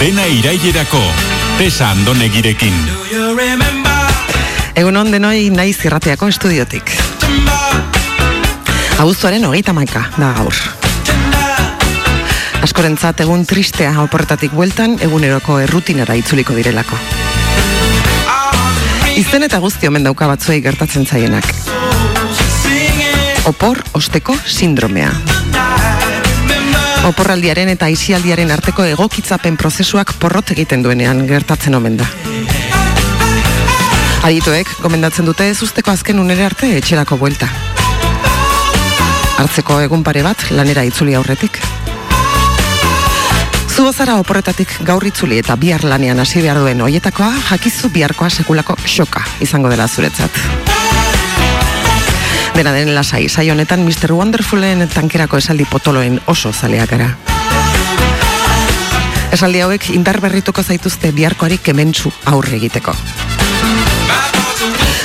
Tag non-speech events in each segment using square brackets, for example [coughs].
Dena irailerako, tesa andonegirekin. Egun on denoi naiz irrateako estudiotik. Abuztuaren hogeita maika da gaur. Askorentzat egun tristea oporretatik bueltan eguneroko errutinera itzuliko direlako. Izen eta guzti omen dauka batzuei gertatzen zaienak. Opor osteko sindromea. Oporraldiaren eta isialdiaren arteko egokitzapen prozesuak porrot egiten duenean gertatzen omen da. Adituek, gomendatzen dute ez usteko azken unere arte etxerako buelta. Hartzeko egun pare bat lanera itzuli aurretik. Zubozara oporretatik gaur itzuli eta bihar lanean hasi behar duen hoietakoa jakizu biharkoa sekulako xoka izango dela zuretzat. Dena den lasai, sai honetan Mr. Wonderfulen tankerako esaldi potoloen oso zaleak gara. Esaldi hauek indar berrituko zaituzte biharkoari kementsu aurre egiteko.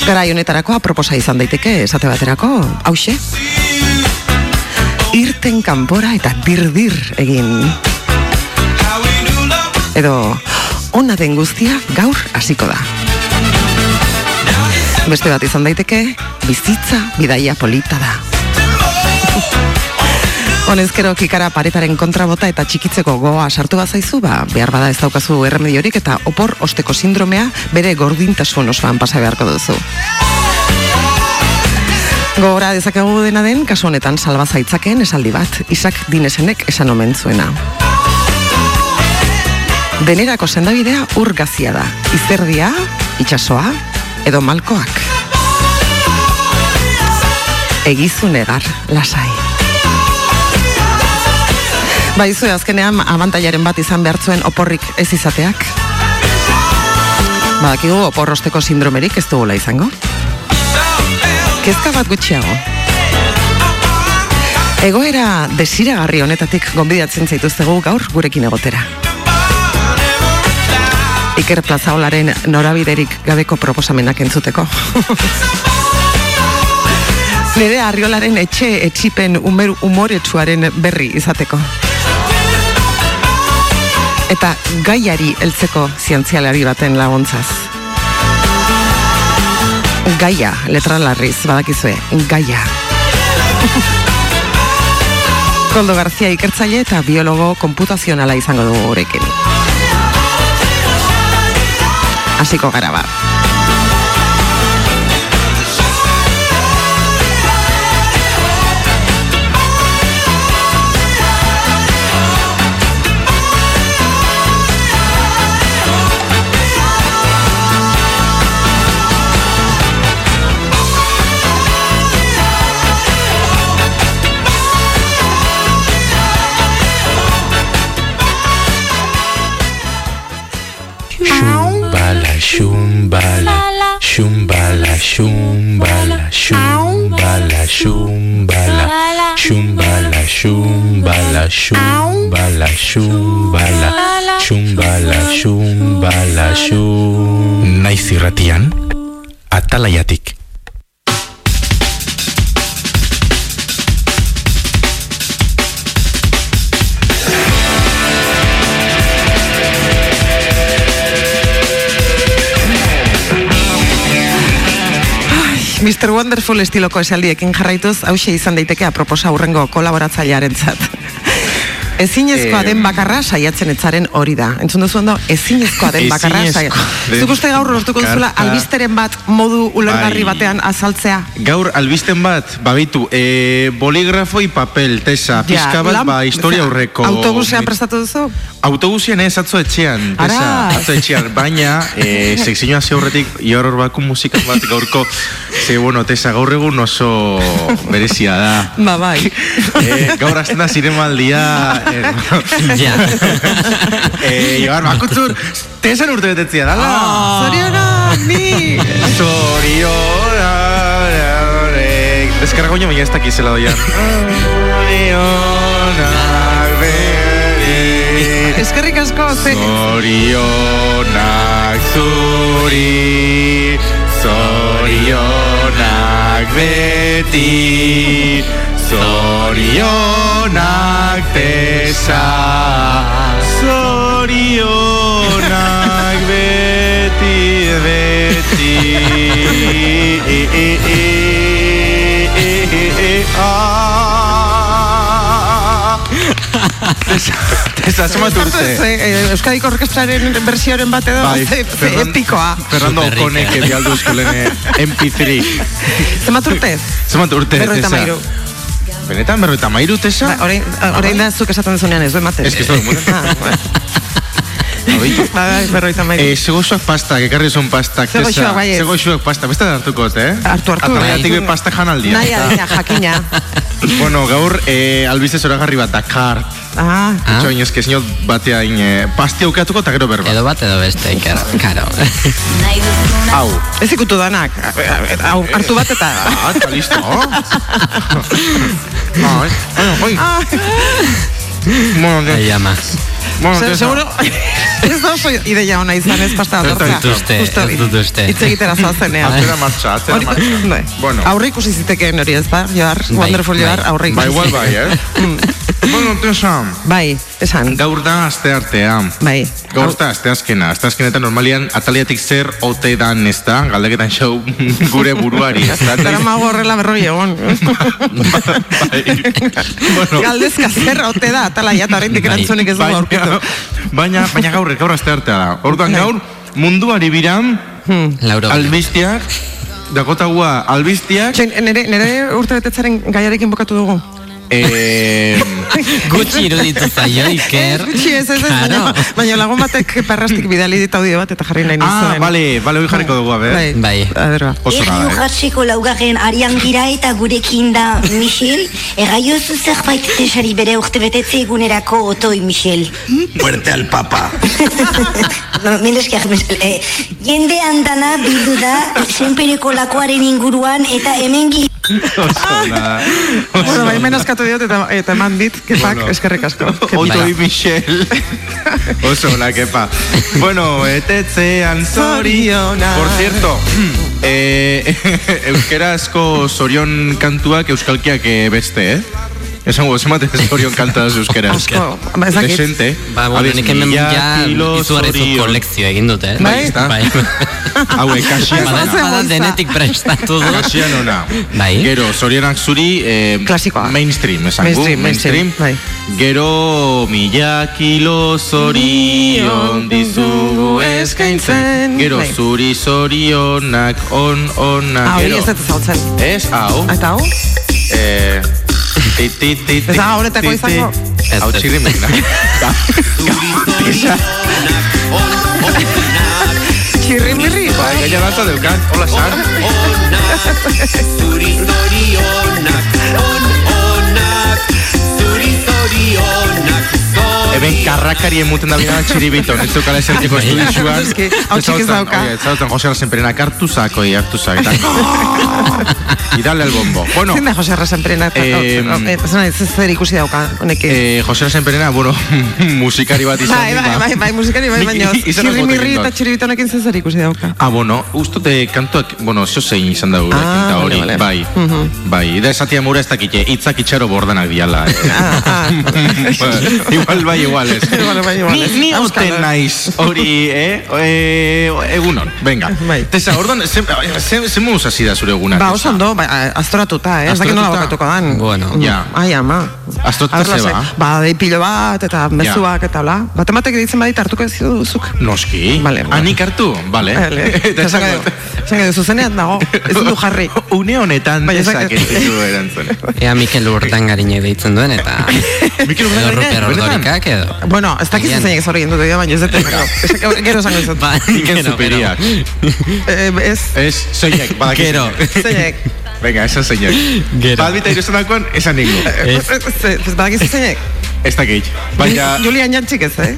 Gara honetarako aproposa izan daiteke esate baterako, hause? Irten kanpora eta dirdir egin. Edo, ona den guztia gaur hasiko da. Beste bat izan daiteke, bizitza bidaia polita da. [laughs] Honezkero kikara paretaren kontrabota eta txikitzeko goa sartu bazaizu, ba, behar bada ez daukazu erremediorik eta opor osteko sindromea bere gordintasun osoan pasa beharko duzu. Gogora dezakegu dena den, kasu honetan salba zaitzaken esaldi bat, Isak Dinesenek esan omen zuena. Denerako sendabidea urgazia da, izerdia, itxasoa, edo malkoak. Egizu negar, lasai. Baizu azkenean abantailaren bat izan behar zuen oporrik ez izateak. Badakigu oporrosteko sindromerik ez dugula izango. Kezka bat gutxiago. Egoera desiragarri honetatik gonbidatzen zaituztegu gaur gurekin egotera. Iker Plazaolaren norabiderik gabeko proposamenak entzuteko. Nire arriolaren etxe etxipen umer umoretsuaren berri izateko. Eta gaiari heltzeko zientzialari baten laguntzaz. Gaia, letra larriz, badakizue, gaia. Koldo Garzia ikertzaile eta biologo komputazionala izango dugu gurekin. Así que graba. Shumbala, shumbala, shumbala, shumbala, shumbala, shumbala, shumbala, shumbala, shumbala, shumbala, shumbala, shumbala, shum. Naiz irratian, atalaiatik. Mr. Wonderful estiloko esaldiekin jarraituz, hause izan daiteke aproposa hurrengo kolaboratzailearen zat. Ezinezkoa den bakarra saiatzen etzaren hori da. Entzun duzu ondo, ezinezkoa den bakarra saiatzen. Zuk uste gaur lortuko duzula albisteren bat modu ulergarri Bai. batean azaltzea. Gaur albisten bat, babitu, e, boligrafo y papel, tesa, pizka bat, ba, historia aurreko. Autobusean prestatu duzu? Autobusian ez, atzo etxean, tesa, atzo etxean, baina, [laughs] e, sekzioa ze horretik, ior hor baku musika bat gaurko, ze, bueno, tesa, gaur egun oso berezia da. Ba, bai. E, gaur azten da zinemaldia, e, Ja. [laughs] e, Ibar, bakutzur, tesan urte betetzia dala. Zoriona, ni! Zoriona Deskarga baina baina ez dakizela doian Zorionak bere Eskerrik asko. Zorionak zuri Zorionak beti Zorionak tesa Zorionak [laughs] beti beti e, e, e, e, e, e, ah. Tesa, tesa, urte Eh, Euskadiko orkestraren versioaren bat edo Bai, ze Ferran- epikoa. Fernando. Okonek bialdu eskolene MP3 Zemat urte? Zemat urte tesa. Benetan berroita mairu tesa? Ba, orain, orain da zuk esaten zunean ez du ematen. Ez que ez dut [laughs] Ah. Abeitu. Bai, berrogeita hamairu. Eh, zegoxoak pasta, ekarri zuen pasta. Zegoxoak, bai ez. Zegoxoak pasta, beste hartuko, eh? Hartu, hartu. Ataleatik Bai. be pasta jan aldia. Nahi adina, jakina. [laughs] Bueno, gaur, eh, albizte zoragarri bat, Dakar. Ah, Ah. Etxo, inozke, zinot batea in, eh, pasti aukatuko eta gero berba. Edo bat edo beste, karo. karo. [laughs] Hau. ez ikutu danak. Hau, hartu bat eta... Ah, eta listo. [laughs] Ai, ai, ai. Ah, Bueno. Bueno, se- de- seguro... [laughs] Ez da oso ideia ona izan ez pasta Ez atortzea. dut uste, Justo ez dut uste. Hitz egitera zoazenean. Atzera martxa, atzera Hori, martxa. [laughs] bai. Bueno. Aurre ikusi zitekeen hori ez da, Joar, Bai, Wonderful bai. Joar, aurre Ba, ikusi. igual bai, eh? bueno, tesa, Bai, esan, gaur da aste artea. bai. Gaur da aste azkena. Aste azkenetan normalian ataliatik zer ote dan ez da, galdeketan show [laughs] gure buruari. ez da? Zara mago horrela berroi egon. Bai. bueno, Galdezka zer ote da, atala ja, eta horrendik Bai. erantzunik ez dugu baina, baina, gaur, gaur aste artea da. Orduan Bai. gaur, munduari biran, Lauro. albiztiak, dakotagua albiztiak, Txain, nere, nere urte betetzaren gaiarekin bokatu dugu. Eh, [laughs] Gutxi iruditu zaio, [laughs] Iker. Gutxi ez, ez, ez, baina, Claro. baina lagun batek perrastik bidali dit audio bat eta jarri nahi ah, nizuen. bale, bale, hori jarriko dugu, a ber. Bai. Bai. A ber, ba. Oso nada, eh? urratseko laugarren arian gira eta gurekin da Michel. Erraiozu zerbait tesari bere urte betetze egunerako otoi Michel. Muerte al papa. [laughs] no, Milesker, Michel. Eh, jende andana bildu da senpereko lakoaren inguruan eta hemengi Oso Bueno, bai, menazkatu diot eta, eta eman dit, kepak, Bueno. eskerrik asko. Kepak. Otoi Michel. Oso, la kepa. Bueno, etetzean zoriona. Por cierto, eh, [laughs] euskerazko zorion kantuak euskalkiak eh, beste, eh? Esango, zemate zorion [laughs] kanta da euskeraz. Asko, ba, ez dakit. Desente. Ba, bueno, nik hemen ja zorion. kolekzio egin dute. eh? Bai, ezta? Bai. [laughs] Hauek, kasian Bai, Bada, denetik prestatu du. Kasian ona. Bai. Gero, zorionak zuri... Eh, Klasikoa. Mainstream, esan Mainstream, mainstream, bai. Gero, mila kilo zorion dizugu eskaintzen. Gero, Bai. zuri zorionak on onak. Hori Gero, ez dut zautzen. Ez, hau. Eta hau? Eh, Ez da honetako ti, ti. izango? Ez, Hau ez. txirimena. [laughs] Txirrimirri. Bai, gaina dantza deukan. Hola, san. Eben karrakari emuten da bina txiribiton, ez dukala esertiko estudixuan. Eske, hau txik ez dauka. Ez dautan, Jose Arsenperena, hartu zako, hartu zako. Eta, y dale el bombo. Bueno, Zein da Jose Arrasenperena? Eh, Ez zer ikusi dauka, honekin. eh, Jose Arsenperena, bueno, [laughs] musikari bat izan. Bai, bai, ba. bai, bai, musikari bai, baina txirrimirri eta txiribitonekin zer zer ikusi dauka. Ah, bueno, ustote kantuak, bueno, zeo zein izan da gure, Ah, hori, vale, vale. bai, bai, da esatia mura ez dakite, hitzak itxaro bordanak diala. Eh. Ah, ah. [laughs] igual bai, igual ez. [laughs] Igual bai, igual ez. Ni, ni oten naiz hori, eh? eh egunon, venga. [laughs] Bai. Tesa, orduan, ze, ze, ze moduz hasi da zure egunak? Ba, oso ondo, ba, aztoratuta, eh? Ez dakit nola bokatuko dan. Bueno. Ja. Ai, ama. Aztoratuta Arla ze ze- ba? Ba, pilo bat, eta mezuak, eta bla. Bat ematek ditzen badit hartuko ez duzuk. Noski. Vale, vale. Anik hartu, bale. Vale. [laughs] Eta Dut, dut, zuzenean dago, ez du jarri. Une honetan Baina tesak esak- ez ditu erantzun. Ea Mikel Urtangarinek deitzen duen, eta... Mikel benetan? Ordorikak, edo... Bueno, ez Agian. zeinek zorri gendu dira, baina ez dut, esak- gero esango dizut. Ba, Mikel gero, Superiak. Eh, Ez, Ez, zeinek, badakit. Gero. zeinek. Venga, esan zeinek. Gero. Balbita iruzanakoan, esan ningu. Ez. Ez badakizu zeinek. Ez dakit. Baina, Julian Jantzik ez, eh?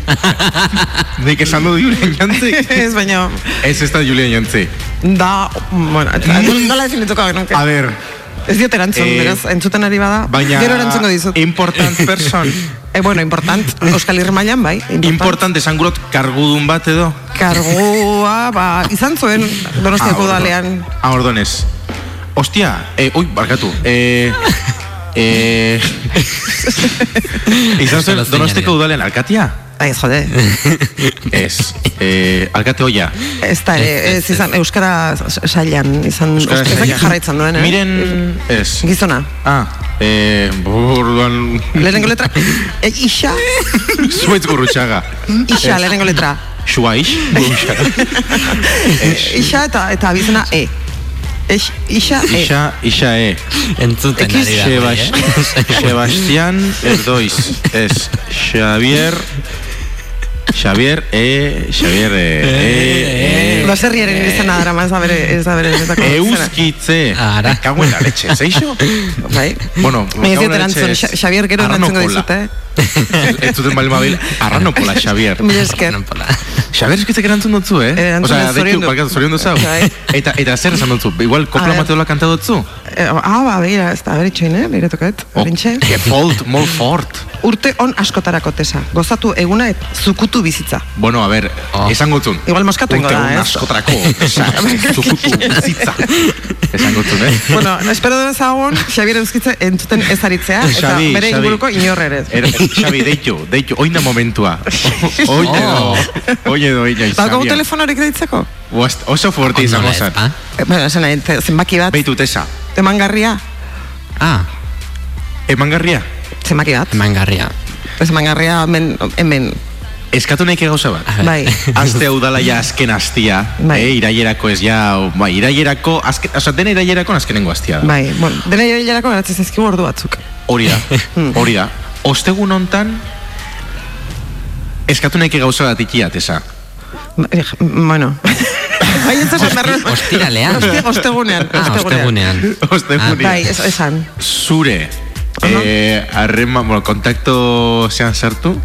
[laughs] nik esan du Julian Jantzi. [laughs] Ez, baina, Ez ez da Julian Jantzi. da, bueno, eta nola definituko genuke. A ver, Ez diot erantzun, Eh, beraz, entzuten ari bada. baina... Gero erantzungo dizut. Important [laughs] person. Eh, bueno, important, Euskal Herri mailan bai. Important esan gurot kargudun bat edo. Kargua, ba, izan zuen Donostiako orduan. dalean. Ah, ordonez. Ostia, eh, oi, barkatu. Eh, eh... [laughs] Izan zen, Los donosteko udalen alkatia? Ai, jode. [laughs] Ez. Eh, alkate hoia. Ez da, ez izan, Euskara sailan izan, Euskara sailan. jarraitzen duen, eh? Miren, ez. Gizona. Ah, eh, burduan... Lehenengo letra, e, isa, [laughs] Zuetz gurrutxaga. isa, lehenengo letra. Xuaix. Isa eta, eta abizena E. Isa, E. Isa, isa e. Entzuten ari da. Sebas, eh? Sebastián Erdoiz. Ez. Xavier... Xavier, e... Xavier, e... e, e Baserriaren izena dara, ez da bere, ez da bere benetako izena. Euskitze. Ara. Kago en la leche, zeixo? Bai. Bueno, Me kago en la leche Xa- Xavier gero erantzungo Arranopola. dizut, eh? [laughs] Ez zuten bali mabil, arranopola, Xavier. Mila esker. Pola. Xavier eskitzek erantzun dutzu, eh? Erantzun dut, zoriondu. barkatu, zoriondu zau. Bai. Eta, eta zer esan dutzu? Igual kopla A ver. mateola kanta dutzu? Eh, Ah, ba, begira, ez da, bere itxoin, eh? Bire toket, berintxe. Que folt, molt fort. Urte on askotarako tesa. Gozatu eguna et zukutu bizitza. Bueno, a ver, Oh. esan gutzun. Igual moskatu ingo da, Urte eh? un askotrako, [laughs] esa, zukutu, bizitza. Esan gutzun, eh? bueno, espero dut ezagun, Xabier Euskitze entzuten ezaritzea, eta Xabi, bere Xabi. inguruko inor ere. Er, Xabi, deitu, deitu, oina momentua. [laughs] Oie do, oie do, oina Baukagu Xabier. telefonorik deitzeko? Oso fuerte izango zen. Bueno, zenbaki bat, Beitu, tesa. Emangarria, Ah, Emangarria, zenbaki bat, emangarria. ez emangarria hemen, hemen, eskatu nahi gauza bat. bai. Aste udala ja azken astia, Bai. eh, irailerako ez ja, bai, irailerako, azken, oza, dena irailerako azkenengo astia da. Bai, bueno, dena hilerako geratzen zaizkigu ordu batzuk. Hori da, [laughs] Hmm. hori da. Ostegun hontan, eskatu nahi gauza bat ikiat, esa. Eh, Bueno. Bai, ez esan berro. Ostiralean. Oste- Ostegunean. Ah, ostegunean. Ostegunean. Bai, esan. Zure, eh, harrema, bueno, kontakto zean sartu,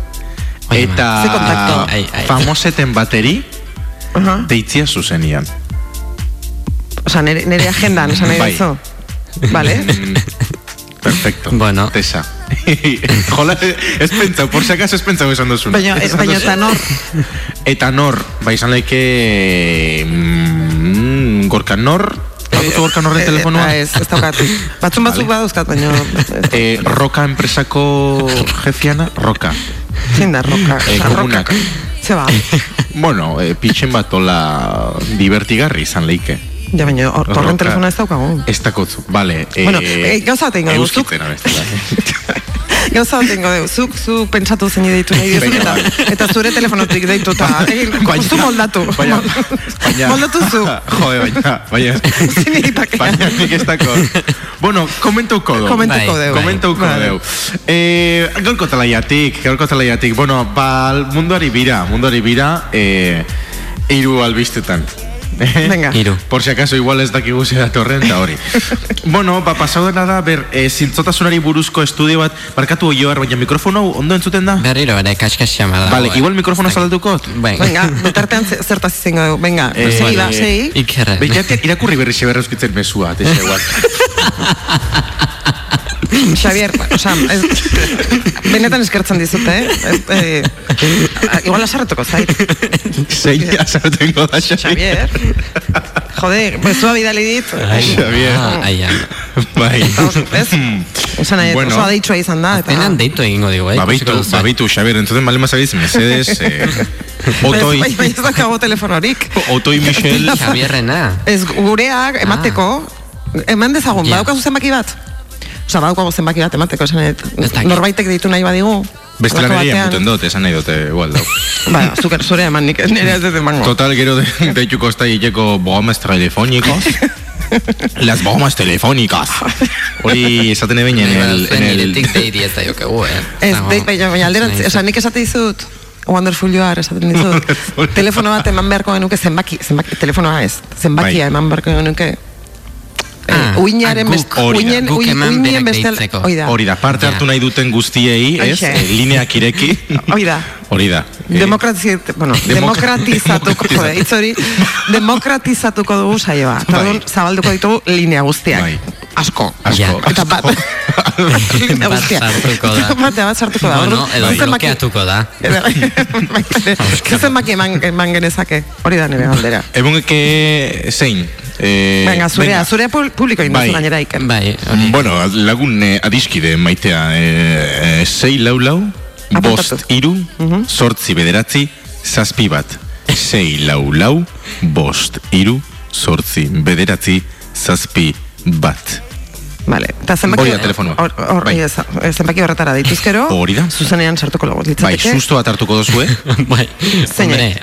Oie, eta Ze kontakto? Ai, ai. famoseten bateri, deitzia zuzenian. Osa, nere, nere agendan, esan nahi Bai. Vale. Perfecto. Bueno. Tesa. [laughs] Jola, ez pentsau, por si acaso ez pentsau esan duzun. Baina, ez, baina eta nor. Eta nor, ba izan laike... Mm, gorka nor? Baduzu gorka norren Eh, telefonua? eh, Ez, ez daukat. Batzun batzuk Vale. badauzkat, baina... Eh, roka enpresako jefiana? Roka. Zein da, roka. Eh, komunak. roka. Ze ba. [laughs] Bueno, eh, pitxen bat ola divertigarri izan leike. Ja, baina, hor- horren Roka. telefona ez daukagu. Ez dakotzu, bale. Eh, Bueno, eh, gauza bat egingo [laughs] dugu, zuk- Euskitzen abestela. Gauza ingo deu, zuk, zu pentsatu zein deitu nahi Venga, eta, bai. eta zure telefonotik deitu, eta egin, zu moldatu. baina- baina- moldatu zu. [laughs] Jode, baina, baina, Zin egitake. baina nik ez dako. Bueno, komentuko du. Komentuko deu. Komentuko deu. Eh, gaurko talaiatik, gaurko talaiatik. Bueno, ba, munduari bira, munduari bira, eh, hiru albistetan. Venga. Hiru. Por si acaso igual ez dakigu ze datorren eta hori. [laughs] bueno, ba, pasau dena da, ber, eh, zintzotasunari buruzko estudio bat, barkatu oioar, baina mikrofono hau ondo entzuten da? Berriro ere kaskasia mar dago. Vale, eh. igual mikrofono dakit. salduko? Venga. Venga, bitartean ze- zertaz izango dugu. Venga, Eh, segi da, eh, segi. Ikerren. Behiatik, irakurri berri xe berrezkitzen mesua, texe igual. [laughs] [clears throat] Xavier, osa, ez, benetan eskertzen dizut, eh? Ez, eh, igual asarretuko zait. Zein azartengo da, Xavier. Xavier. Joder, bezua bidali dit. Ai, Xavier. ah, ai. Bai. Ez? Esan nahi, Bueno. oso aditxua izan da. Eta, Azkenean deitu egingo digu, eh? Babitu, babitu, Xavier, entzuten bale mazabiz, mesedes, eh, [laughs] otoi, Bai, bai, ez dakago telefonorik. otoi Michel, Javierrena. Ez gureak emateko, eman dezagun, Ja. badaukazu zenbaki bat? Osa, badaukagu zenbaki bat emateko, esan dakit. norbaitek deitu nahi badigu. ere batean. muten dut, esan nahi dute, igual dau. [laughs] Ba, zuker, zure eman nik, nire ez dut emango. Total, gero de, [laughs] deituko ez da hileko bombas telefónicos. [laughs] Las bombas telefónicas. Hori esaten eben en el... En el Niretik deiri ez da jokegu, eh? Ez, Dago. de, baina, baina alderantz, osa, nik esate dizut, Wonderful you are, esaten dizut. Telefono bat eman beharko genuke zenbaki, zenbaki, telefonoa ez, zenbakia Bai. eman beharko genuke. Uinaren ah, hori da. uinen, Guk eman uinen berak beste, deitzeko. hori da, parte hartu nahi duten guztiei, ez? Eh, lineak ireki. [laughs] hori da. Hori da. Eh, Demokratiz, bueno, Demok- demokratizatuko, [laughs] jode, hitz hori, demokratizatuko dugu saioa. Bai. zabalduko ditugu linea guztiak. Bai. Asko. Asko, Ja. Eta bat, [laughs] linea guztiak. sartuko da. Bat, bat sartuko da. Bueno, edo blokeatuko da. Ze zenbaki eman, genezake. Hori da nire galdera. Ebungeke zein? Eh, Venga, zurea, venga. zurea publiko egin Bai. gainera iken. Bai, hori. Bueno, lagun eh, adiskide maitea eh, eh, sei lau lau, Apuntatu. bost iru, sortzi bederatzi, zazpi bat. Sei lau lau, bost iru, sortzi bederatzi, zazpi bat. Vale, eta zenbaki... Hori da telefonoa. Hor, hor, Bai. ez, eh, zenbaki horretara dituzkero, [laughs] Hori da. zuzenean sartuko logo Bai, litzateke. susto bat hartuko dozu, eh? [laughs] Bai,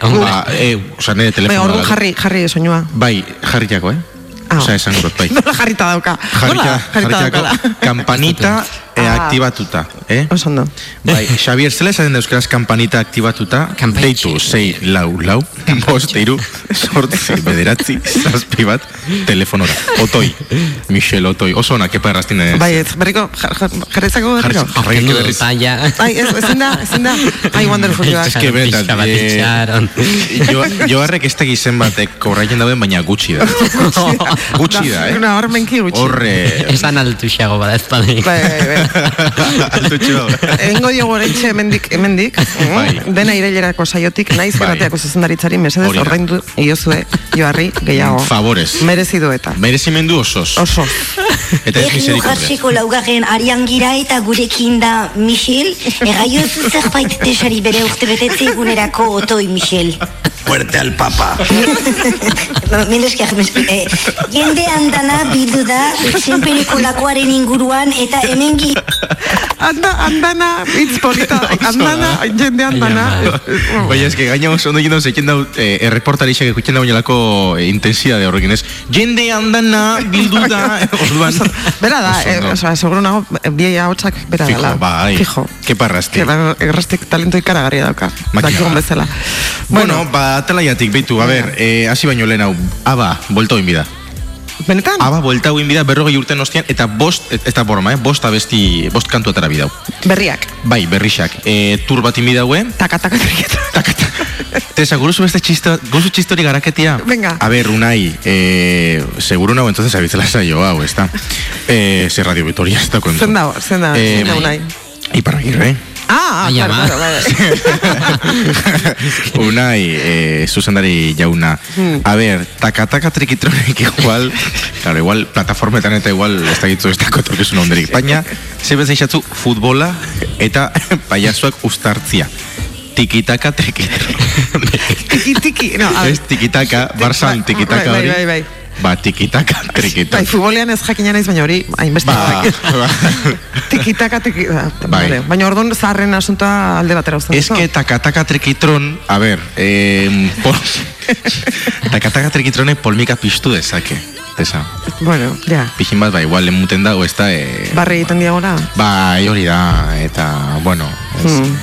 hombre. ba, eh, osa, nire Bai, telefonoa. orduan da. jarri, jarri soinua. Bai, jarriako, eh? Ah. Osa, esan dut, bai. [laughs] Nola jarrita dauka? Nola Jarrita, jarrita jarritako daukala? kampanita Ah. aktibatuta, eh? Oso ondo. Bai, [laughs] Xavier, zela esaten da euskaraz kampanita aktibatuta, deitu, sei, lau, lau, bost, iru, sortzi, [laughs] bederatzi, zazpi bat, telefonora. Otoi, Michel Otoi, oso ona, kepa erraztin ez. Bai, ez, berriko, jar- jar- jarritzako berriko. Jarri- Kendu berriz. taia. Ai, ez, ezin da, ezin da. Ai, wonderful joak. Es que benetan, itxaron. jo, joarrek ez teki zenbatek kobraien dauden, baina gutxi da. [laughs] gutxi da, eh? Una hormenki gutxi. Horre... Esan altuxago bada ez badi. Bai, bai, bai. Egingo diogu oraintxe hemendik, hemendik, Bai. mm, dena irailerako saiotik, naiz Bai. gerateako zuzendaritzari mesedez ordaindu iozue joarri gehiago. Favorez. Merezi du eta. Merezimendu osoz. Oso. Eta ez miserikordia. laugarren arian gira eta gurekin da Michel, erraiozu zerbait tesari bere urte betetze egunerako otoi Michel. Fuerte al papa. [laughs] No, Milesker, eh, jende andana bildu da, zenpereko lakoaren inguruan, eta hemengi Anda, andana, hitz polita, [laughs] andana, jende andana. Baina eske gaina oso ondo jendau zeiken dau eh, erreportarixak ikusten da bainalako eh, intensidade horrekin ez. Jende andana bildu da, [laughs] orduan. Bera da, Oso eh, ondo. osea, seguro nago, bi hotxak bera Fijo, dela. bai. Fijo. Kepa errazti. Kepa errastik talento ikaragarria dauka. Makina Dakigun bezala. Bueno, ba, telaiatik, beitu, a ber, eh, hasi baino lehen hau, aba, buelta oin bida. Benetan? Aba, buelta oin bida, berrogei urten ostian, eta bost, ez da borma, eh, bost abesti, bost kantu atara bidau. Berriak. Bai, berrixak. E, tur bat inbidaue, Taka, taka, taka. taka, taka. Tesa, guruzu beste txisto, guruzu txistori garaketia? Venga. A ver, Unai, eh, seguro nago entonces abitzela saio hau, ez da? Eh, ze radio Vitoria ez da kontu. Zen da, zen da, Eh, zen da unai. Iparragirre. Ah, Ai, claro, ama. claro, vale. [laughs] [laughs] Unai, eh, zuzendari jauna. Hmm. A ver, taka-taka trikitronek igual, claro, igual plataformetan eta igual ez dakitzu ez dako torkizun onderik. Baina, ze bezeixatzu futbola eta [laughs] paiasuak ustartzia. Tikitaka trikitron. Tiki, tiki, no, a ver. Ez tikitaka, Barsan tikitaka Bai, hori. bai, bai, bai. Ba, tikitaka Bai, trikitron. futbolean ez jakina naiz, baina hori, hainbeste. Ba, [laughs] ba. Tikitaka, tiki, ba, Bai. vale. Baina orduan zaharren asuntoa alde batera uzten. Es que takataka trikitron, a ver, eh, pol... [laughs] takataka trikitronek polmika piztu dezake. Tesa, Bueno, ja. pixin bat, ba, igual lemuten dago, ez da, eh, Barri egiten diagora. bai, hori da, eta, bueno, ez, Hmm.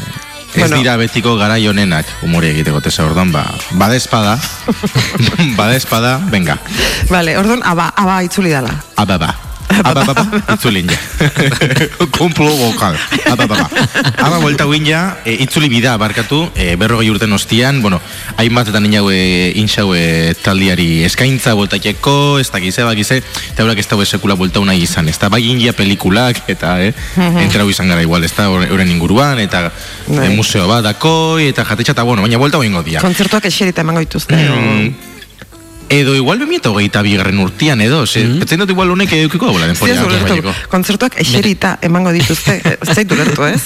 Ez Bueno. dira betiko gara honenak umore egiteko, tesa, orduan, ba, bada espada, [laughs] bada espada, venga, Vale, orduan, aba, aba itzuli dala. ababa. Ababa, [laughs] itzulin ja. [laughs] Kumplo vokal. Ababa. Aba, vuelta guin ja, e, itzuli bida, barkatu, e, berrogei urten ostian, bueno, hainbatetan inau e, inxau e, taldiari eskaintza voltakeko, ez dakize, bakize, eta eurak ez dago sekula volta nahi izan, ez da, bai india pelikulak, eta, eh, entrau izan gara igual, ez da, euren inguruan, eta e, Bai. museo bat dakoi, eta jatetxa, eta, bueno, baina volta goingo dia. Kontzertuak eserita emango dituzte. Mm, edo igual bemieta hogeita bigarren urtian edo, ze, mm -hmm. dut igual honek edukiko bola Ez denporia. ulertu, baineko. kontzertuak eserita emango dituzte. [laughs] Ez zaitu ulertu, ez?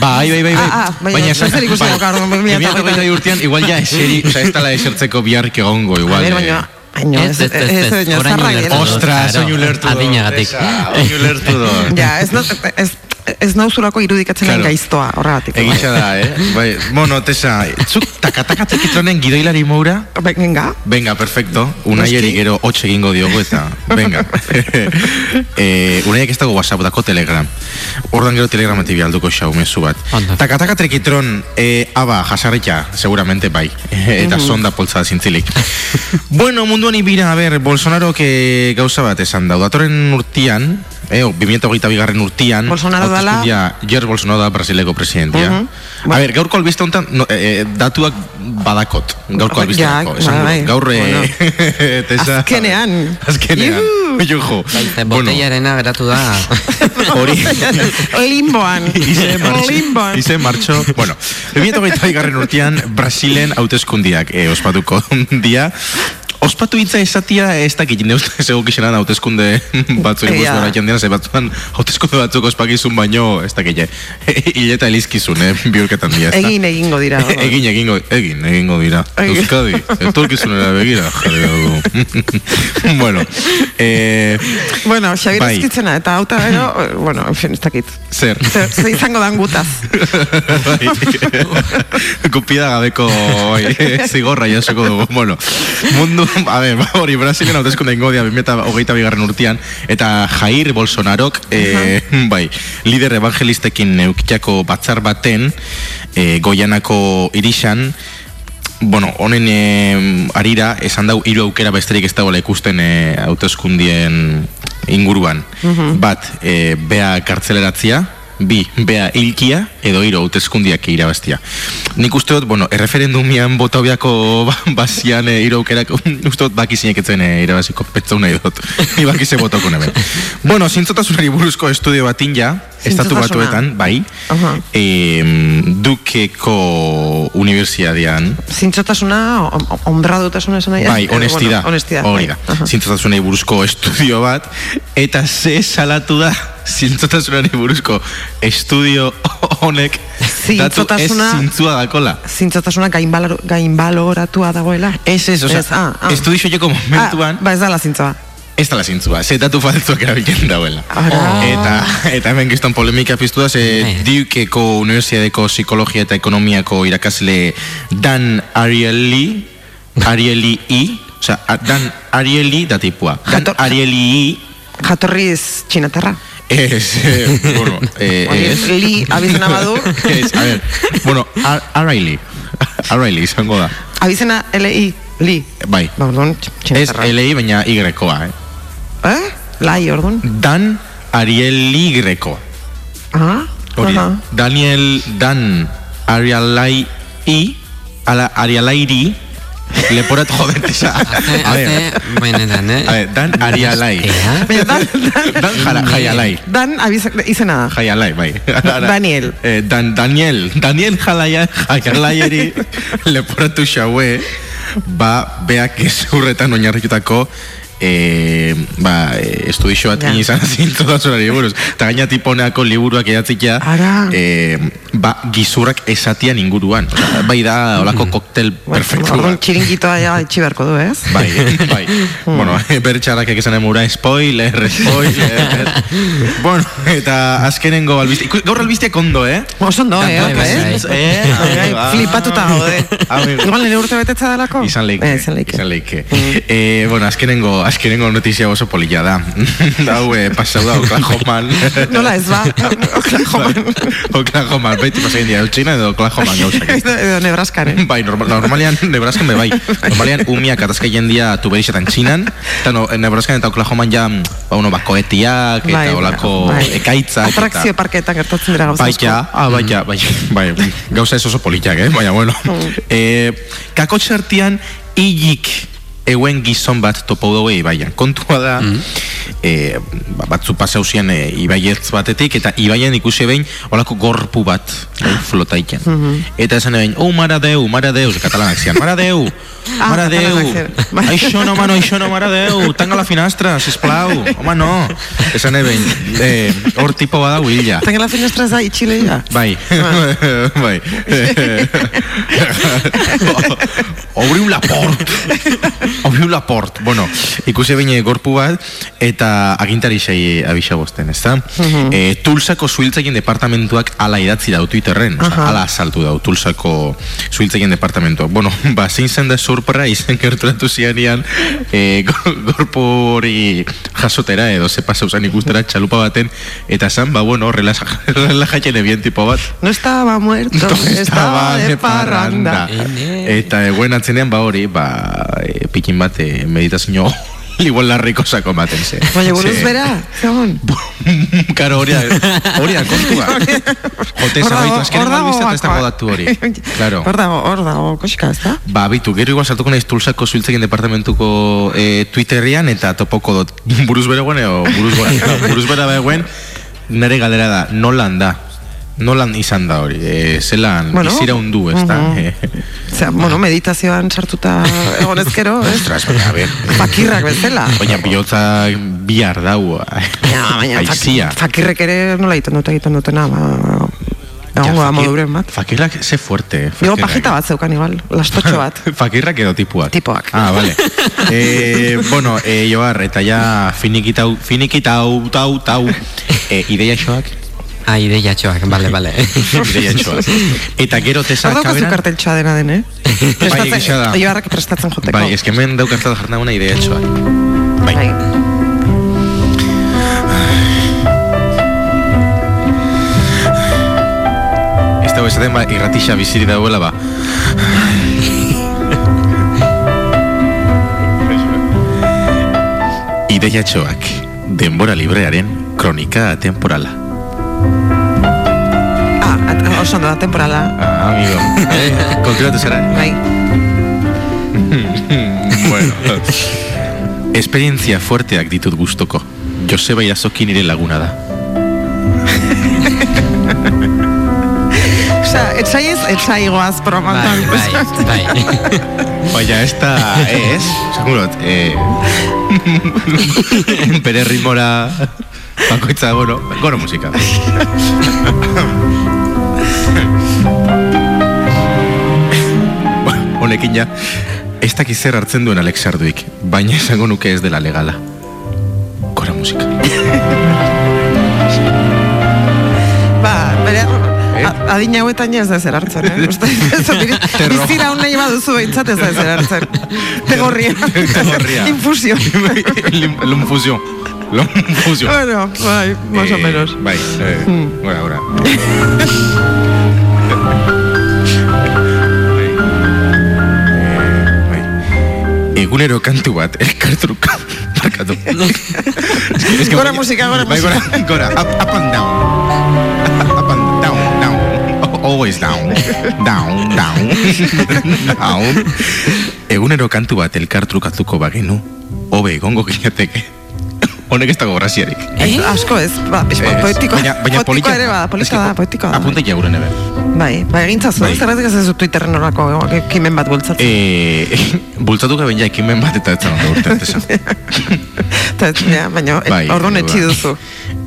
Bai, bai, bai, bai. Ah, ah, baina esan- zer bai, dauka, orduan, bi mila eta 2008 hogeita- urtean, igual ja eseri, oza, ez tala esertzeko biharrik egongo, igual. A ver, eh. baina, baina, Ez, ez, ez, ez, baina, orain ulertu dut. Ostras, Claro, oin ulertu do. adinagatik. Esa, Oin ulertu do. Ja, ez, no, ez, ez nauzulako irudikatzen Claro. claro. gaiztoa, horregatik. Egitxa da, eh? Bai, bueno, Tesa, zuk takataka trikitronen gidoilari moura, Venga, Venga, perfecto. Unaieri gero hotx egingo diogu eta venga. [laughs] eh, unaiek ez dago WhatsApp dako Telegram. Ordan gero Telegramatik bialduko xau mezu bat. Takataka trekitron, eh, aba, jasarritxa, seguramente bai. [laughs] eta sonda poltza zintzilik. bueno, munduan ibira, a ber, Bolsonaro que gauza bat esan dau. Datorren urtian, eh, 2008 bigarren urtian, Bolsonaro dala- hauteskundia- Jair Bolsonaro da Brasileko presidentia. Mhm. A ber, gaurko albiste honetan, no, eh, eh, datuak badakot. Gaurko albiste Ja, bai. Gaur, eh, bueno. [laughs] tesa... Azkenean. Azkenean. Jujo. Ze botellarena geratu da. [laughs] hori... [laughs] limboan. Limboan. ize martxo, bueno, 2008 garren urtean Brasilen hauteskundiak eh, ospatuko dia, Ospatu hitza esatia ez dakit, ne uste egokizena hautezkunde [laughs] batzuen Egia. buruz gara jendean, ze batzuan hautezkunde batzuk ospakizun baino, ez dakit, eh, [laughs] hileta elizkizun, eh, biurketan dira? Egin egingo dira. [laughs] Egin, egingo, egin, egingo dira. Egin. Euskadi, etorkizunera begira, jarri dugu. bueno, eh, Bueno, Xabir Bai. ezkitzena, eta auta gero, eh, bueno, en fin, ez dakit. zer? Zer, zer izango dan gutaz. Bai. Kupida gabeko bai, zigorra jasoko dugu. Bueno, mundu, [laughs] a ver, ba, hori, Brasilen hautezkunde ingo dia, 2008 bigarren urtean, eta Jair Bolsonarok, eh, [laughs] bai, lider evangelistekin eukitako batzar baten, eh, goianako irixan, bueno, honen e, arira, esan dau, hiru aukera besterik ez dagoela ikusten e, hauteskundien inguruan. Bat, e, bea kartzeleratzia, bi, bea hilkia, edo hiru hauteskundiak irabaztia. Nik uste dut, bueno, erreferendumian bota hobiako ba, bazian e, hiru aukerak, [laughs] uste dut baki zineketzen e, irabaziko petzau nahi dut. [laughs] Ni baki ze botoko neben. bueno, zintzotasunari buruzko estudio batin ja, estatu batuetan, bai, Aha. e, Dukeko Unibertsiadean, Zintzotasuna, o- honradutasuna esan nahi. Bai, Eh, honestidad. Bueno, honestidad. Hori bai. da. Aha. Zintzotasunei buruzko estudio bat, eta ze salatu da zintzotasunari buruzko estudio honek ez Zintzotasuna- zintzua dakola. Zintzotasuna gainbalor, gainbaloratua dagoela. Ez ez, oza, Ez, ah, ah. estudio joeko momentuan, Ah, ba ez dala zintzoa. ez dala zintzua, ze datu faltzuak erabiltzen dauela. Eta, eta hemen gizton polemika piztu da, ze Bai. Dukeko Unibertsiadeko Psikologia eta Ekonomiako irakasle Dan Ariely, Ariely I, oza, Dan Ariely da tipua. Dan Ariely I, Jatorriz txinatarra. Ez, eh, bueno, [laughs] eh, ez. Li abizena badu. [laughs] Ez, a ver, bueno, Ar- Araili, Araili izango da. Abizena L-I, li. Bai, Ba, orduan, ez txinatarra. LI baina Y-koa, eh. Eh? Lai, orduan. Dan Arieli Greco. Ah, Hori, da. aha. Daniel Dan Arialai I, ala Arialairi, leporat joder, esa. A ver, benetan, eh? a ver, Dan Arialai. Ea? Baina, dan, dan, Dan Jara- Jaialai. dan abizena, izena da. Jaialai, bai. Daniel. Eh, dan, Daniel. Daniel Jalaia, Jaialaieri [laughs] leporatu xaue, ba, beak ezurretan oinarritutako e, ba, e, estudixo bat Ja. yeah. izan [laughs] zintzotasunari buruz. Eta gaina tiponeako liburuak edatzikia, e, ba, gizurrak esatian inguruan. Osea, bai da, olako koktel perfektu Orduan bat. txiringitoa ja itxi beharko du, ez? Bai, [laughs] bai. bueno, [laughs] bertxarrak esan emura, spoiler, spoiler. bueno, eta azkenengo albizte, gaur albizteak ondo, eh? Oso ondo, eh? Eh? bai. Eh, Bai, Flipatuta gaude. Amigo. Igual nire urte betetza delako? Izan leike, Eh, izan leike. izan leike. Eh, bueno, azkenengo, azkenengo notizia oso polilla da. [laughs] Dau, eh, pasau da, Oklahoman. Nola ez ba? [laughs] Oklahoman. Oklahoman, beti pasain dira, Txina edo Oklahoman gauzak. [laughs] Edo Nebraskan, eh? Bai, normal, normalian, Nebraskan be bai. Normalian, umiak atazka jendia tuberixetan txinan, eta no, Nebraskan eta Oklahoman ja, ba, uno, ba, koetiak, eta Bai, olako bai. ekaitzak. eta- Atrakzio parkeetan gertatzen dira gauza Bai, ah, bai, bai, bai, gauza ez oso politiak, eh? Baina, bueno. eh, kakotxartian, hilik euen gizon bat topo dugu ibaian. Kontua da, eh, ba- batzu pasauzian e, ibaietz batetik, eta ibaien ikusi behin olako gorpu bat eh, flotaiken. Eta esan behin, oh, mara deu, mara deu, katalanak zian, mara deu, Ah, mara deu, aixo no, mano, aixo no, mara deu, tanga la finastra, sisplau, home, no. Esan behin, eh, hor tipo bada huilla. Tenga la finestra ez da itxileia. Bai, [laughs] bai. [laughs] Obriu la port. [laughs] Obriu la port. Bueno, ikusi bine gorpu bat, eta agintari sei abisa bosten, ezta? e, Tulsako zuhiltzaien departamentuak ala idatzi dau Twitterren, oza, Aha. ala saltu dau Tulsako zuhiltzaien departamentuak. Bueno, [laughs] ba, zein zen da surprise [laughs] gerturatu zianian e, go- gorpu hori jasotera, edo ze pasau zen ikustera txalupa baten, eta zan, ba, bueno, relaja, [laughs] relajatzen ebien tipo bat. No estaba muerto, estaba de parranda. Eta eguen atzenean, ba hori, ba, e, pikin bat e, meditazio igual larriko sako ematen ze. Baina buruz Ze- bera, zegoen. Karo, [laughs] hori da, hori da, kontua. Jote, zabaitu, azkenen hor dago albizte ez dago gakoa. datu hori. Claro. Hor dago, hor dago, koxika, ez da? Ba, bitu, gero igual sartuko naiz tulsako zuiltzegin departamentuko e, Twitterrian eta topoko dut [laughs] buruz bera guen, edo buruz gora. [laughs] buruz bera beguen, nire galdera da, nolan da? Nolan izan da hori, e, zelan Bueno. bizira undu, ez da? Mhm. Osea, bueno, meditazioan sartuta egon ezkero, [laughs] ez? Ostras, baina, a ber. Fakirrak bezala. Baina bihotza bihar dau, Ja, baina fak- aizia. fakirrek ere nola egiten dute egiten dutena, ba, egongo da moduren bat. Fakirrak ze fuerte. Digo, fakirrak. pajita bat zeukan igual, lastotxo [laughs] bat. Fakirrak edo tipuak? Tipoak. Ah, vale. [laughs] eh, bueno, eh, Joar, eta ja finikitau, finikitau, tau, tau, eh, ideia xoak? Ah, ideia txoak, bale, [laughs] bale. ideia xoak. Eta gero tesa Hor daukazu kaberan... karteltxoa dena den, eh? Bai, egia da. Joarrak prestatzen joteko. Bai, ez que hemen daukartzat jarna una ideia xoak. Bai. Bai. Ez dago esaten ba, irratixa biziri dauela ba. Ideia txoak, denbora librearen kronika temporala. Ah, at- oso ondo da, temporala. Ah, amigo. Eh, [laughs] konturatu zara. Bai. [laughs] bueno. Esperientzia fuerteak ditut gustoko. Joseba Irazoki nire laguna da. [laughs] Osea, etxaiz, etxaigoaz promotan. Bai, bai, bai. Baina ez da, ez, segurot, eh, bere ritmora bakoitza, bueno, goro musika. Honekin ja, ez dakiz zer hartzen duen Alex Sarduik, baina esango nuke ez dela legala. Gora musika. Ba, bere, Eh? a- adina hauetan ez da zer hartzen, eh? [laughs] Uste, bizira hon nahi baduzu behintzat ez da zer hartzen. Tegorria. Tegorria. Infusio. [laughs] Lumfusion. [laughs] bueno, bai, más o Eh, menos. Bai, eh, Hmm. gora, gora. Eh. Egunero kantu bat, elkartruka. Barkatu. [laughs] Es que- Gora musika, gora bai, musika. Gora, gora, up, up and down. [laughs] Up and down, down. Always down. Down, down. down. Egunero kantu bat elkartrukatuko bagenu, hobe egongo ginateke. Honek ez dago graziarik. Ez, asko ez, ba, Eh, poetiko, baina, baina poetiko ere ba, polita da, poetikoa da. Apunte jaguren ebe. Bai, bai, egintzazu, Bai. zerratik ez ez Twitterren orako ekimen bat bultzatzen. Eh, [laughs] bultzatu gaben ja ekimen bat eta ez da urte artesa. [laughs] Eta ez, ja, baina Bai, ba. etxi duzu.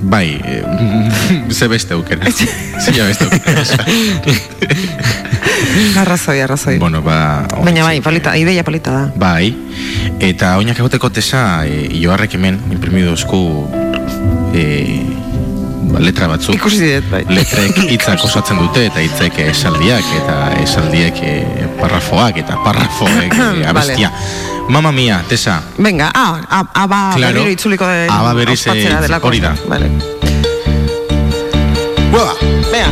Bai, eh, [laughs] ze beste aukera. Ze beste aukera. Arrazoi, arrazoi. bueno, ba... Baina bai, polita, ideia polita da. Bai, eta oinak egoteko tesa, e, joarrek hemen, imprimidozku e, ba, letra batzuk. Ikusi dut, bai. Letrek [laughs] hitzak osatzen dute, eta hitzek esaldiak, eta esaldiek e, parrafoak, eta parrafoek [coughs] e, abestia. Mama mia, tesa, Venga, ah, ah, aba Claro. berriro itzuliko de Aba berriz, eh, ospatzera delako. hori da. Vale. Buah, Bea,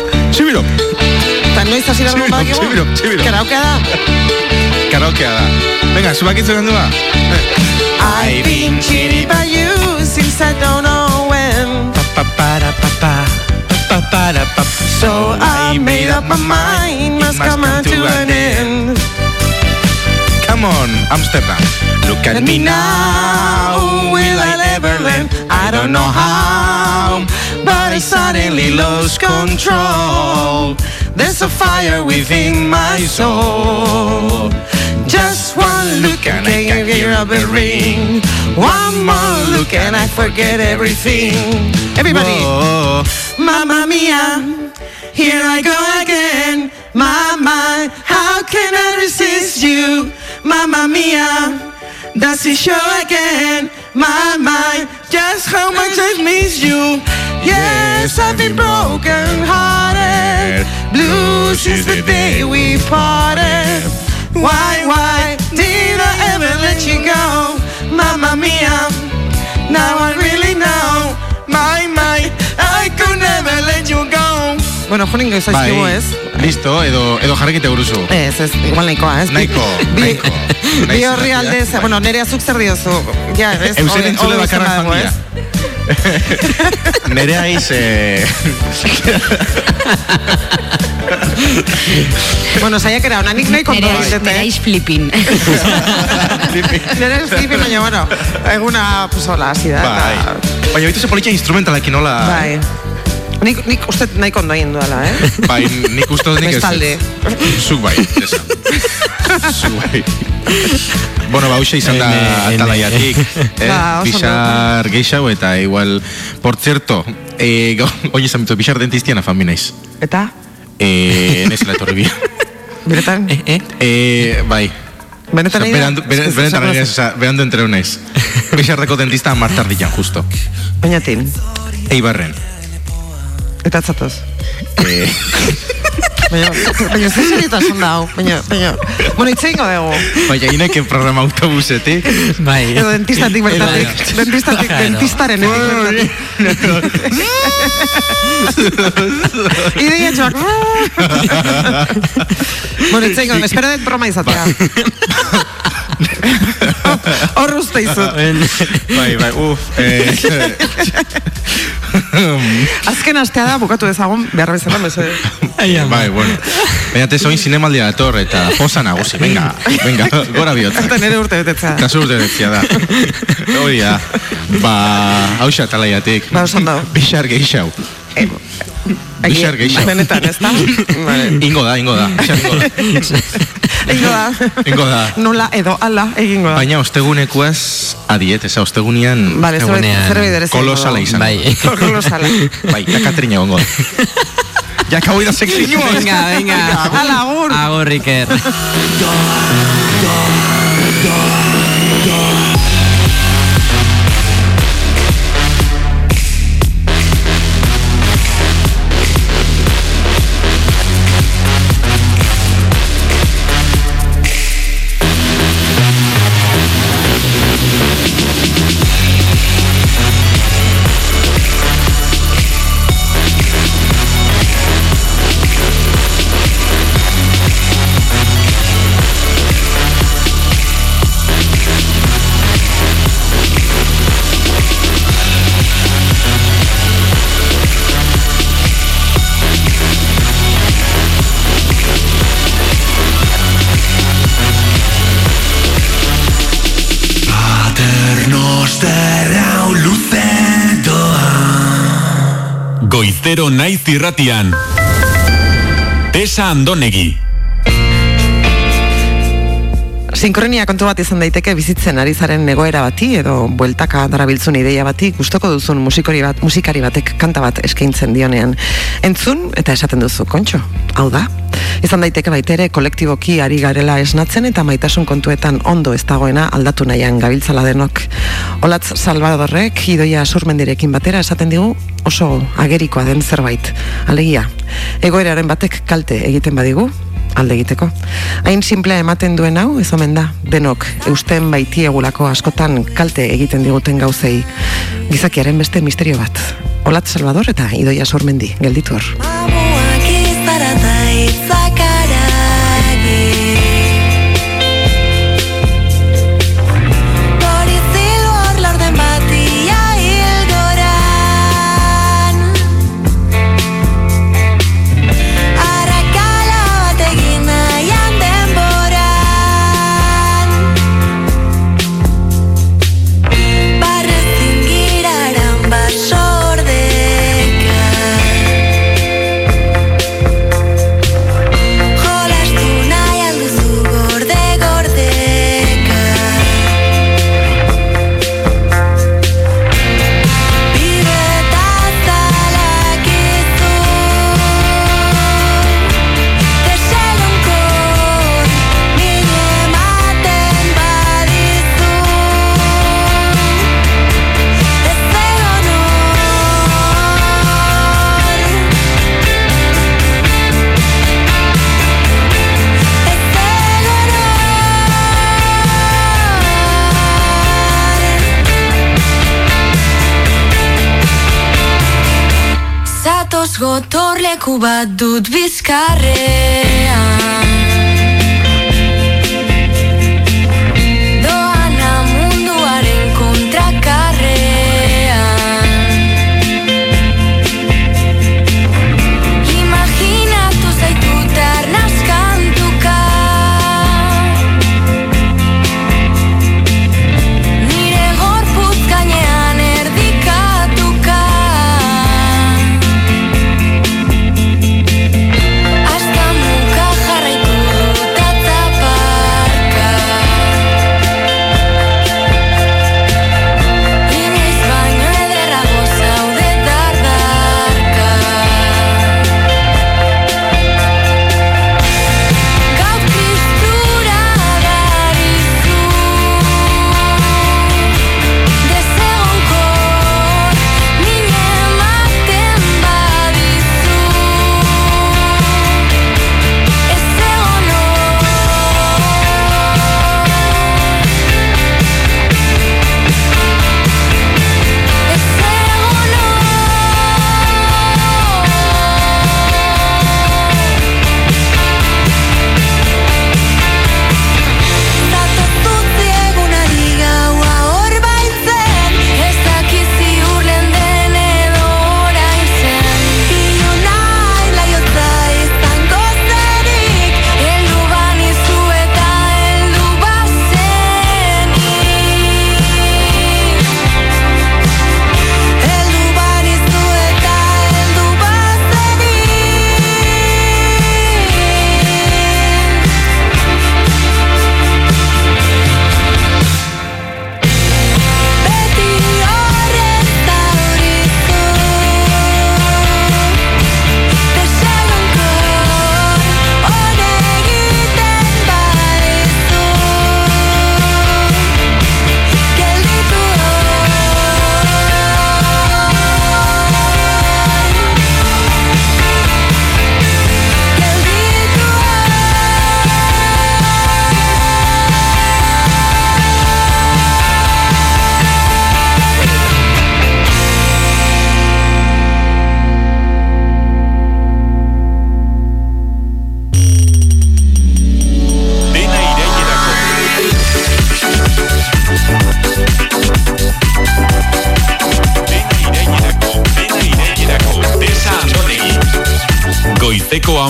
[laughs] txibiro, eta noiz hasi Txibiro, badakigu? txibiro, txibiro. Karaokea da? karaokea da. Venga, zubakitzu gandua. I've been cheated by you since I don't know when Pa, pa, para, pa, pa. So I made up my mind, must come to an end Come on, Amsterdam. Look at me now. now, will I ever learn? I don't know how, but I suddenly lost control. There's a fire within my soul. Just one look and I can hear a ring. One more look and I forget everything. Everybody, Whoa. Mamma mia, here I go again. Mama, how can I resist you? Mamma mia, does it show again? My mind, just how much I miss you. Yes, I've been broken hearted. Blue since the day we parted. Why, why did I ever let you go? Mamma mia, now I really know. My, my, I could never let you go. Bueno, joningo izaizkigu Bai, ez? listo, edo, edo jarrekite buruzu. Ez, ez, igual nahikoa, ez? Nahiko, [laughs] Bi- nahiko. Bi horri alde, bueno, nere azuk zer diozu. Ja, ez? Eusen Hori- entzule hori bakarra izan joan dago, dira. ez? Nere aiz, eh... Bueno, saiakera, ona nik nahiko ondo Nereiz, egitete. nereiz flipin. Nere ez flipi, baina, bueno, eguna, pues, hola, hasi da. Bai. eta- Baina bitu ze politxa instrumentalekin nola... Bai. Nik, nik uste nahiko ondo egin duela, eh? [laughs] Bai, nik uste nik ez. Bestalde. Zuk bai, esan. [laughs] Zuk bai. Bueno, ba, hausia izan da atalaiatik. [laughs] Eh? Ba, Bixar geixau eta igual... Por cierto, eh, oie esan bitu, Bixar dentistian afan binaiz. Eta, Eh, nezela etorri bia. benetan, Eh, eh? Eh, bai. benetan da? berandu, benetan naiz, osa, berandu entreu naiz. Bixarreko dentista martar dian, justo. Bainatin, Eibarren. Eta atzatoz. Eh, [laughs] Baina, baina ez seriotasun da, hau. baina, baina, bueno, itzein dugu. Baina ineke programa autobusetik. Bai. Edo dentistatik bertatik, dentistatik, dentistaren bertatik. Ideia txoak. [laughs] bueno, itzein dugu, espero dut broma izatea. Hor uste izut. Bai, bai, uf. Eh, Azken astea da, bukatu dezagun, behar bezala, mesede. bai, bueno. Baina te soin zinemaldia dator eta posa nagusi. Venga, venga, gora bihotza. Eta nire urte betetzea. Kasu urte betzia da. Hoi da. Ba, hauxa talaiatik. Ba, oso ondo. Bixar geixau. Bixar geixau. Benetan, ez da? Vale. Ingo da, ingo da. [laughs] Ingo da. Ingo da. Nola edo ala egingo da. Baina ostegunekuaz adiet, eza ostegunian Vale, zerbait egunean zerbait berezi. kolosala izango. Bai. [laughs] Kolosala. Bai, da Katrina egongo da. Ja acabo da sekzioa. Venga, venga. Agur. Agur, Iker. Naiz irratian. Tesa Andonegi. Sinkronia kontu bat izan daiteke bizitzen ari zaren egoera bati edo bueltaka darabiltzun ideia bati gustoko duzun musikori bat, musikari batek kanta bat eskaintzen dionean. Entzun eta esaten duzu, kontxo, hau da? Izan daiteke baitere kolektiboki ari garela esnatzen eta maitasun kontuetan ondo ez dagoena aldatu nahian gabiltzala denok. Olatz Salvadorrek idoia surmendirekin batera esaten digu oso agerikoa den zerbait. Alegia, egoeraren batek kalte egiten badigu, alde egiteko. Hain simplea ematen duen hau, ez omen da, denok, eusten baitiegulako askotan kalte egiten diguten gauzei. Gizakiaren beste misterio bat. Olat Salvador eta Idoia Sormendi, gelditu hor. Gotorleku bat dut bizkarrean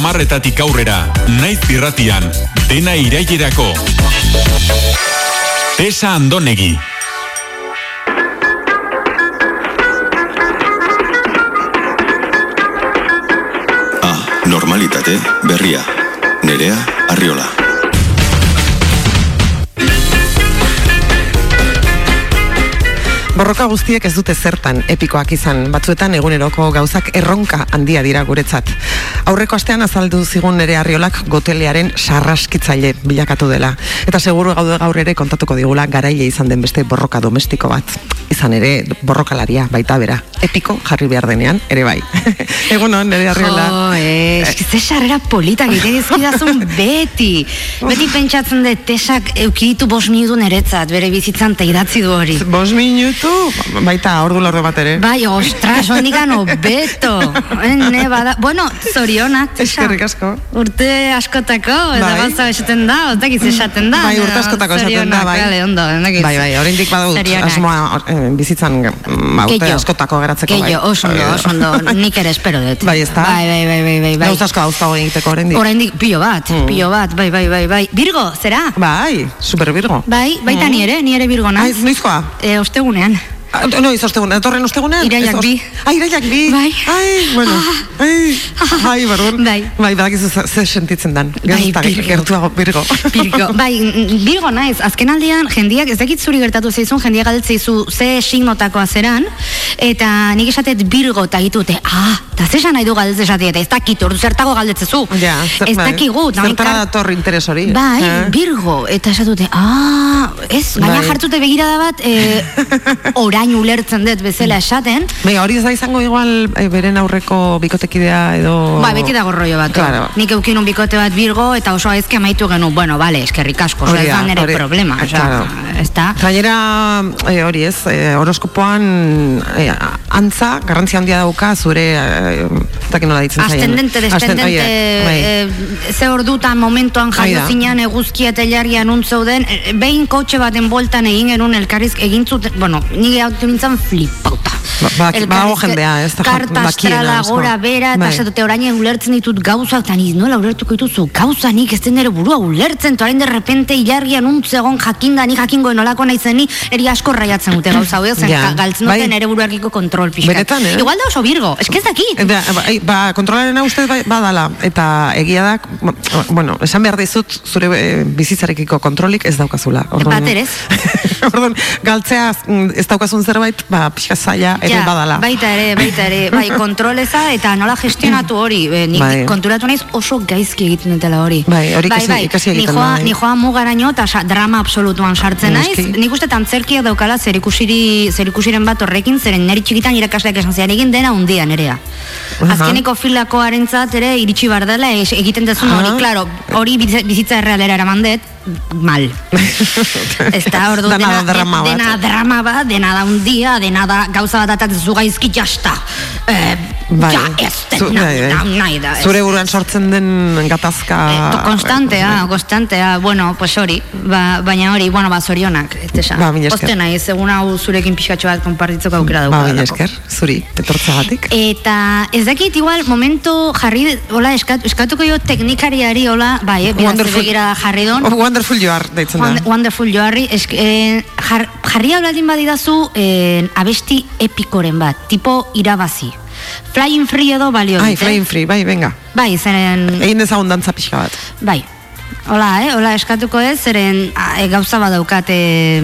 amarretatik aurrera, naiz irratian, dena irailerako. Tesa Andonegi. Ah, normalitate, berria. Nerea, arriola. Borroka guztiek ez dute zertan epikoak izan, batzuetan eguneroko gauzak erronka handia dira guretzat. Aurreko astean azaldu zigun nere arriolak gotelearen sarraskitzaile bilakatu dela. Eta seguru gaude gaur ere kontatuko digula garaile izan den beste borroka domestiko bat. Izan ere borrokalaria baita bera. Epiko jarri behar denean, ere bai. [laughs] Egun hon, nere arriola. Jo, eh, eskize sarrera politak egiten dizkidazun [laughs] beti. Beti pentsatzen dut tesak eukiditu bos minutu neretzat, bere bizitzan ta idatzi du hori. Bos minutu, baita ordu lordo bat ere. Bai, ostras, ondikan obeto. Ene, bada. Bueno, zorionak. Eskerrik asko. Urte askotako, eta Bai. gauza esaten da, otakiz esaten da. Bai, urte askotako esaten da, bai. Vale, ondo, ondo Bai, bai, oraindik badut Zorionak. asmoa eh, bizitzan mm, urte Keio. askotako geratzeko bai. Keio, oso ondo, oso ondo, nik ere espero dut. Bai, ezta? Bai, bai, bai, bai, bai. bai. Gauza asko gauza egiteko oraindik. Oraindik pilo bat, Mm. pilo bat, bai, bai, bai, bai. Virgo, zera? Bai, super virgo. Bai, baita Mm. ni ere, ni ere Virgo Ai, naiz. noizkoa? E, ostegunean. Ah, No, iz ostegun, etorren ostegunean? Iraiak bi. Ah, iraiak bi. Bai. Ai, bueno. Ai, ai, bardun. Bai. Bai, badakizu ze, ze sentitzen dan. Bai, Gertuta, Virgo. gertuago virgo. Virgo. [laughs] Bai, Virgo naiz, azken aldian jendiak, ez dakit zuri gertatu zaizun, jendiak galdetzeizu ze signotakoa zeran, eta nik esatet Virgo eta ditute, ah, eta ze nahi du galdetze esatea, eta ez dakit, ordu zertago galdetzezu. Ja, zer- ez bai. dakigu, Zertara kar- dator interes hori. Bai, Eh? Virgo, eta esatute, ah, ez, baina Bai. jartzute begirada bat, [laughs] e, orain ulertzen dut bezala esaten, Bai, hori ez da izango igual eh, beren aurreko bikotekidea edo... Ba, beti dago rollo bat. Claro. Nik eukin un bikote bat Virgo eta oso aizke amaitu genu, bueno, vale, eskerrik asko, Hori ez da, nere problema, eh, osea, claro. ez da? Gainera, eh, hori ez, eh, horoskopoan eh, antza, garrantzia handia dauka zure, eh, ez dakit nola ditzen zaien. Ascendente, Ascen- descendente, oie, bai. eh, ze ordutan momentuan Hori jaio da. zinean eguzkia eta ilargia nun zeuden, eh, behin kotxe baten boltan egin genuen elkarriz egin zuten, bueno, nire hau nintzen flipauta. Ba- Elkarrizke- badago jendea, ez da Karta astrala asko. gora bera, eta Bai. esatute orain ulertzen ditut gauza, eta niz nola ulertuko dituzu gauza nik ez nire burua ulertzen, eta orain de repente ilargia nuntzegon jakinda, ni jakingo nolako naizen ni, eri asko raiatzen dute gauza, hau zen, ga- galtzen Bai. dute nire buruarkiko kontrol pixkat. Benetan, eh? Igual da oso Virgo, es que ez dakit. Eh, Ba, ba, ei, ba, kontrolarena uste bai, badala, eta egia da, ba, bueno, esan behar dizut, zure eh, bizitzarekiko kontrolik ez daukazula. Bat ere. [laughs] Orduan, galtzea mm, ez daukazun zerbait, ba, pixka zaila ere Ja, badala. Baita ere, baita ere, bai, [laughs] kontroleza eta nola gestionatu hori. E, nik Bai. konturatu naiz oso gaizki egiten dutela hori. Bai, hori ikasi- ikasi egiten ni joa, da, bai. Ni joa mugaraino eta sa- drama absolutuan sartzen naiz. Nik uste antzerkiak daukala zer ikusiri, zer ikusiren bat horrekin, zeren neri txikitan irakasleak esan zian egin dena undia nerea. Aha. Azkeneko filako harentzat ere iritsi bar dela es- egiten dezun hori, Aha. claro, hori biz- bizitza errealera eraman dut, mal. [laughs] Ez da, ordu, Dena drama bat. dena drama bat, dena da un dia, dena da gauza bat atatzen zu gaizki jasta. Eh, Bai. Ja, ez Zu- nahi, bai, bai. da, nahi da. ez. Zure buruan sortzen den gatazka... To- konstantea, konstantea, bueno, pues hori, ba, baina hori, bueno, ba, zorionak, etesa. Ba, mila esker. Poste nahi, segun hau zurekin pixkatxo bat konpartitzeko aukera Ba, dauka. mila esker, zuri, etortzagatik. Eta ez dakit igual momentu jarri, hola, eskat, eskatuko jo teknikariari, hola, bai, eh, begira jarri don. Wonderful you are, deitzen da. Wonderful joarri, esk, eh, jar, jarri habladin badidazu eh, abesti epikoren bat, tipo irabazi. Flying free edo balio Ai, flying free, bai, venga. Bai, zeren, Egin dezagun dantza pixka bat. bai. Hola, eh? Hola, eskatuko ez, zeren a, e, gauza badaukat e,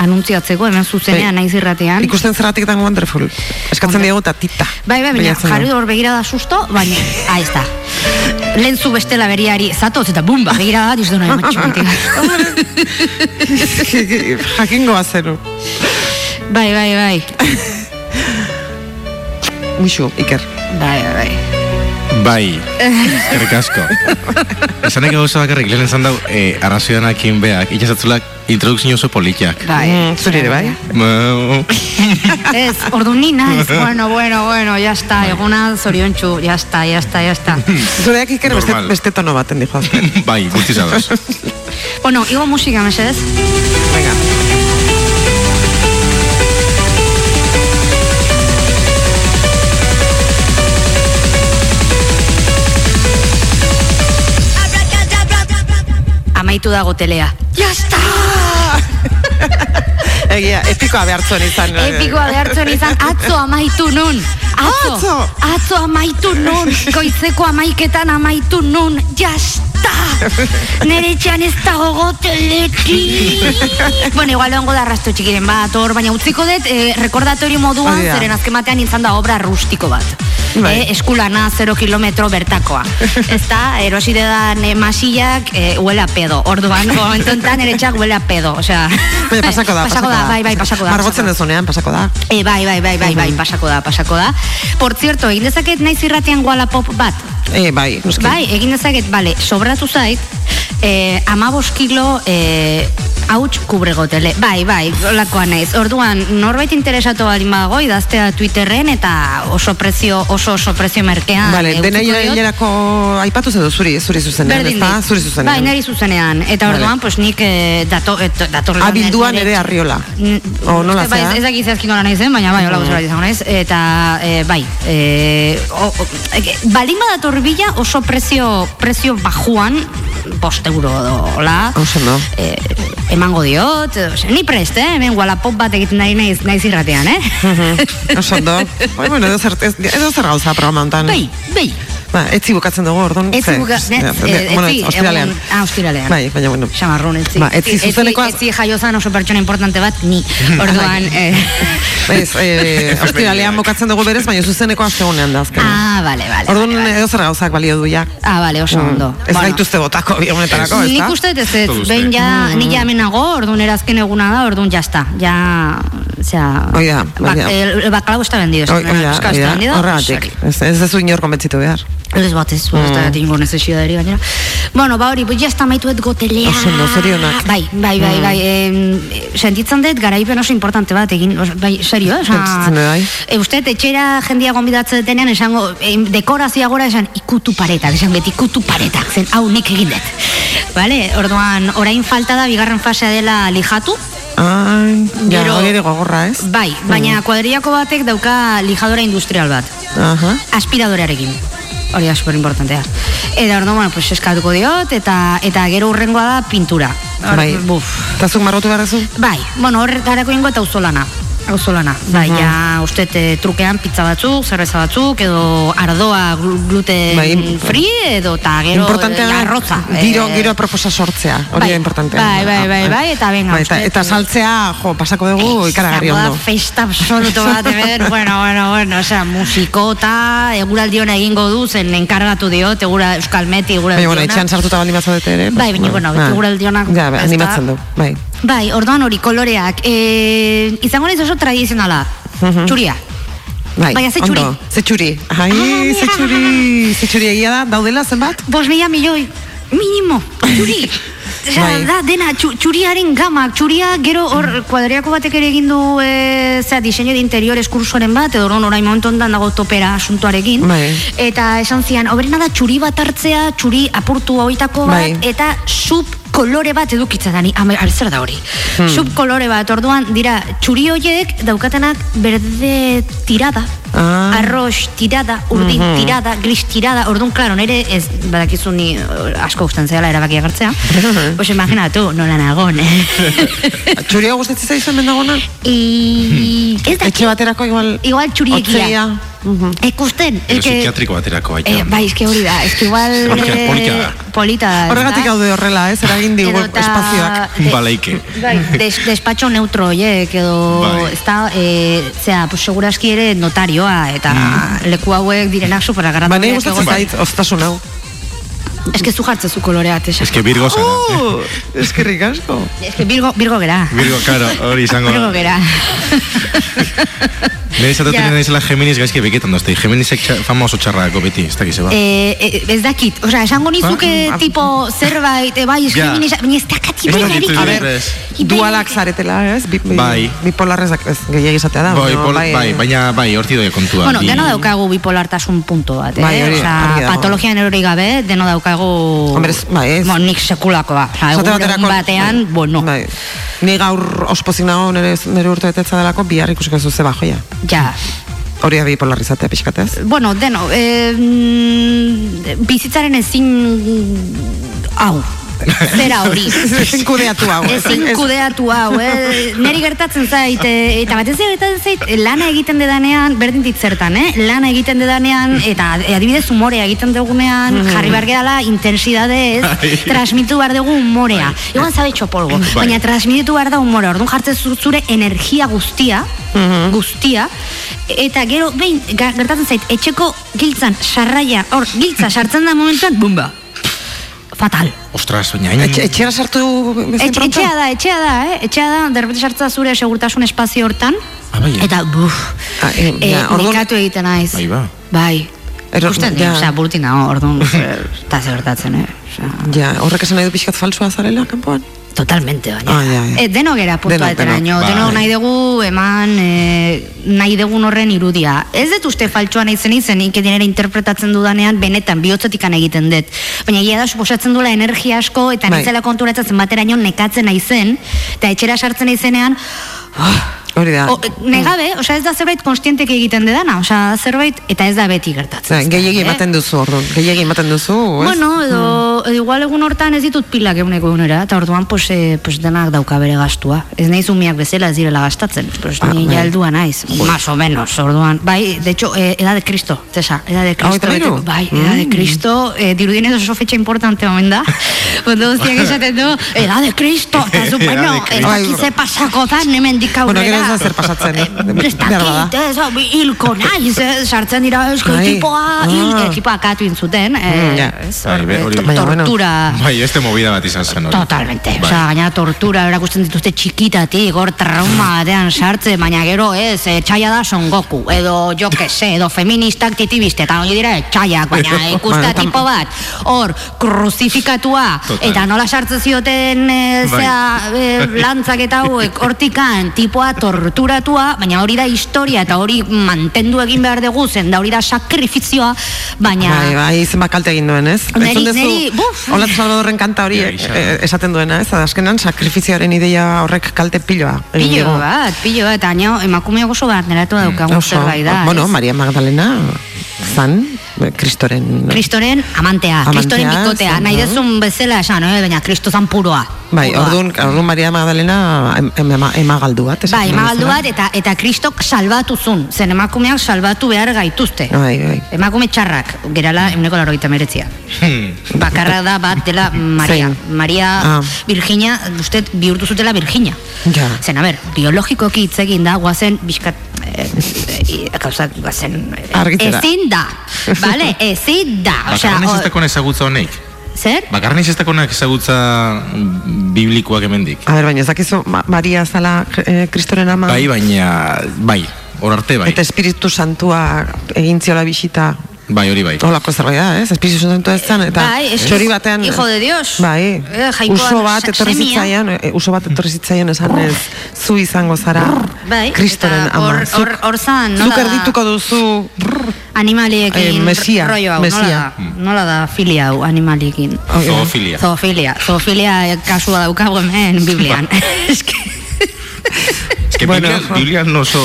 anuntziatzeko, hemen zuzenean, Bai. naiz irratean. Ikusten zeratik dan wonderful. Eskatzen diegu eta tita. Bai, bai, baina da. jarri hor begira da susto, baina, ah, ez da. Lehen zu bestela beriari zatoz eta bumba, begira bat, izan nahi matxo Jakingoa zeru. Bai, bai, bai. Muxu, Iker. Bai, bai, bai. Bai, eskerrik asko. Esanek gauza bakarrik, lehen esan dau, eh, arrazioanakin beak, itxasatzulak introdukzio oso politiak. Bai. Mm, zuri ere, bai? Ez, ordu ni naiz. [laughs] Bueno, bueno, bueno, ya está. Eguna zoriontxu, ya está, ya está, ya está. [laughs] Zureak Iker beste, Normal. beste tono baten dijo. bai, guztiz ados. bueno, igo musika, mesedez. Venga. Amaitu dago telea. Ja sta! [laughs] Egia, epikoa behartzen izan. Epikoa behartzen izan, atzo amaitu nun. Atzo, Atzo. atzo amaitu nun. Goizeko amaiketan amaitu nun. Ja sta! Nere etxean ez dago goteleki. bueno, igual lehengo da arrasto txikiren bat, hor, baina utziko dut, eh, rekordatorio moduan, Hori da. zeren azken batean izan da obra rustiko bat. Bai. Eh, eskulana 0 kilometro bertakoa. [laughs] Ez da, erosi dedan eh, masillak eh, huele a pedo. Orduan, [laughs] momentu enten ere txak huele a pedo. Osea, [laughs] Bai, pasako da, pasako da, bai, bai, pasako da. Margotzen dezunean, pasako da. E, bai, bai, bai, bai, bai, pasako da, pasako da. Por cierto, egin dezaket naiz irratian Wallapop bat. E, bai, noski. Bai, egin dezaket, bale, sobratu zait, eh, amabos kilo eh, hauts kubregotele. Bai, bai, olakoa naiz. Orduan, norbait interesatu balin badago, idaztea Twitterren eta oso prezio, oso oso prezio merkean. Vale, eh, dena hilerako aipatu zedu zuri, zuri zuzenean, Berdin ezta? Zuri zuzenean. Bai, neri zuzenean. Eta Vale. orduan, pues nik eh, dato, et, dator Abilduan ere arriola. O nola bai, zea? ez dakit zehazki nola naizen, baina bai, hola gozera izango naiz. Eta, eh, bai, eh, o, o, e, balin badator bila oso prezio, prezio bajuan, bost euro dola, Oso no. eh, emango diot, ose, ni prest, eh? hemen Wallapop bat egiten nahi naiz, naiz irratean, eh? Mhm, Oso ondo. Bai, [laughs] bueno, edo zer, edo zer gauza programa honetan. bai, bai. Ba, etzi bukatzen dugu, orduan. Etzi ze- buka, ne, ja, eh, bueno, etzi, ostiralean. ah, ostiralean. Bai, baina bueno. Xamarrun, etzi. Ba, etzi zuzenekoa- Etzi jaiozan oso pertsona importante bat, ni. [laughs] Orduan, eh, [laughs] Ez, eh, [laughs] ostiralean bukatzen dugu berez, baina zuzeneko astegunean da azken. ah, vale, vale. Orduan vale, vale. edo zer gauzak balio du ja. Ah, vale, oso ondo. Mm. Ez gaituzte botako bi honetarako, ez Nik da? uste dut ez ez, behin ja, nik ja hemen nago, orduan erazken eguna da, orduan ja está, ja, osea, Hoi da, hoi da. el, el bacalao está vendido, Hoi hoi da, pescado hoi está da, vendido, horregatik. Ez, ez dezu inor konbentzitu behar. Ez bat ez, mm. ez da tingo necesidadari gainera. Bueno, ba hori, pues ya está maituet gotelea. Oso ondo, zorionak. Bai, bai, bai, Mm. bai. em, sentitzen dut garaipen oso importante bat egin, bai, serio, eh? Sentitzen bai. E, uste, etxera jendia gonbidatzen denean, esango, em, dekorazioa gora esan, ikutu paretak, esan beti ikutu paretak, zen, hau nik egin dut. Vale, orduan, orain falta da, bigarren fasea dela lijatu, Ai, ja, hori ere gogorra, ez? bai, baina kuadriako batek dauka lijadora industrial bat Aha. aspiradorearekin. Hori da super importantea. Eta orduan, bueno, pues eskatuko diot eta eta gero urrengoa da pintura. Bai. Buf. Eta zuk margotu behar? Bai, bueno, horretarako ingo eta auzolana. Auzolana. Bai, ja, uste eh, trukean pizza batzuk, zerbeza batzuk, edo ardoa glu- gluten Bai. free, edo eta gero Importantea eh, arroza. Giro, Eh, giro proposa sortzea, hori bai, da importantea. bai, bai, bai, bai, eta venga, Bai, eta, eta saltzea, jo, pasako dugu ikaragarri Izango da ondo. festa absoluto bat, hemen, [laughs] bueno, bueno, bueno, osea, musikota, eguraldi ona egingo du, zen enkargatu diot, egura Euskal Meti, eguraldi Baina, bueno, etxean sartuta bali mazadete ere. Bai, baina, bueno, beti eguraldi onak, Ja, bai, da. animatzen du, bai. Bai, orduan hori, koloreak, e, izango naiz oso tradizionala, txuria. Bai, Baina ze ondo. txuri? Ze txuri. Ai, Ah, ze txuri. Ze txuri egia da, daudela zenbat? Bos mila milioi, minimo, txuri. [laughs] Osea, Bai. da, dena, txu, txuriaren gamak, txuria gero hor kuadriako batek ere egin du e, zera, diseño de interiores kursoren bat, edo orduan orain momentu ondan dago topera asuntoarekin. Bai. Eta esan zian, hoberena da txuri bat hartzea, txuri apurtu hauitako bat, Bai. eta sub kolore bat edukitzen da, ni, ame- a- zer da hori? Hmm. Sub kolore bat, orduan, dira, txuri horiek daukatenak berde tirada, Ah. arroz tirada, urdin Mhm. tirada, gris tirada, orduan, klaro, nire ez, badakizu ni eh, asko gusten zehala erabakia gartzea, [laughs] pues imaginatu, nola nagon, eh? [laughs] Txuria gustatzen zaizu hemen dagona? I, ez da, Etxe baterako igual... igual txuriekia. Otzeia. Mhm. Ikusten, Edo eske, psikiatriko baterako baita. eh, bai, eske hori da, eske igual... Polita- eh, polita da. Horregatik gaude horrela, ez? Eragin digu Edota, espazioak. eh, Balaike. Bai, des, despatxo neutro horiek edo Bai. ez da, e, zera, pues, seguraski ere notarioa eta leku hauek direnak Ba, superagarratuak nahi gustatzen zait, oztasun hau. Ez que zu jartzen zu kolorea, tesa. Ez que Virgo zara. Uh, eskerrik asko. Ez que Virgo, Virgo gera. Virgo, karo, hori izango Virgo gera. [laughs] Nire izatetu Ja. naizela Geminis gaizki beketan dozte. Geminisek txa- fama oso txarrako beti, ez dakize ba. Eh, eh, ez dakit, osea, esango nizuke Ah, tipo zerbait, eh, bai, Ja. Geminis, baina ez Ez dakit, ibaiarik. ez A ber, ez. dualak zaretela, ez? Bi, Bai. Bipolarrez ez gehiagi izatea da. Bai, baina pol, bai, baina bai, horti doia kontua. Bueno, deno daukagu bipolartasun punto bat, eh? Bai, hori, Osea, patologian erori gabe, deno daukagu... Hombre, ez- bai, ez. Bueno, nik sekulakoa. Osea, egun, batean, bai, bueno, Bai. Ni gaur ospozik nago nire, nire urte betetza delako, bihar ikusiko zu ze bajoia. Ja. Hori da bipolarrizatea pixkatez. Bueno, deno, mm, bizitzaren ezin hau, zera hori. [laughs] Ezin kudeatu hau. ez? Ezin kudeatu hau, eh? Neri gertatzen zait, eh, eta batez gertatzen zait, lana egiten dedanean, berdin dit zertan, eh? Lana egiten dedanean, eta adibidez umorea egiten dugunean, jarri behar gerala intensidadez, [laughs] transmitu behar dugu umorea. Igual zabe txopolgo, baina transmititu behar da umorea. Orduan jartzen zu- zure energia guztia, guztia, eta gero, behin, gertatzen zait, etxeko giltzan, sarraia, hor, giltza sartzen da momentuan, bumba. Fatal. Ostras, baina... Etxe, etxera sartu Etxe, pronto? etxea da, etxea da, eh? Etxea da, derbete sartza zure segurtasun espazio hortan. Ah, bai, eh? Eta, buf, Ah, eh, ja, orduan- nekatu egiten naiz. Bai, ba. Bai. Ero- Ikusten, ja. osea, burti nago, orduan, [laughs] eta zer gertatzen, eh? Osea, Ja, horrek esan nahi du pixkat falsua zarela, kanpoan? Totalmente, baina. Ah, ja, ja. Eh, denok gera puntua Denok, eteraino, denok, denok bai. nahi dugu eman eh, nahi dugun horren irudia. Ez dut uste faltsua nahi zen izen, ikedinera interpretatzen dudanean, benetan, bihotzetikan egiten dut. Baina egia da, suposatzen duela energia asko, eta Bai. nintzela konturatzen bateraino nekatzen naizen, eta etxera sartzen naizenean, Hori da. O, negabe, osea ez da zerbait konstientek egiten dedana, osea zerbait eta ez da beti gertatzen. Da, gehiegi eh? ematen duzu, orduan. Gehiegi ematen duzu, ez? Bueno, edo, edo igual egun hortan ez ditut pilak eguneko egunera, eta orduan pues, eh, pues denak dauka bere gastua. Ez nahi umiak bezala ez direla gastatzen, pues Ah, ni bai. ja heldua naiz, más o menos, orduan. Bai, de hecho, eh, edad de Cristo, Cesa, edad de Cristo. Beteko- bai, edad de Cristo, eh, dirudienez oso fetxa importante omen da. [laughs] Ondo guztiak esaten du, edad de Cristo, eta [laughs] zu, bueno, de ez Cristo. dakit ze pasako da, hemen dik Bueno, aurrera. gero ez da zer pasatzen, eh? Ez dakit, ez, hilko naiz, sartzen dira, esko, Ai, tipoa, hil, ah. eh, tipoa akatu intzuten, eh, Mm, Bai, tortura, Bai, este movida bat izan zen hori. Totalmente, Bai. osea, gaina tortura erakusten dituzte txikitatik, hor trauma batean sartze, baina gero ez, txaia da Son Goku, edo jo que se, edo feministak titibiste, eta hori dira txaiak, baina [laughs] tam- tipo bat, hor, kruzifikatua, eta nola sartzen zioten, Bai. zea, lantzak eta hauek, hortikan, tipoa torturatua, baina hori da historia, eta hori mantendu egin behar dugu, zen da hori da sakrifizioa, baina... Bai, bai, zenbat kalte egin duen, ez? Neri- Entzun neri, buf. Olat Salvadorren kanta hori Ja, eh, esaten duena, ez? Azkenan sakrifizioaren ideia horrek kalte piloa. Pilo bat, pilo bat, baina emakumeak oso bat neratu daukagun zerbait da. bueno? Maria Magdalena zan, kristoren... Kristoren amantea, Amantea, kristoren bikotea, zan, nahi dezun bezala esan, eh? baina kristo zan puroa. Bai, orduan, orduan Maria Magdalena em, em, ema, emagaldu bat. Bai, bezala. bat, eta, eta kristok salbatu zun, zen emakumeak salbatu behar gaituzte. Bai, bai. Emakume txarrak, gerala euneko laro gita meretzia. Hmm. Bakarra da bat dela [laughs] Maria. Zein? Maria Ah. Virginia, uste bihurtu zutela Virginia. Ja. Zen, a ber, biologikoki hitz egin da, guazen, bizkat, eh, eh, gauzak, guazen, eh, Argitzera. ezin da, bale, [laughs] ezin da, osea, Bakarren ez dakon ezagutza honek. zer? Bakarren ez dakonak ezagutza biblikoak hemendik. A ber, baina ez dakizu Ma- Maria zala eh, kristoren ama. Bai, baina, bai, hor arte bai. Eta Espiritu Santua egin ziola bisita Bai, hori bai. Olako zerbait da, ez? Espiritu Santua ez zen, eta Bai, es- txori batean... hijo de Dios. Bai, Eh, uso bat se- etorri semia. zitzaion, eh, uso bat etorri zitzaion esan ez, zu izango zara, Bai, kristoren ama. hor- Zuk- hor- hor zan, Zuk nola da? erdituko duzu, Animaliekin Eh, mesia, rollo hau, mesia. nola da? Nola da filia hau animaliekin? Ja. Zoofilia. Zoofilia, zoofilia kasua daukagu hemen Biblian. [laughs] [laughs] Eske, Bueno. No oso...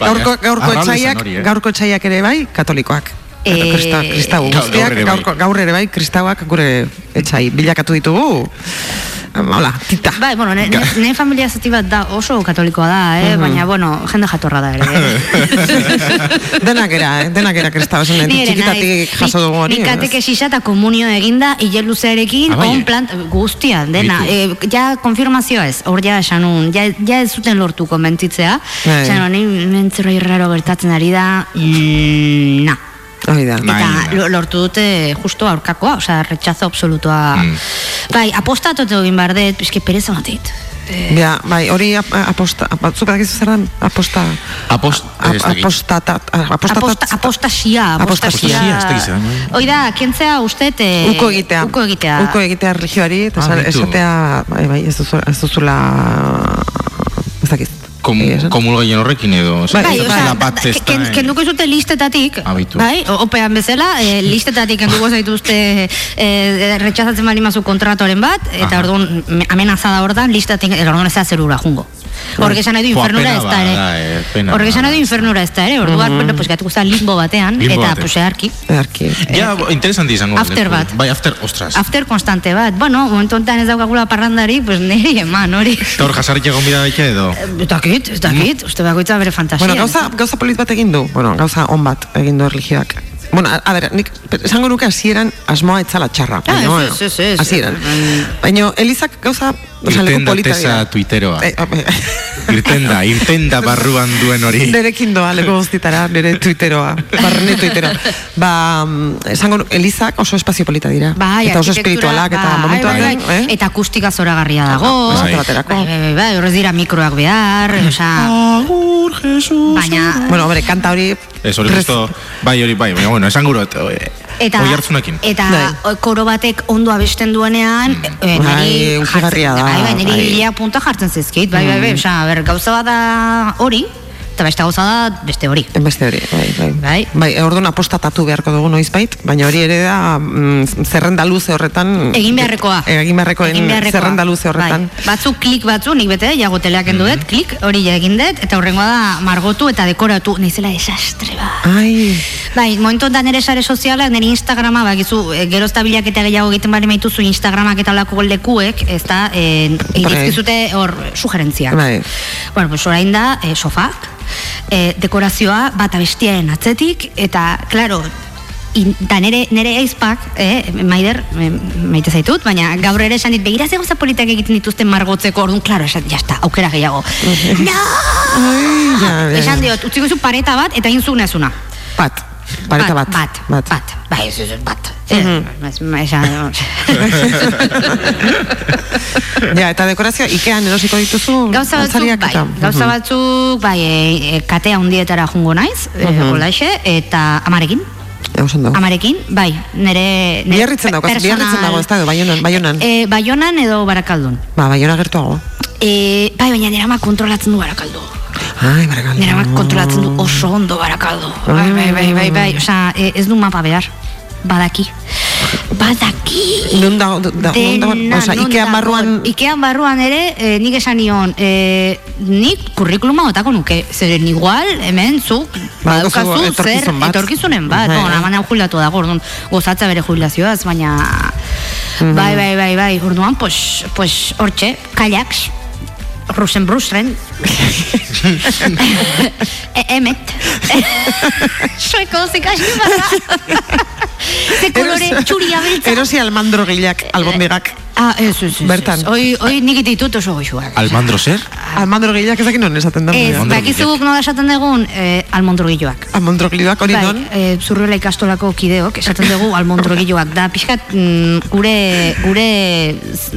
Gaurko, gaurko zen etxaiak, eh? gaurko etxaiak ere bai, katolikoak. Eta krista, kristau gaur- guztiak, gaur bai. gaurko, gaur ere bai, kristauak gure etxai bilakatu ditugu. Hola, tita. bai, bueno, ne, ne, familia zati bat da oso katolikoa da, eh? baina, bueno, jende jatorra da ere. eh? [laughs] denak era, eh? denak era Ni ere txikitatik jaso dugu hori. Nik ez? katekesisa eta komunio eginda hile luzearekin, Ah, bai, on eh? plant, guztia, dena. E, ja, konfirmazioa ez, hor ja esan un, ja, ja ez zuten lortu komentzitzea. Bai. Esan honi, mentzeroi raro gertatzen ari da, mm, na. Hori da. Eta lortu dute justo aurkakoa, osea, rechazo absolutoa. Mm. Bai, apostatu egin behar dut, pizke pereza matit. Ja, bai, hori ap- aposta, ap- zuk badakizu zer den? Aposta... Apost- ap- apostatat... Aposta, apostasia, Apostasia, apostasia. ez dakit zer den, bai. Hoi da, kentzea ustet... Eh, Uko egitea. Uko egitea. Uko egitea religioari, eta Ah, esatea, bai, bai, ez duzula, ez duzula, ez dakit. Kom, Egia esan. komulgaien horrekin edo... Bai, Bai, bai, testa, ken, kenduko izute listetatik, Abitu. bai, o- opean bezala, e, listetatik kenduko zaituzte e, retxazatzen bali mazu kontratoren bat, eta orduan me- amenaza da hor da, listatik, orduan ez da zerura jungo. Horrek esan nahi du infernura ez da ere. bada, eh, Horrek esan nahi du infernura ez da ere. Orduan, bueno, pues gatuko za limbo batean, Limbo eta batean. pues earki. Earki. Ja, bo, interesanti izango. After bat. Bai, after, ostras. After konstante bat. Bueno, momentu honetan ez daukagula parrandari, pues niri eman, hori. [laughs] Eta hor jasarrik egon bida baita edo. Ez dakit, ez dakit, uste bakoitza bere fantasia. Bueno, gauza, gauza polit bat egin du. Bueno, gauza on bat egin du erlijioak. Bueno, a, a ber, nik esango nuke hasieran asmoa etzala txarra. Ah, ez, ez, ez. Hasieran. Mm. Baina Elizak gauza, oza, leku Irten da polita tesa dira. tuiteroa. Eh, eh, Irten da, irten da barruan duen hori. Nerekin doa, leku guztitara, nire twitteroa, barrene twittero. Ba, mm, esango Elizak oso espazio polita dira. Bai, eta oso espiritualak, eta bai, momentu bai, bai, eh? Eta akustika zoragarria dago. Bai. Bai, bai, bai, horrez dira mikroak behar, osea, Agur, Jesus. baina... Bueno, hombre, kanta hori... Ez hori justo, bai hori bai, baina bueno, esan gurot, Eta, oi hartzunekin. eta Bai. koro batek ondo abesten duenean, e, Bai, niri hunkigarria da, bai, bai, niri bai. punta jartzen zizkit, bai, bai, bai, osea, ber, gauza bat da hori, eta beste gauza da beste hori. Beste hori, bai, bai. Bai. Bai, orduan apostatatu beharko dugu noizbait, baina hori ere da mm, zerrenda luze horretan... Egin beharrekoa. Egin beharrekoen Egin beharrekoa. zerrenda luze horretan. Bai. Batzuk klik batzu, nik bete, jago teleak kendu dut, klik, hori ja egin dut, eta horrengoa da margotu eta dekoratu, nizela desastre ba. Ai, Bai, momentu honetan nire sare sozialak, nire Instagrama, bakizu, e, gero ez da bilaketa gehiago egiten bari maituzu Instagramak eta olako lekuek, ez da, e, irizkizute hor sugerentziak. Bai. Bueno, pues orain da, e, sofak, e, dekorazioa bat abestiaren atzetik, eta, klaro, in, da nere, nere aizpak, eh, maider, e, maite zaitut, baina gaur ere esan dit, begira ze gauza politak egiten dituzten margotzeko, orduan, klaro, esan, jasta, aukera gehiago. no! ai, ja, ja, Esan ja. diot, utziko zu pareta bat, eta egin zunezuna. Bat, pareta bat. Bat, bat, bat. Bai, ez, ez, bat. Mhm. Eh, [laughs] esan- Ja, eta dekorazioa Ikean erosiko dituzu Gauza batzuk, bai, gauza Mhm. batzuk, bai, e, e, katea hundietara jungo naiz, e, Mhm. holaxe, eta amarekin, oso ondo. amarekin, bai, nere... nere Biarritzen dago, personal- biarritzen dago, ez da, baionan, baionan. E, baionan edo barakaldun. Ba, baiona gertuago. E, bai, baina ama kontrolatzen du barakaldu. Ai, barakaldo. Ama kontrolatzen du oso ondo barakaldu. Bai, bai, bai, bai, bai, osea, e, ez du mapa behar. Badaki. Badaki. Dago, da, dago, Dena, oza, non Ikean dago. barruan... Ikean barruan ere, e, nik esan nion, e, nik kurrikuluma otako nuke, zeren igual, hemen zuk, Ba, badaukazu daukazu zer, etorkizunen bat, Bai, bon, bai. amana jubilatu dago, orduan, gozatza bere jubilazioaz, baina, Mhm. bai, bai, bai, bai, orduan, pues, pues, hortxe, kaiaks, Rusen Brusren e, Emet Sueko zikasi barra Ze kolore txuria beltza Erosi almandro gilak, albondigak. Ah, ez, ez, ez. Bertan. ez. Hoi, hoi nik ditut oso goxuak. Almandro zer? Almandro gilak ezak non esaten da. Ez, Almondro bakizuguk nola esaten dugun, eh, almondrogiloak. Almandro gilak hori Bai, non. eh, zurriola ikastolako kideok, esaten dugu almondrogiloak. Da, pixkat, mm, gure, gure,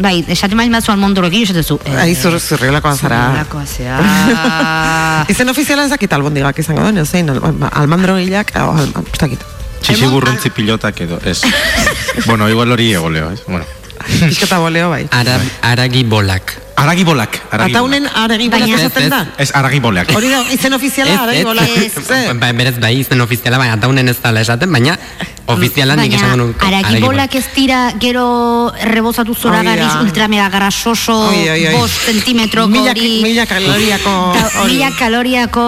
bai, esaten bain batzu almondrogilo, esaten zu. Eh, Ai, zur, zurriolakoa zara. zurriolakoa [laughs] zea. Izen ofiziala ez dakit albondigak izango den, zein, al, almandro gilak, oh, al, ez dakit. Txixigurrontzi pilotak edo, ez. [laughs] bueno, igual hori egoleo, ez? Bueno. [laughs] Piskata boleo bai. Ara, aragi bolak. Aragi bolak. aragi bolak. unen aregi bolak esaten da. Ez, aragi boleak. Hori da, izen ofiziala aregi bolak. Ze? [laughs] Ba, berez bai izen ofiziala, baina ataunen ez dala esaten, baina ofizialan nik esango Baina, nuke. aragibolak ez dira gero rebozatu zora garriz ultra mega grasoso, Oi, oi, oi. bost zentimetroko Mila- hori. mila kaloriako hori. Mila kaloriako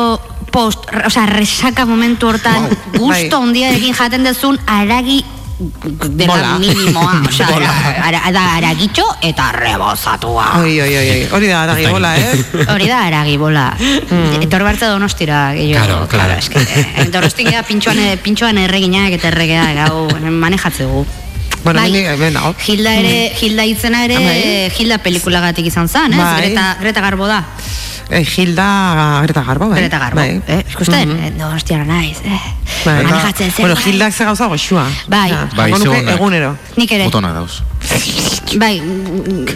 post, o sea, resaka momentu hortan, gusto Bai. handiarekin jaten dezun aragi dela Bola. minimoa, [laughs] o sea, ara, ara, da aragitxo eta rebozatua. Oi, oi, oi. Hori da aragi bola, eh? [laughs] Hori da aragi bola. Mm. Etor bartza donostira. Gehiago, Claro, claro. eske, eh, Donostin gea pintxoan, pintxoan erreginak eta erregea gau manejatzegu. Bueno, Bai. dago. Hilda ere, Hilda itzena ere, Bai. Hilda pelikulagatik izan zen, ez? Bai. Greta, Greta Garbo da. Eh, Gilda Greta Garbo, bai. Greta Garbo. Bai. Eh, ikusten? Mhm. Eh, Donostiara naiz, eh. Bai. Manejatzen zen. Bueno, bai. Gildak ze gauza goxua. Bai. Ja, Bai, egunero. Nik ere. Botona dauz. Bai,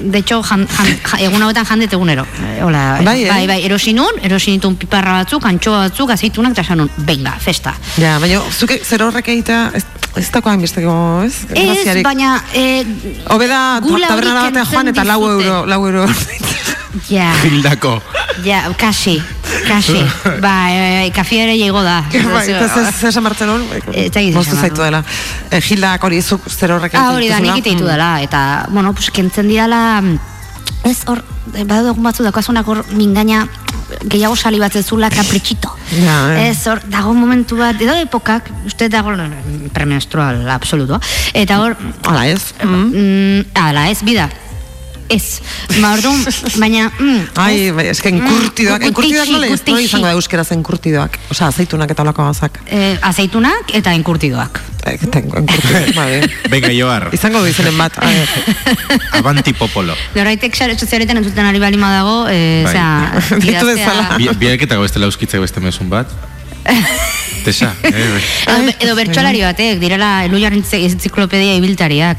de hecho, jan, jan, ja, egun hauetan jandet egunero. Eh, Hola, Bai, eh? bai, bai, erosi nun, erosi nitun piparra batzuk, antxoa batzuk, azeitunak, eta esan nun, venga, festa. Ja, baina zuke zer horrek egitea ez, ez dako hainbesteko, ez? Ez, baina, eh, hori tabernara batean joan eta lau euro, lau euro. ja, Hildako. Ja, kasi, kasi. Ba, e, kafi ere llego da. bai, eta ze- ze esan martzen hon? Eh, ez Moztu zaitu dela. Eh, Gildak hori zuk zer horrek Ah, hori da, nik ite dela, eta, bueno, pues, kentzen didala, ez hor, eh, badago egun batzu daukasunak hor mingaina gehiago sali bat zezula kapritxito. [laughs] Ja, eh. Ez, hor, dago momentu bat, edo epokak, uste dago premenstrual absoluto, eta hor, Hala ez. Mm. mm, ala ez, bida, ez, ba orduan, baina, mm, Ai, bai, eske enkurtidoak, Mm, enkurtidoak nola, ez, nola izango da euskeraz enkurtidoak? Osea, aceitunak eta olako gauzak. eh, azeitunak eta enkurtidoak. Eh, tengo enkurtidoak, bai. [laughs] Venga, Joar, Izango du izenen bat. [laughs] avanti popolo. Noraitek sare sozialetan entzuten ari bali dago, eh, Bai. osea, [laughs] Deitu idaztea- dezala. Bi- Biaketako beste lauskitzeko beste mesun bat. Tesa, eh, Edo, edo bertsolari batek, direla elujarren enziklopedia ibiltariak.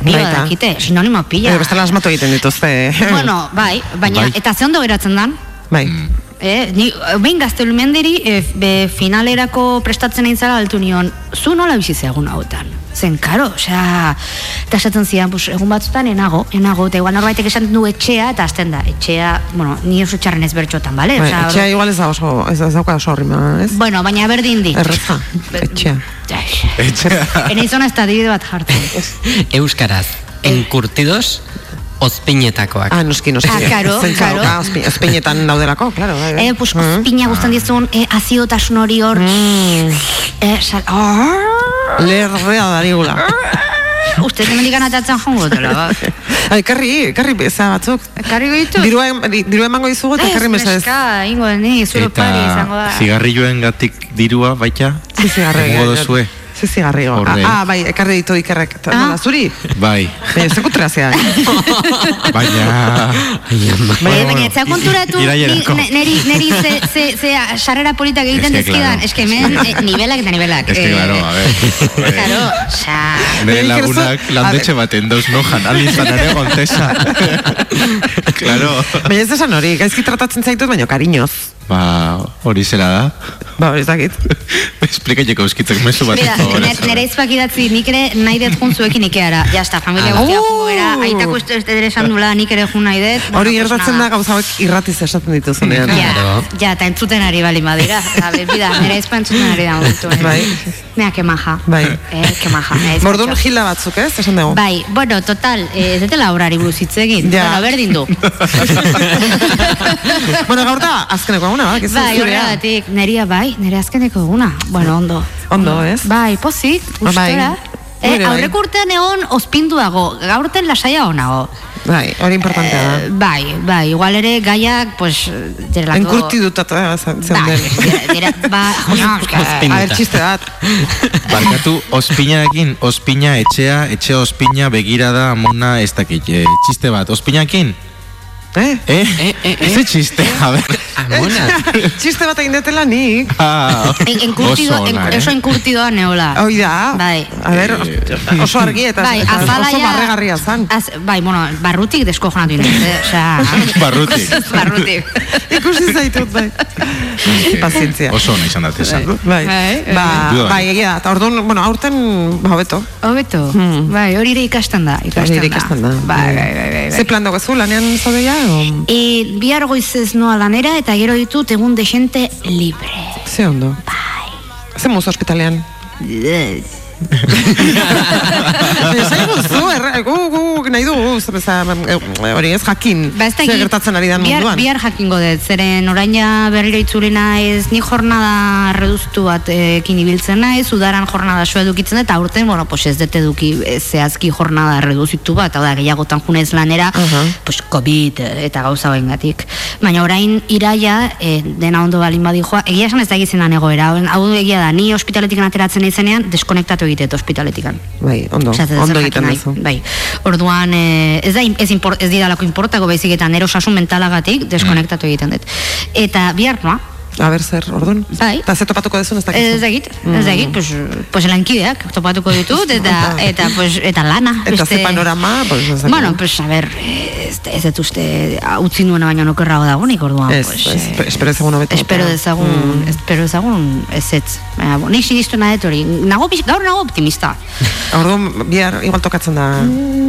Bi Baita. badakite, sinonimo pila. Edo bestela asmatu egiten dituzte. Bueno, bai, baina, Bai. eta ze ondo geratzen dan? Bai. Eh, ni, behin gaztelumenderi e, be, finalerako prestatzen egin zara altu nion, zu nola bizi egun hauetan? Zen, karo, osea, eta esaten zian, pues, egun batzutan enago, enago, eta igual norbaitek esan du etxea, eta azten da, etxea, bueno, ni oso txarren ez bertxotan, bale? Bai, Osea, etxea igual ez da oso, ez, ez dauka oso rima, ez? Bueno, baina berdin di. Erreza, [laughs] etxea. Ene izona ez da adibide bat jartzen. Euskaraz, enkurtidos, ozpinetakoak. Ah, noski, noski. Ah, karo, Zentzu karo. dauka, ozpi- ozpinetan daudelako, claro. Bai, bai. Eh, pues, ozpina guztan dizun, eh, aziotasun hori hor, eh, sal, oh, Lerrea darigula. [laughs] uste hemendik anatatzen jongo dela, ba. [laughs] Ai, karri, karri beza batzuk. Karri goitu? Dirua, di- dirua emango dizugu eta karri mesedez. Neska, ingo, ni, zuro pari izango da. Eta zigarrilloen gatik dirua, baita? Sí, zigarri. Zigarrigo. Horre. Ah, ah, bai, ekarri ditu ikerrek. Eta, Ah. nola, zuri? Bai, Baina, ze kutra zea. [laughs] baina... Baina, baina, etzea konturatu, ne- neri, neri ze, ze, ze sarrera politak egiten Es que, dizkidan. claro. Es que hemen, eh, nivelak eta nivelak. Ez que, eh, claro, a ver. Claro. Nire Baina, lagunak landetxe baten dauz nojan, alizan ere gontesa. [laughs] claro. Baina ez esan hori, gaizki tratatzen zaitut, baina kariñoz. Ba, hori zera da. Ba, hori ez dakit. [laughs] Esplikaileko euskitzek mesu bat. Mira, nere- nere izpak idatzi, nik ere nahi dut jun zuekin ikera. Ja, esta, familia Ah. guztia Oh. aitako ez ez ere esan dula, nik ere jun nahi dut. Hori Bueno, gertatzen da nada. gauza hauek irratiz esaten dituzunean. Ja, Claro. ja, eta entzuten ari bali madira. A ber, bida, nire izpa entzuten ari da momentu. eh. Bai. Mira, que maja. Bai. Eh, que maja. izpa Mordun gila batzuk, ez? Esan dugu. Bai, bueno, total, eh, ez dutela horari buruz hitz egin. Ja. Bueno, berdin du. [laughs] [laughs] bueno, gaur da, azkeneko eguna, bak? Ez bai, zurea. horregatik, neria bai, nire azkeneko eguna. Bueno, ondo. Ondo, ez? Bai, pozik, Ba, bai. gustora. Nire Eh, bai. aurreko urtean egon ospinduago, gaurten lasaia onago. Bai, hori importantea da. Eh, bai, bai, igual ere gaiak, pues, direlako... Enkurti dut eta Bai, zeuden. dira- dira- ba, no, eske, Ospin. A ber, txiste bat. Barkatu, ospinarekin, ospina, etxea, etxe ospina, begirada, amona, ez dakit, eh, txiste bat, ospinakin? Eh? Eh? Eh, eh, eh. Ze txiste, a ber. Amona. Txiste bat egin detela nik. Ah, En, enkurtido, en, eh? oso enkurtidoa neola. Hoi da. Bai. A ber, oso argi eta, Bai, oso barregarria zan. Az, bai, bueno, barrutik deskojonatu induz, eh? Osea... Barrutik. barrutik. Ikusi zaitut, bai. Pazientzia. Oso ona izan dat esan. Bai, Bai, ba, bai. egia, da. eta orduan, bueno, aurten, ba, hobeto. Hobeto, bai, hori ere ikasten da, ikasten da. Bai, bai, bai, bai. Ze plan dago zu, lanean zaudeia? O? E, bihar goizez noa lanera eta gero ditut egun desente libre. Ze ondo. Bai. Ze muz ospitalean? Zai guzu, erra, gu, gu, nahi dugu, zer eh, hori ez jakin, Ba, ez ze dakit, gertatzen ari dan munduan. Bihar jakingo dut, zeren orain ja berriro itzuli naiz, ni jornada reduztu bat ekin ibiltzen naiz, udaran jornada soa edukitzen eta aurten, bueno, pues ez dut eduki eh, zehazki jornada reduzitu bat, hau da, gehiagotan junez lanera, Aha. pues COVID eh, eta gauza gatik. Baina orain iraia, eh, dena ondo balin badijoa, egia esan ez da egitzen egoera, hau egia da, ni ospitaletik ateratzen izenean, deskonektatu egiteet ospitaletikan. Bai, ondo, dut ondo egiten duzu. Bai. Orduan, eh, ez da ez, impor, ez didalako importako baizik eta nero osasun mentalagatik deskonektatu egiten dut. Eta bihar noa, A ber, zer, orduan? Bai. Ze topatuko dezun ez dakizu? ez dakit, ez dakit, pues, pues lankideak topatuko ditut, eta, eta, pues, eta lana. Eta ze panorama, pues, ez dakit. Bueno, pues, a ber, ez, ez dut uste utzi nuena baina nokerrago dagonik, orduan. Ez, pues, ez, eh, espero ezagun hobeto. Espero dezagun, espero dezagun ez ez. Baina, bo, nik sinistu nahi dut hori. Nago, gaur nago optimista. [laughs] Orduan, bihar igual tokatzen da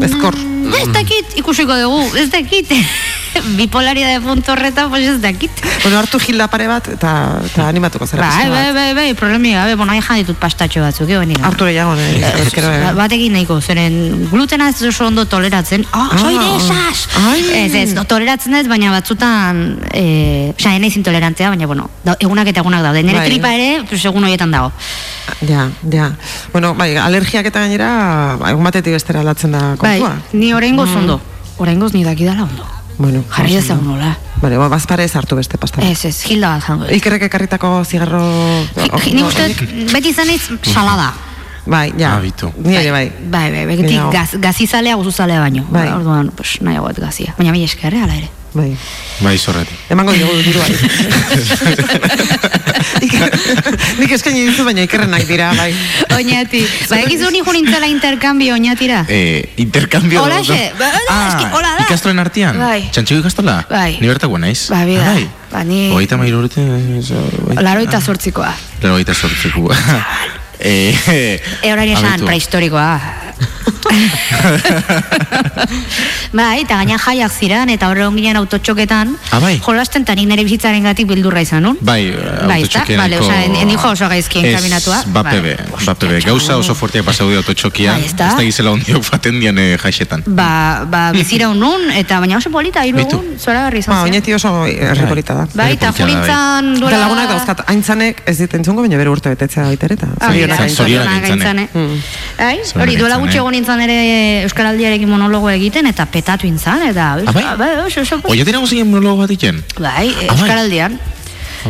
ezkor. Ez dakit, ikusiko dugu, ez dakit. [laughs] bipolaridade puntu horretan, pues ez dakit. Bueno, hartu gilda pare bat, eta, eta animatuko zara. Bai, bai, bai, bai, problemi gabe, bueno, jan ditut pastatxo batzuk, ego nire. Hartu gehiago, nahi, ezkero, eh. Batekin nahiko, zeren glutena ez oso ondo toleratzen. Ah, soy de esas! Ai. Ez, ez, no, toleratzen ez, baina batzutan, eh, oza, enaiz intolerantea, baina, bueno, da, egunak eta egunak daude. Nire Bai. tripa ere, pues, egun horietan dago. Ja, ja. Bueno, bai, alergiak eta gainera, ba, egun batetik bestera aldatzen da Bai, kontua. ni oraingoz ondo. Oraingoz ni dakidala ondo. Bueno, Jarri ez ondo. nola. Bale, ba, bazpare ez hartu beste pasta. Ez, ez, hilda bat jango. Ikerrek ekarritako zigarro... Ni uste, dut, beti izan ez, salada. Bai, ja. Ah, bitu. Ni ere bai. Bai, bai, begitik Gehiago. gaz, gazizalea guzuzalea baino. Bai. Orduan, pues, nahiagoet gazia. Baina mi eskerre, ala ere. Bai. Bai, zorretik. Emango diogu dirua. [laughs] Nik eskaini dizu, baina ikerrenak dira, bai. Oñati. Ba, egizu ni nintzela interkambio oñatira. Eh, intercambio... Holaxe, ba, da, eski, hola da. Ikastolen artean? Bai. Txantxiko ikastola? Bai. Ni bertako naiz? Ba, bida. Ah, Bai. Ba, ni... Hogeita mairu urte... Ah. Laroita sortzikoa. Laroita sortzeko. Eh, E horari esan, abitu. prehistorikoa. [laughs] bai, eta gaina jaiak ziren, eta horre onginen autotxoketan, Ah, bai. jolasten eta nik nire bizitzaren gatik bildurra izan nun. Bai, Bai, ezta? Bale, osea, en- oso gaizki enkaminatua. Ez, bapebe, Bai. bapebe. Gauza oso fuerteak pasau dio autotxokia. Bai? Ez da gizela ondiok faten dian eh, jaixetan. Ba, ba, bizira nun, eta baina oso polita, hiru egun, zora garri izan Ba, oineti oso da. Bai, eta Herripolita da, jurintzan Eta duela... lagunak dauzkat, aintzanek ez dit entzungo, baina bere urte betetzea baita ere, eta Ah, zorionak mira, Aintzane. Zorionak zorionak Aintzane. Aintzane. Mm. Bai, hori, duela gutxi egon nintzen ere Euskaraldiarekin monologo egiten, eta petatu intzan, eta... Ah, bai? bai, oso, oso, Oia tira guzien monologo bat iken? Bai, bai. Euskaraldian.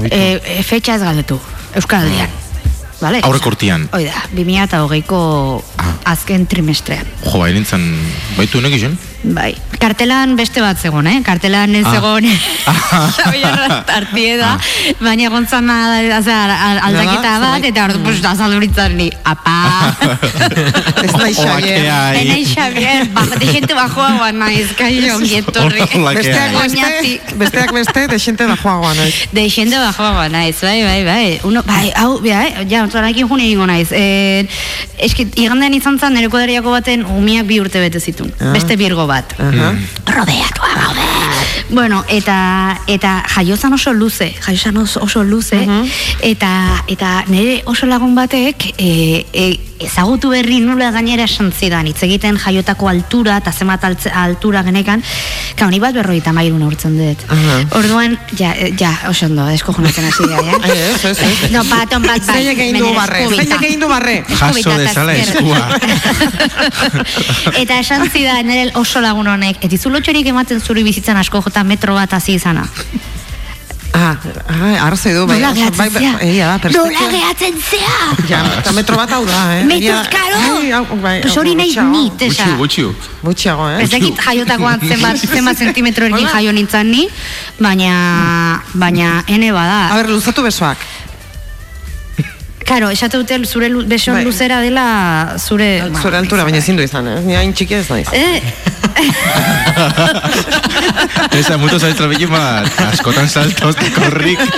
E, e, fetxa ez galdetu, Euskaraldian. Vale? Aurreko urtean. Hoi da, 2008ko Ah. azken trimestrean. Jo, bai nintzen, baitu honek izan? Bai, kartelan beste bat zegoen, eh? Kartelan ez Ah. zegoen [laughs] Xabier Artieda, baina egon zan aldaketa bat, eta ordu, pues, azalduritzen ni, apa! [laughs] Ez nahi Xavier. Enai Xavier, ba, de gente bajoagoa naiz, kaixo, ongietorri. Besteak beste, besteak beste, de xente bajoagoa naiz. De gente bajoagoa naiz, bai, bai, bai. Uno, bai, hau, bai, ja, ontzorakin juni egingo naiz. Eh, eski, igandean izan zan, nire kodariako baten umiak bi urte bete zitun. Ah. Beste birgo bat. Aha. rodeatua gaude. Bueno, eta eta jaiozan oso luze, jaiozan oso, oso luze, eta eta nire oso lagun batek e, e, ezagutu berri nula gainera esan zidan, hitz egiten jaiotako altura eta altze- altura genekan, ka honi bat berroita mairun urtzen dut. Aha. Orduan, ja, e, ja, oso ondo, eskojonatzen hasi da, [laughs] ja? Ez, ez, ez. No, baton bat, bat. Zeinek egin du barre, zeinek egin du barre. Jaso eta dezala eskua. [laughs] eta esan zidan nire oso lagun honek, ez dizu lotxorik ematen zuri bizitzan asko jota metro bat hasi izana. Ah, ah, arrazoi du, bai. Nola oso- bai, gehatzen bai, zea? egia da, Nola gehatzen zea? Ja, eta metro bat hau da, eh? [laughs] Metro, Egia- karo! Bai, Pues hori nahi nit, esa. Gutxiu, gutxiu. Gutxiago, eh? Ez dakit jaiotakoan zenbat, [laughs] zenbat zentimetroekin jaio nintzen ni, baina, baina ene A bada. ber, luzatu besoak. Karo, esate dute zure lu- beson Bai. luzera dela zure... Zure altura, baina ezin du izan, eh? Ni hain txiki ez naiz. Eh, Esa, mutu bat, askotan saltos, korrik. [laughs]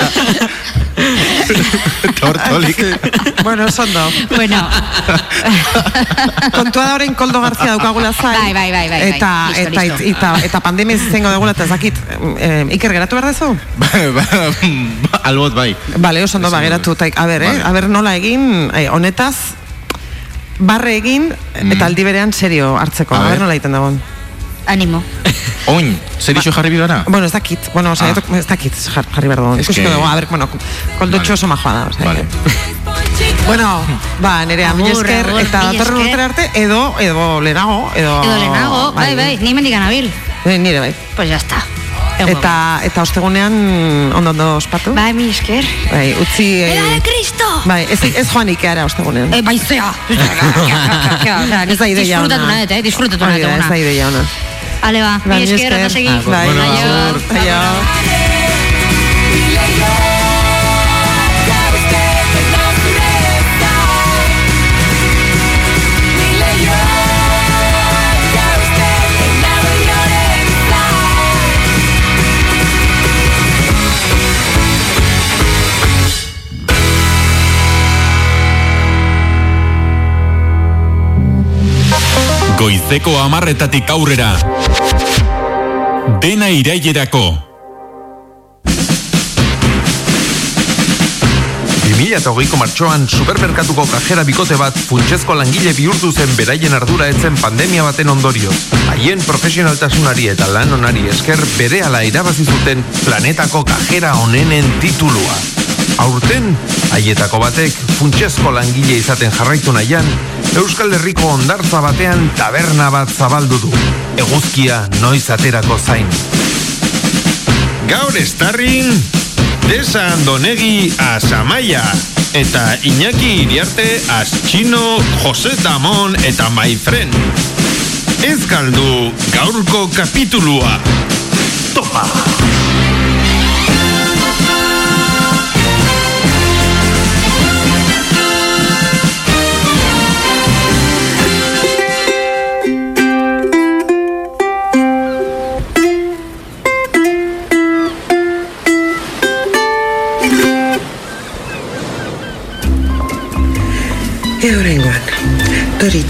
[laughs] Tortolik. bueno, oso ondo. [laughs] bueno, [laughs] Kontua da orain Koldo Garzia daukagula zain. Bai, bai, bai, bai, Eta, bai. Listo, eta, listo. eta, eta pandemia izango dugula, eta ez dakit, eh, Iker geratu behar dezu? Ba- ba- Albot bai. Bale, oso ondo bageratu, dut. eta, a ber, eh? Vale. A ber nola egin, eh, honetaz, barre egin, eta aldi berean serio hartzeko. A A, ber nola egiten dagoen. Animo. Oin, zer iso jarri bidara? Bueno, ez dakit, bueno, oza, Ah. ez dakit jar- jarri behar dugu. Es Ikusiko que- dugu, a ber, bueno, koldotxo Vale. oso majoa da, osea. Vale. que- [laughs] Bueno, ba, nerea, mila esker, eta datorren esker. urtera arte, edo, edo lehenago, edo... Edo lehenago, bai, bai, ni mendikan abil. Eh, Nire bai. Pues ya está. Eta, eta ostegunean ondo ondo ospatu. Bai, mi esker. Bai, utzi... eh, de Cristo! Bai, ez, ez joan ikeara ostegunean. Eh, bai, zea! Ez da ideia ona. Disfrutatu nahet, eh? Disfrutatu nahet Ez da ideia ona. Ale, ba, mi esker, eta segi. Bai, agur. agur. Aio. Goizeko amarretatik aurrera. dena irailerako. 2008ko martxoan supermerkatuko kajera bikote bat funtsezko langile bihurtu zen beraien ardura etzen pandemia baten ondorioz. Haien profesionaltasunari eta lan onari esker berehala irabazi zuten planetako kajera onenen titulua. Aurten, haietako batek funtsezko langile izaten jarraitu nahian, Euskal Herriko ondartza batean taberna bat zabaldu du. Eguzkia noiz aterako zain. Gaur estarrin, Desa Andonegi Asamaia eta Iñaki Iriarte Astxino Jose Damon eta My Friend. Ez galdu gaurko kapitulua. Topa!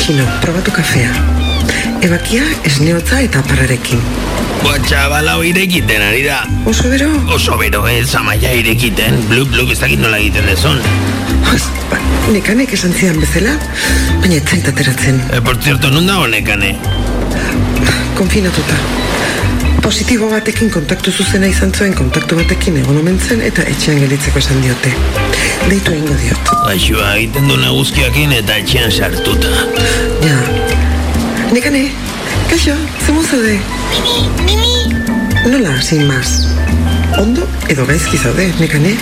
Txino, probatu kafea. Ebakia esneotza eta parrarekin. Ba, txabalau irekiten ari da. Oso bero? Oso bero ez, amaia irekiten. Bluk, bluk, ez dakit nola egiten dezun. Oz, ba, nekanek esan zidan bezala, baina ez zait ateratzen. E, por cierto, nun dago nekane? Konfinatuta. Positibo batekin kontaktu zuzena izan zuen kontaktu batekin egon omen zen eta etxean gelitzeko esan diote. Deitu egingo diot. Gaixua egiten du naguzkiakin eta etxean sartuta. Ja. Nekane, kaixo, zemu zaude? Nola, sin más. Ondo edo gaizki zaude, nekane?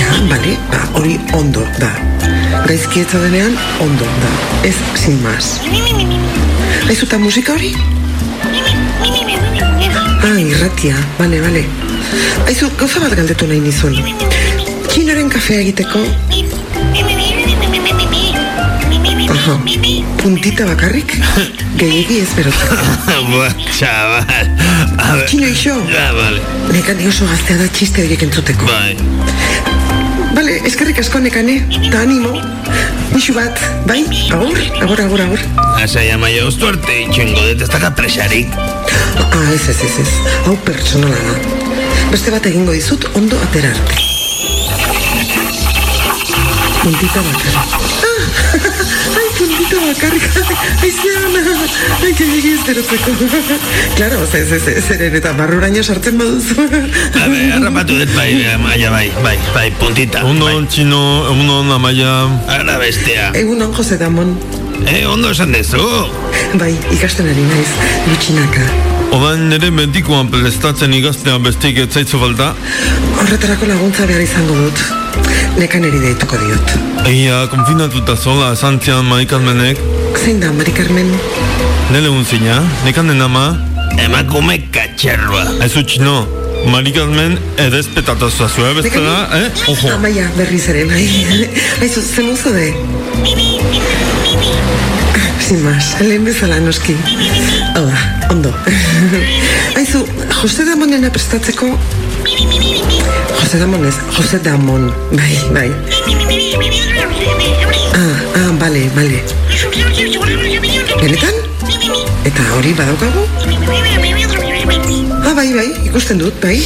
Ja, bale, ba, hori ondo da. Gaizki ez zaudenean, ondo da. Ez, sin más. Aizuta musika hori? Irratia, bale, bale. Aizu, gauza bat galdetu nahi nizun. Txinoren kafea egiteko... Aha, puntita bakarrik? Gehiegi ez berotzeko. [laughs] Ba, txabal. Txino iso? Ja, vale. Nekane oso gaztea da txiste horiek entzuteko. Bai. Bale, eskerrik asko nekane, eta animo. Nixu bat, bai? Agur, agur, agur, agur. Asai amaia oztu arte itxengo dut ez daka presarik. Ah, ez, ez, ez, ez. Hau pertsonala da. Beste bat egingo dizut ondo atera arte. Puntita bakarrik. Ah, [laughs] bakarrik. Ai, ziana. Ai, gehiagi ez berotzeko. Claro, ez, ez, ez, zeren eta barruraino sartzen baduzu. A ver, harrapatu dut bai, amaia bai, bai, bai, puntita. Ondo, txino, ondo, amaia. Ara bestea. Egun on, Jose Damon. Eh, ondo esan dezu. Bai, ikasten ari naiz, gutxinaka. Odan nire medikoan prestatzen igaztea bestik ez zaitzu falta? Horretarako laguntza behar izango dut. Nekan eri deituko diot. Egia, konfinatuta zola, santzian maikazmenek. Zein da, Mari Carmen? Nele unzina, nekanen ama? Emakume katxerroa. Ez utxino, marikazmen edezpetatazua zua, bestela, eh? Ojo. Amaia, berriz ere, bai. [laughs] Aizu, zen uzo de? Sin más, lehen bezala noski. Hau da, ondo. [laughs] Aizu, Jose Damonena prestatzeko... Jose Damonez, Jose Damon, bai, bai. Ah, ah, bale, bale. Benetan? Eta hori badaukagu? Ah, bai, bai, ikusten dut, bai.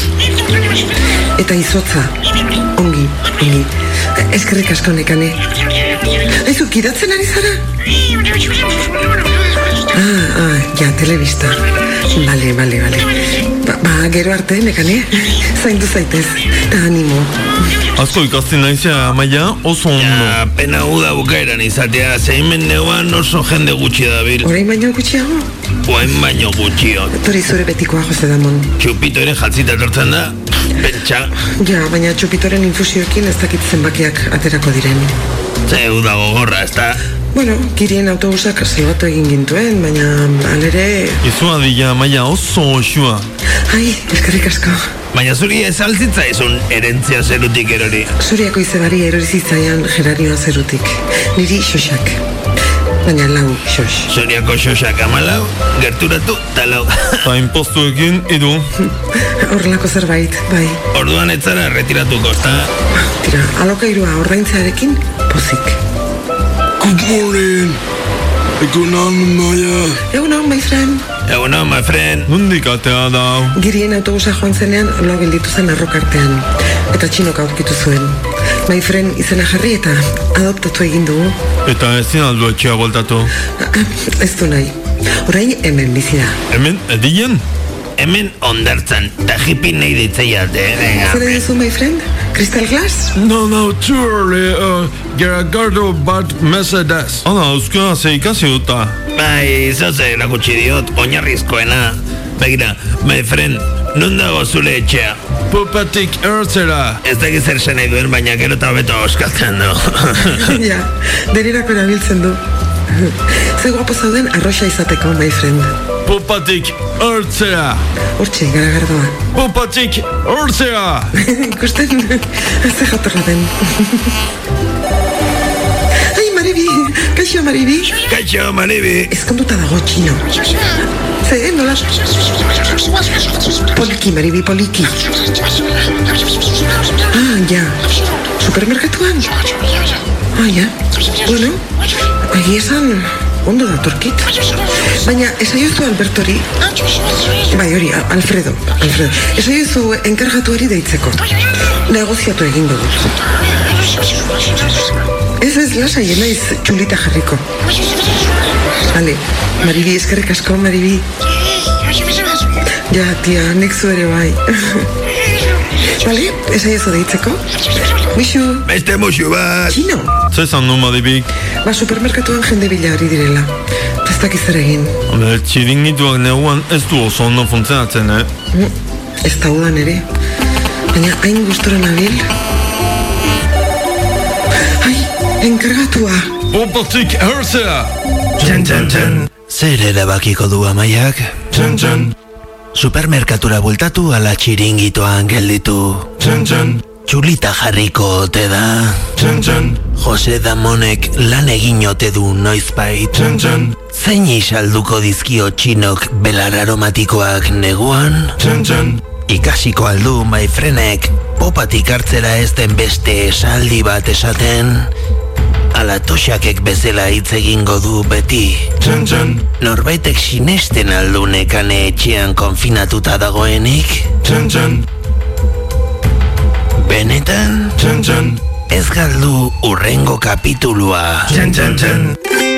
Eta izotza. Ongi, ongi. Eskerrik asko nekane. Aizu, gidatzen ari zara? Ah, ah, ja, telebista. Bale, bale, bale. Ba, gero arte, nekane. Zaindu zaitez. Eta animo. Asko ikasten naizia, amaia, oso ondo. Ja, pena uda bukaeran izatea, zeimen neuan oso jende gutxi dabil. Orain baino gutxiago? Oain baino gutxio. Tori zure betikoa, Jose Damon. Txupito ere jatzita tortzen da, pentsa. Ja, baina txupitoren infusioekin ez dakit zenbakiak aterako diren. Ze uda gogorra, ez da? Bueno, kirien autobusak salbatu egin gintuen, baina alere... Izua dila, amaia, oso osua. Ai, eskerrik asko. Baina zuri ez altzitza izun erentzia zerutik erori. Zuriako izebari erori zitzaian geranioa zerutik. Niri xoxak. Baina lau xox. Zuriako xoxak amalau, gerturatu talau. [laughs] Ta impostuekin, idu. Horrelako zerbait, bai. Orduan etzara retiratuko, ezta? Tira, alokairua ordaintzearekin pozik. Good morning. Egunon, Maya. Egunon, my friend. Egunon, my friend. Nundik atea da. Girien autobusa joan zenean lo gelditu zen arrokartean. Eta txinok aurkitu zuen. My friend izena jarri eta adoptatu egin dugu. Eta ezin aldu etxea voltatu. Ez du nahi. Orain hemen bizi da. Hemen, edien? Hemen ondartzan, ta hippie nahi ditzaiate, eh? Zer duzu, my friend? Crystal Glass? No, no, early. Uh, Geragardo bat mesedez. Hala, euskara ze ikasi duta. Bai, zoze erakutsi diot, oinarrizkoena. Begira, my friend, non dago zule etxea? Pupatik ertzera. Ez da zer zen nahi duen, baina gero eta hobeto oskaltzen du. [laughs] ja, denerako erabiltzen du. Ze guapo zauden arroxa izateko, my friend. Pupatik ertzera. Hortxe, garagardoa. Pupatik ertzera. [laughs] Ikusten, ze jatorra den. [laughs] Ai, Maribi, kaixo, Maribi. Kaixo, Maribi. Ezkonduta dago txino. Ze, nola? Poliki, Maribi, poliki. Ah, ja. Supermerkatuan? Ah, ja. Bueno, egia esan, ondo datorkit. Baina, esaiozu Albertori, bai hori, Alfredo, Alfredo, esaiozu enkargatuari deitzeko. Negoziatu egingo dut. Ez ez lasai naiz txulita jarriko. Vale, Maribi, eskerrik asko, Maribi. Ja, tia, nik zu ere bai. [laughs] Vale, esaiozu deitzeko. Bixu. Beste musu bat. Txino. Zezan nu madibik. Ba, supermerkatuan jende bila ari direla. Ta Ez dakiz zer egin. Habe, txiringituak neguan ez du oso ondo funtzionatzen, eh? Mm, Ez da udan ere. Baina hain gustora nabil. Ai, enkargatua. Pupatik ertzera. Txan, txan, txan. Zer erabakiko du amaiak? Txan, txan. Supermerkatura bultatu ala txiringitoan gelditu. Txan, txan. Txulita jarriko ote da. Txan, txan. Jose Damonek lan egin ote du noizbait. Txan, txan. Zein isalduko dizkio txinok belar aromatikoak neguan? Txan, txan. Ikasiko aldu maifrenek popatik hartzera ez den beste esaldi bat esaten? Ala toxakek bezala hitz egingo du beti. Txan, txan. Norbaitek sinesten aldunekane etxean konfinatuta dagoenik? Txan, txan. Benetan? Txan, txan. Ez galdu urrengo kapitulua. Txan, txan, txan.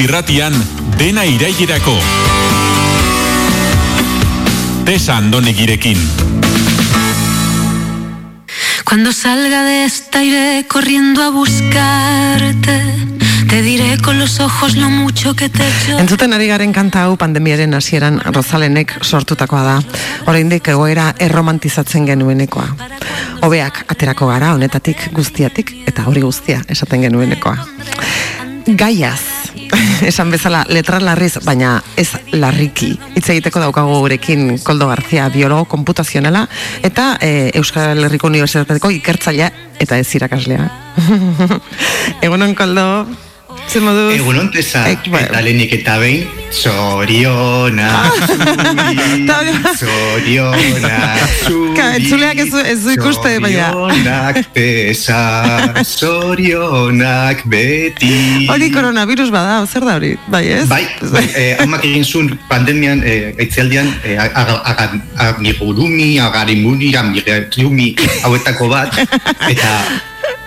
Irratian dena irailerako. Tesa Andonegirekin. Cuando salga de esta iré corriendo a buscarte. Te diré con los ojos lo mucho que te echo. Entzuten ari garen kanta hau pandemiaren hasieran Rozalenek sortutakoa da. Oraindik egoera erromantizatzen genuenekoa. Hobeak aterako gara honetatik guztiatik eta hori guztia esaten genuenekoa. Gaiaz, [laughs] esan bezala letra larriz, baina ez larriki. Hitz egiteko daukagu gurekin Koldo Garzia, biologo komputazionala eta e, Euskal Herriko Unibertsitateko ikertzailea eta ez irakaslea. [laughs] Egunon Koldo, zer moduz? Egunon tesa, eta lehenik eta behin, zoriona, zuri, zoriona, entzuleak ez, ez du ikuste, baina... zorionak tesa, zorionak beti. Hori coronavirus bada, zer da hori, bai ez? Bai, bai eh, amak egin zuen pandemian, eh, aitzialdian, eh, aga- aga- amigurumi, agarimuni, amigurumi, hauetako bat, eta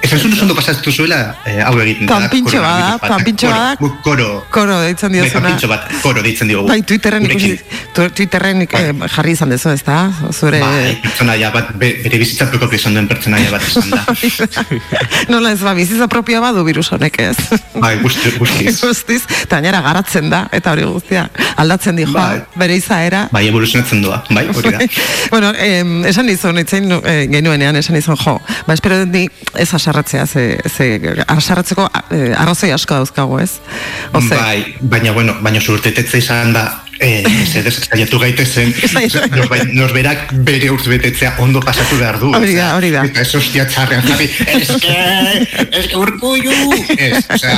esan zuen oso ondo pasatu zuela, eh, hau egiten da. Panpintxo bada, panpintxo Koro, bada. guk Koro, Koro deitzen bai, diozuna. panpintxo bat, koro deitzen diogu. Bai, Twitterren ikusi, Twitterren eh, jarri izan dezu, ez da? Zure... Bai, pertsonaia bat, be- bere bizitzapeko izan duen pertsonaia bat izan da. [laughs] Nola ez ba, bizitza propioa badu virus honek ez. Bai, guzti, guztiz. [laughs] Guztiz, eta gainera garatzen da, eta hori guztia, aldatzen di joa, bere izaera. Bai, evoluzionatzen doa, bai, hori da. [laughs] bueno, em, esan nizun, itzen eh, genuenean, esan nizun, jo, ba, espero ni ez asarratzea, ze, ze asarratzeko eh, arrazoi asko dauzkago, ez? Oze, Bai, baina, bueno, baina surtetetze izan da Eh, ez ez saiatu gaitezen [laughs] norbai- norberak bere urte betetzea ondo pasatu behar du. Hori da, hori da. Eta ez hostia txarrean jarri, eske, eske urkullu, ez, osea,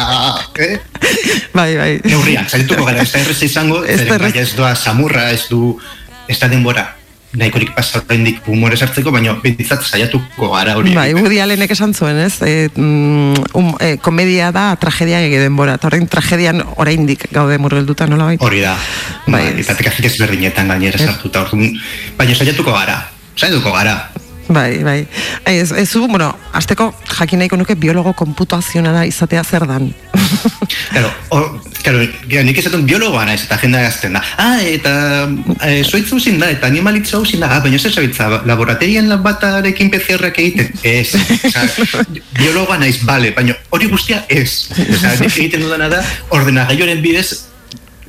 eh? Bai, bai. Neurrian, saiatuko gara, ez da errez izango, Ez da errez. bai ez doa samurra, ez du, ez da denbora, nahikorik pasa oraindik humore sartzeko, baina bintzat saiatuko gara hori. Bai, Woody Allenek esan zuen, ez? E, um, e, komedia da tragedia ege denbora, eta orain tragedian oraindik gaude murgelduta nola bai? Hori da, bai, eta tekazik ezberdinetan gainera sartuta, orduan, baina saiatuko gara, saiatuko gara. Bai, bai. Ai, Ez, ez zu, bueno, azteko jakin nahiko nuke biologo komputazionala izatea zer dan. [laughs] Claro, or, claro, ja, nik esaten biologoa naiz eta jendea gazten da. Ah, eta e, zoitzu zin da, eta animalitza hau zin da, ah, baina ez zabiltza, laboraterian batarekin PCR-ak egiten? Ez, oza, [laughs] biologoa naiz, bale, baina hori guztia ez. Oza, nik egiten dudana da, ordenagailoren bidez,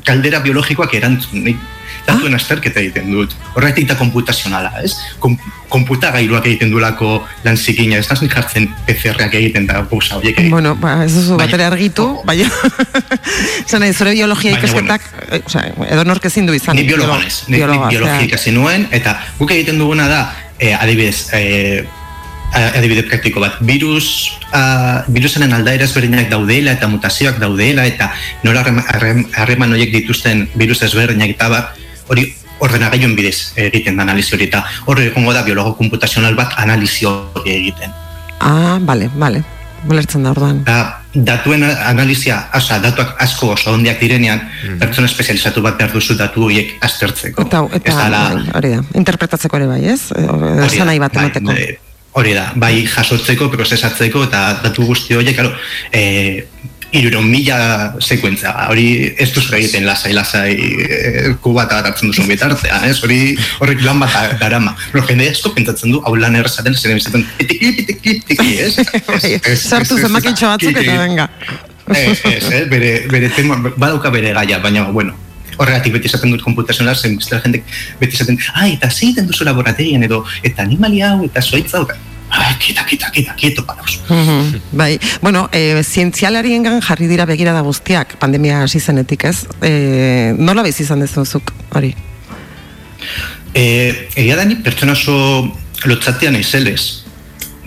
kaldera biologikoak erantzun. Nik, datuen azterketa egiten dut. Horretik da komputazionala, ez? Kom, konputagailuak egiten duelako lan zikina, ez naz nik jartzen PCR-ak egiten da gauza horiek egiten. Bueno, ba, ez duzu batera argitu, baina... [laughs] Zan nahi, zure biologia ikasketak, eh, osea, edo nork ezin du izan. Ni biologoa naiz, ni, biologia osea. ikasi nuen, eta guk egiten duguna da, eh, adibidez, eh, adibide praktiko bat, virus, uh, virusenen aldaera ezberdinak daudela eta mutazioak daudela eta nola harrem- harreman horiek dituzten virus ezberdinak eta bar, hori ordenagailuen bidez egiten da analizi hori eta horre egongo da biologo komputazional bat analizi hori egiten. Ah, bale, bale. Ulertzen da orduan. Da, datuen analizia, oza, datuak asko oso ondiak direnean, pertsona espezializatu bat behar duzu datu horiek aztertzeko. Eta, eta Ez bai, hori da, interpretatzeko ere bai, ez? Hori esan da, nahi bat bai, emateko. bai, Hori da, bai jasotzeko, prozesatzeko eta datu guzti horiek, claro, eh, iruron mila sekuentza, hori ez duzu egiten lasai, lasai, eh, kubata hartzen duzun bitartean, ez? Hori horrek lan bat da- darama. Pero jende asko pentsatzen du, hau lan errazaten, zer ebizaten, etiki, etiki, etiki, ez? Ez, Sartu zenbakitxo batzuk eta venga. Ez, ez, eh? bere, bere tema, badauka bere gaia, baina, bueno, horregatik beti esaten dut komputazional, zen bestela jendek beti esaten, ai, eta zeiten duzu laboraterian edo, eta animalia hau, eta zoitza hau, ah, kita, kita, kita, kieto paraus. Mhm, bai, bueno, e, zientzialariengan jarri dira begirada guztiak pandemia hasi zenetik, ez? E, nola bez izan dezuzuk hori? E, egia da ni pertsona oso lotzatea naizelez.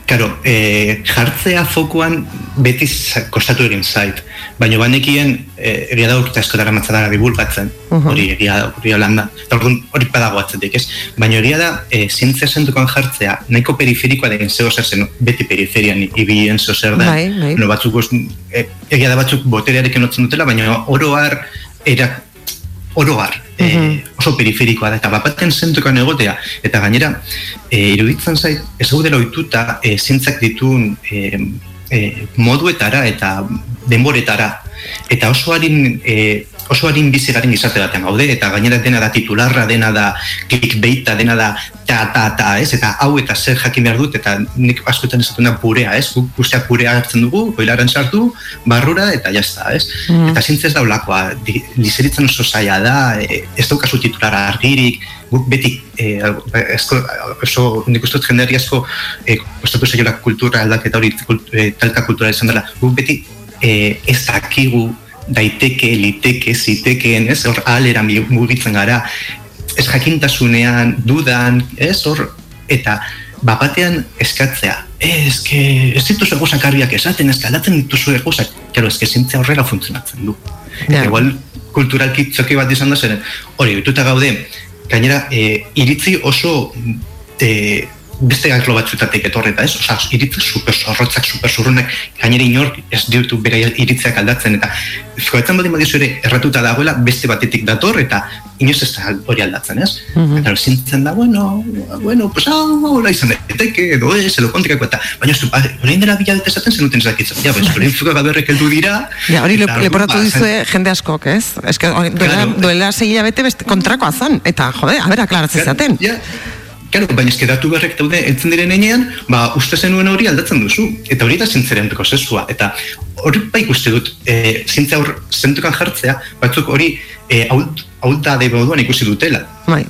Karo, e, jartzea fokuan beti kostatu egin zait. Baina banekien, e, egia da urte asko dara matzadara divulgatzen, Mhm. hori egia da, hori landa. Eta orduan hori padago atzetik, ez? Baina egia da, e, zientzia zentukan jartzea, nahiko periferikoa den zeo zer zen, beti periferian ibilen zeo zer da. Bai, bai. No, batzuk, e, egia da batzuk boterearekin otzen dutela, baina oroar, era, oroar, eh, oso periferikoa da, eta bapaten zentukan egotea, eta gainera, eh, iruditzen zait, ez gaudela ohituta eh, zientzak ditun eh, eh, moduetara eta denboretara, eta oso harin, eh, oso harin bizi garen gizarte batean gaude, eta gainera dena da titularra, dena da clickbaita, dena da ta, ta, ta, ez, eta hau eta zer jakin behar dut, eta nik askotan esaten da purea, ez, guk guztiak purea hartzen dugu, boilaren sartu, barrura, eta jazta, ez, Mm. eta zintzez daulakoa, di- lizeritzen oso zaila da, e, ez daukazu titulara argirik, guk beti, e, esko, oso, nik uste dut jendeari asko, e, kostatu zaiola kultura aldaketa hori, kult, e, talka kultura izan dela, guk beti e, ez dakigu, daiteke, liteke, zitekeen, ez, hor alera mugitzen gara, ez jakintasunean, dudan, ez, hor, eta bapatean eskatzea, ez, que, ez dituzu egozak argiak esaten, ez que aldatzen dituzu egozak, kero, ez que zintzea horrela funtzionatzen du. Ja. Igual, kulturalki txoki bat izan da zeren, hori, bituta gaude, gainera, e, iritzi oso e, beste arlo batzutatik etorreta, ez? Osa, iritzi super zorrotzak, super zurrunak, gainera inork ez ditu bere iritziak aldatzen, eta joetzen baldin badizu ere erratuta dagoela beste batetik dator, eta inoz ez da hori aldatzen, ez? Mhm. Eta zintzen da, bueno, bueno, pues hau, hau, izan daiteke, edo ez, edo kontrako, eta baina zu, ba, orain dela bila dut esaten zenuten zakitzen, ja, bez, orain fuka gaberrek heldu dira, Ja, hori eta, leporatu ba, dizue jende askok, ez? Ez que, duela, Claro. duela segila bete beste kontrakoa zan, eta, jode, a ber, aklaratzen zaten. Ja, Claro, baina eske datu berrek daude entzen diren enean, ba, uste zenuen hori aldatzen duzu. Eta hori da zintzaren prozesua. Eta hori ba ikuste dut, e, zintza hor zentukan jartzea, batzuk hori e, hau da de moduan ikusi dutela. Bai.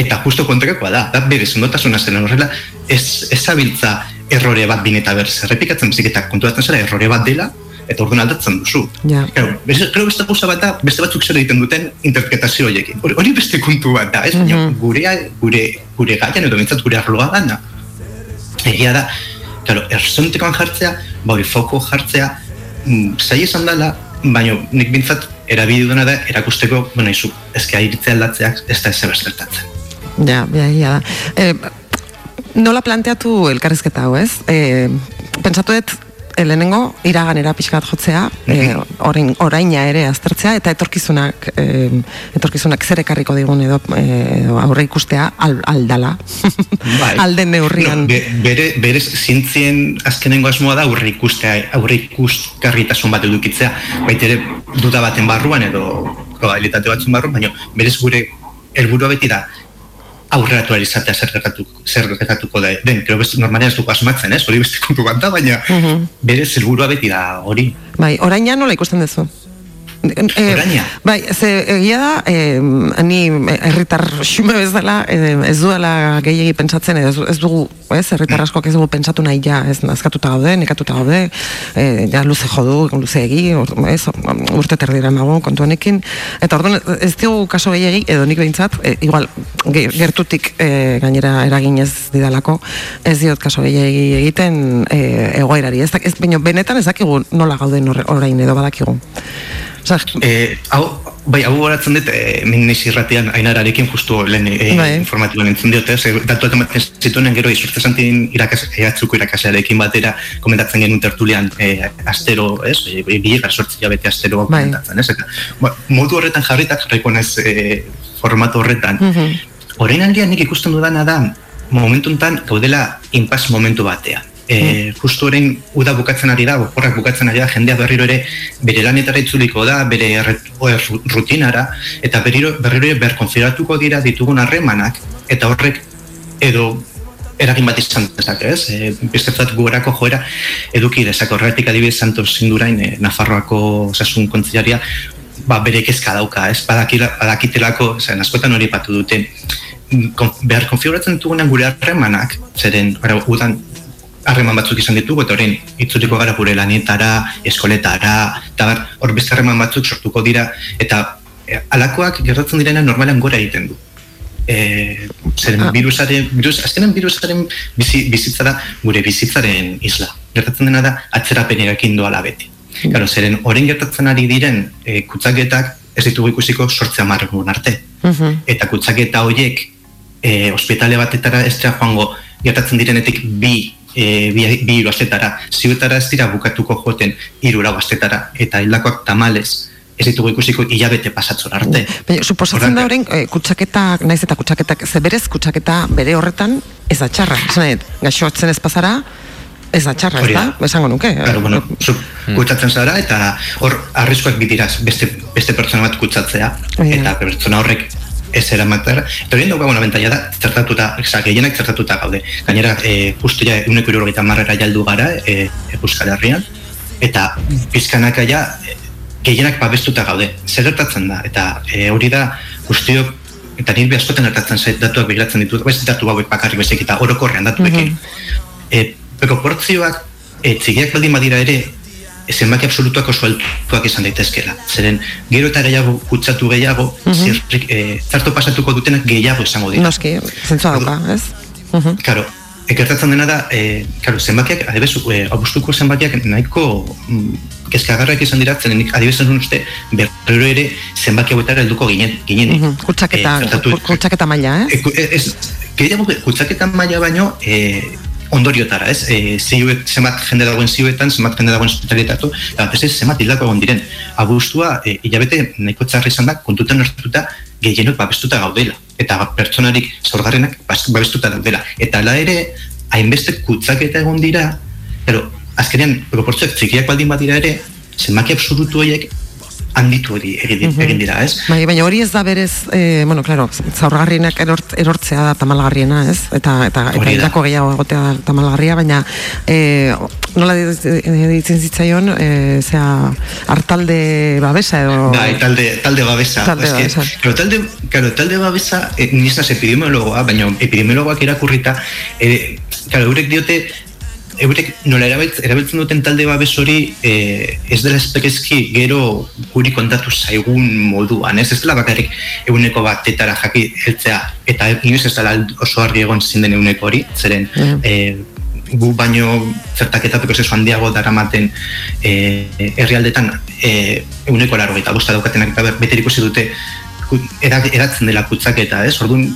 Eta justo kontrakoa da, da bere zendotasuna zen horrela, ez, ez zabiltza errore bat bin eta berz, errepikatzen bezik eta konturatzen zera errore bat dela, eta orduan aldatzen duzu. Ja. Claro, beste, creo beste gauza bat da, beste batzuk zer egiten duten interpretazio horiekin. Hori, beste kontu bat da, ez? Mm Mhm. gure, gure, gure gaian edo bintzat gure arloa gana. Egia da, claro, erzontekoan jartzea, ba hori foko jartzea, mm, zaila esan dela, baina nik bintzat erabili duena da erakusteko, bueno, izu, ezke airitzea aldatzeak ez da ezer gertatzen. Ja, ja, ja. Eh, nola planteatu elkarrizketa hau, ez? Eh, pentsatu dut, lehenengo, iraganera pixkat jotzea, eh, orain, oraina ere aztertzea, eta etorkizunak, eh, etorkizunak zer ekarriko digun edo, edo aurre ikustea al, aldala. Bai. [laughs] Alden neurrian. No, be, bere, bere zintzien azkenengo asmoa da aurre ikustea, aurre ikusgarritasun bat edukitzea, baita ere duda baten barruan edo probabilitate batzun barruan, baina berez gure helburua beti da aurreratu izatea zer gertatuko, zer gertatuko da. Den, creo beste normalean ez dugu asmatzen, ez? Hori beste kontu bat da, baina Mhm. berez helburua beti da hori. Bai, oraina nola ikusten duzu? Oraina? Bai, ze egia da, eh, ni herritar xume bezala eh, ez duela gehiegi pentsatzen, ez, ez dugu, ez, herritar askok ez dugu pentsatu nahi ja, ez, nazkatuta gaude, nekatuta gaude, eh, ja luze jodu, luze egi, or, ez, urte terdira nago kontu honekin, eta orduan ez dugu kaso gehiegi, edo nik behintzat, eh, igual, ge- gertutik eh, gainera eragin ez didalako, ez diot kaso gehiegi egiten eh, egoerari, ez, ez, baina benetan ez dakigu nola gauden orain edo badakigu. Osa, Eh, hau, bai, hau horatzen dut, eh, min naiz irratian ainararekin justu lehen eh, Bai. informatiboan entzun diote, ze datuak ematen zituenen gero izurtze santin irakas, ehatzuko irakasarekin batera komentatzen genuen tertulian eh, astero, ez, eh, bilegar sortzi jabete astero Bai. komentatzen, ez, eta, ba, modu horretan jarritak jarriko naiz eh, formato horretan. Mhm. Orain aldian nik ikusten dudana da, momentu enten gaudela inpas momentu batean. E, justu orain uda bukatzen ari da, oporrak bukatzen ari da, jendea berriro ere bere lanetara itzuliko da, bere er- rutinara, eta berriro, berriro ere berkonfiguratuko dira ditugun harremanak, eta horrek edo eragin bat izan dezake, ez? E, Bestetzat guerako joera eduki dezake horretik adibidez Santos Sindurain, e, Nafarroako osasun kontzilaria, ba, bere kezka dauka, ez? Badakila, badakitelako, zen, askotan hori patu dute, mm, kon, behar konfiguratzen ditugunan gure harremanak, zeren, bara, udan harreman batzuk izan ditugu, eta orain itzuliko gara gure lanetara, eskoletara, eta bar, hor beste harreman batzuk sortuko dira, eta e, alakoak gertatzen direna normalean gora egiten du. E, zeren Ah. virusaren, virus, azkenen virusaren bizi, bizitza da gure bizitzaren isla. Gertatzen dena da atzerapenerekin doala beti. Claro, zeren orain gertatzen ari diren e, kutsaketak ez ditugu ikusiko sortzea margun arte. Mhm. Eta kutsaketa horiek e, ospitale batetara ez joango gertatzen direnetik bi e, bi, bi hiru astetara, ziuetara ez dira bukatuko joten hiru lau astetara, eta hildakoak tamalez ez ditugu ikusiko hilabete pasatzor arte. Baina, suposatzen da orain, eh, kutsaketak, naiz eta kutsaketak, ze berez kutsaketa bere horretan ez da txarra. Esan nahi, gaixotzen ez pasara, ez da txarra, ez da? Esango nuke. Claro, bueno, zu kutsatzen zara eta hor arriskuak bitiraz beste, beste pertsona bat kutsatzea eta pertsona horrek ez eramatera. Eta hori daukaguna bentaia da, zertatuta, oza, gehienak zertatuta gaude. Gainera, e, justu ja, euneko irurogeita marrera jaldu gara, e, Euskal Herrian, eta pizkanaka ja, e, gehienak babestuta gaude. Zer gertatzen da, eta e, hori da, guztiok, eta nire askotan gertatzen zait datuak begiratzen ditut, ez datu hauek bakarrik bezik eta orokorrean datuekin. e, proportzioak e, txikiak baldin badira ere zenbaki absolutuak oso altuak izan daitezkela. Zeren, gero eta gehiago kutsatu gehiago, zirrik, e, zarto pasatuko dutenak gehiago izango dira. Noski, zentzua dauka, ez? Mhm. Claro, e, gertatzen dena da, e, claro, zenbakiak, adibes, e, abustuko zenbakiak nahiko mm, kezkagarrak izan dira, zeren adibes entzun uste, berriro ere zenbaki hauetara helduko ginen. ginen Mhm. Kutsaketa, ku- kutsaketa maila, ez? E, ku- e, ez, gehiago kutsaketa maila baino e, ondoriotara, ez? E, ziuet, zenbat jende dagoen ziuetan, zenbat jende dagoen hospitalitatu, eta batez ez zenbat hildako egon diren. Abustua, e, hilabete nahiko txarra izan da, kontutan hartuta gehienok babestuta gaudela. Eta pertsonarik zaurgarrenak bas- babestuta daudela. Eta ala ere, hainbeste kutsaketa egon dira, pero azkenean, proportzioak txikiak baldin badira ere, zenbaki absolutu horiek handitu hori egin, egin dira, ez? Bai, baina hori ez da berez, eh, bueno, claro, zaurgarrienak erort, erortzea da tamalgarriena, ez? Eta eta eta hildako gehiago egotea da tamalgarria, baina eh, nola ditzen zitzaion, eh, zea, hartalde babesa edo... Bai, talde, talde babesa. Talde Es que, babesa. Claro, talde, claro, talde babesa, eh, ni epidemiologoa, baina epidemiologoak irakurrita, eh, claro, eurek diote, eurek nola erabiltzen, erabiltzen duten talde babes hori e, ez dela espekezki gero guri kontatu zaigun moduan, ez ez dela bakarrik eguneko batetara jaki heltzea eta inoiz ez dela oso argi egon zinden eguneko hori, zeren e, gu baino zertaketa prozesu handiago daramaten e, herrialdetan e, eguneko laro eta bosta daukatenak eta beter ikusi dute eratzen dela kutzaketa, ez? Orduan,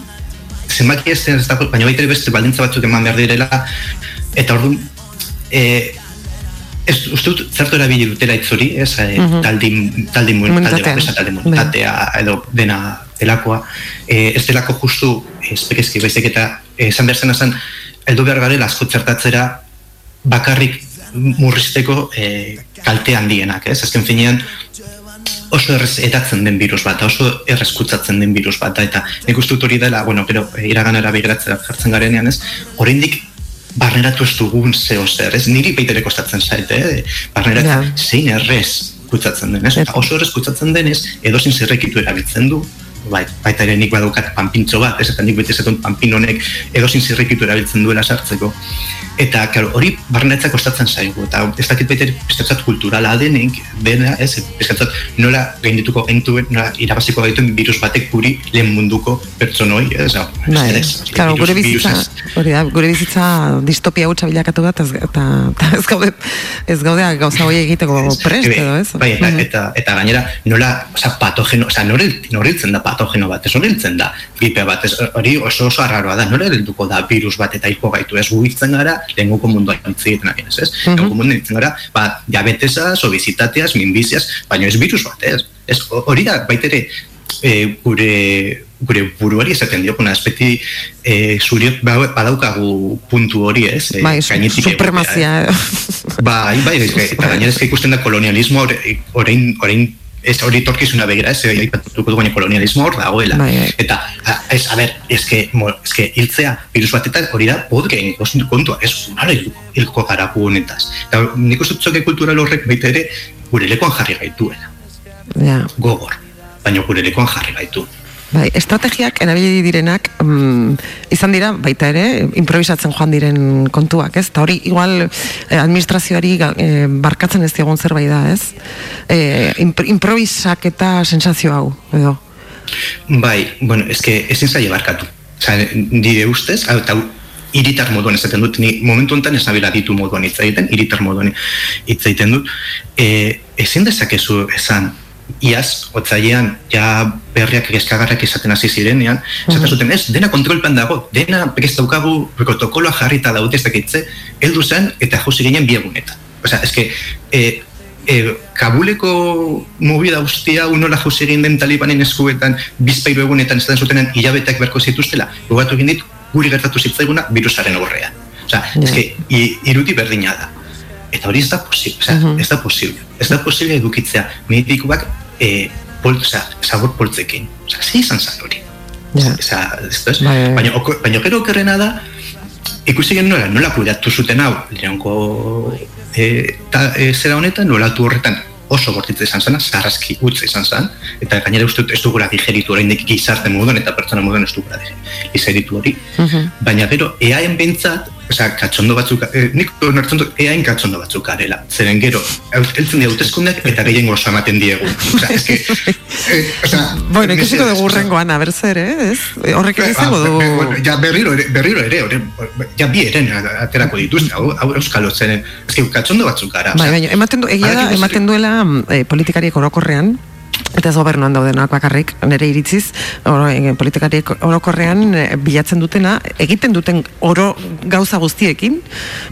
zenbaki ez ez dago, baina baita beste baldintza batzuk eman behar direla, eta orduan, e, ez, uste dut zertu erabili dutela itzuri, ez, e, Mhm. taldin, taldin, talde Immunitatea. babesa, talde immunitatea, edo dena delakoa, e, ez delako justu espekezki baizik eta esan behar zen esan, heldu behar garela asko txertatzera bakarrik murrizteko e, kalte handienak, ez? Azken finean, oso errez eratzen den virus bat, oso errez kutsatzen den virus bat, eta nik uste dut hori dela, bueno, pero iraganera begiratzen jartzen garenean, ez? Oraindik barneratu ez dugun zeo zer, ez? Niri baitere kostatzen zaite, eh? Barneratzen Ja. zein errez kutsatzen den, ez? Eta oso errez kutsatzen denez, edozin zerrekitu erabiltzen du, bai, baita ere nik badaukat panpintxo bat, ez eta nik bete zetun panpin honek edozin zirrikitu erabiltzen duela sartzeko. Eta, claro, hori barnetzak kostatzen zaigu, eta ez dakit baita ere pizkatzat kulturala denik, dena, ez, pizkatzat nola gaindituko gaintuen, nola irabaziko gaituen virus batek guri lehen munduko pertsonoi, ez, hau, Bai, claro, gure bizitza, hori da, gure bizitza distopia hutsa bilakatu bat, ez, eta, eta ez gaude, ez gaude gauza hori egiteko prest edo, ez? Bai, eta, Mhm. eta, eta gainera, nola, oza, patogeno, oza, noril, noriltzen da patogeno bat, ez noriltzen da gripe bat, ez, hori oso oso arraroa da, nora helduko da virus bat eta hilko gaitu, ez guitzen gara, lehenguko munduan hitz egiten ari ez. Lehenguko munduan hitzen gara, ba, diabetesaz, obesitateaz, minbiziaz, baina ez virus bat, ez? Ez, hori da, baitere, e, gure gure buruari esaten diokuna, espeti e, zuriot ba- badaukagu puntu hori, ez? E, Bai, gainetik supremazia. Bai, bai, ez, eta gainera ikusten da kolonialismo orain, orain ez hori torkizuna begira, ez, aipatuko du baina kolonialismo hor dagoela. Bai, bai. Eta, ez, a ber, ez que, mo, ez que hiltzea virus bat eta hori da podgen, kontua, ez, nola hilko, gara gu honetaz. Eta nik uste dut zoke kultural horrek baita ere gure lekuan jarri gaituela, Ja. gogor, baina gure lekuan jarri gaitu. Bai, estrategiak erabili direnak mm, izan dira baita ere improvisatzen joan diren kontuak, ez? Ta hori igual eh, administrazioari eh, barkatzen ez diogun zerbait da, ez? Eh, impro- improvisak eta sensazio hau, edo. Bai, bueno, que ezin zaila barkatu. Osa, nire ustez, eta iritar moduan esaten dut, ni momentu honetan ez nabila ditu moduan hitz egiten, iritar moduan hitz egiten dut, e, ezin dezakezu esan, iaz, otzailean, ja berriak eskagarrak izaten hasi zirenean, esaten zuten, ez, dena kontrolpan dago, dena ez daukagu protokoloa jarrita daude ez dakitze, heldu zen eta jauzi ginen biegunetan. Osea, eske, e, e, Kabuleko movida guztia unola jauzi egin den talibanen eskuetan bizpairu egunetan esaten zutenen hilabeteak berko zituztela, gogatu egin dit, guri gertatu zitzaiguna virusaren aurrean. Osea, eske, i, irudi berdina da. Eta hori ez da posible, osea, ez da posible. Ez da posible edukitzea medikuak e, pol, osea, sabor poltzekin. Osea, ze izan zan hori. Ja. Osea, esto es, Bai, bai. baina, baina gero okerrena da, ikusi gen nola, kudeatu zuten hau, lehenko e, ta, e, zera honetan, nolatu horretan oso bortitza izan zena, zarrazki utza izan zen, eta gainera uste ez dugula digeritu oraindik gizarte moduan eta pertsona moduan ez dugula digeritu hori. Baina gero, eaen behintzat, Osea, katxondo batzuk, eh, nik onartzen dut, eain katxondo batzuk garela. Zeren gero, heltzen dira hauteskundeak eta gehien gozo ematen diegu. Osea, eske, eh, osea, Bueno, ikusiko dugu urrengoan, a ber zer, eh? Ez? Horrek izango Ah, du... bueno, ja berriro ere, berriro ere, ore, ja bi eren aterako dituzte, hau, hau euskalo zeren, eske katxondo batzuk gara. Bai, baina, ematen du, egia da, ematen duela mm, eh, politikariek orokorrean, eta ez gobernuan daudenak bakarrik, nire iritziz, oro, eh, politikariek orokorrean eh, bilatzen dutena, egiten duten oro gauza guztiekin,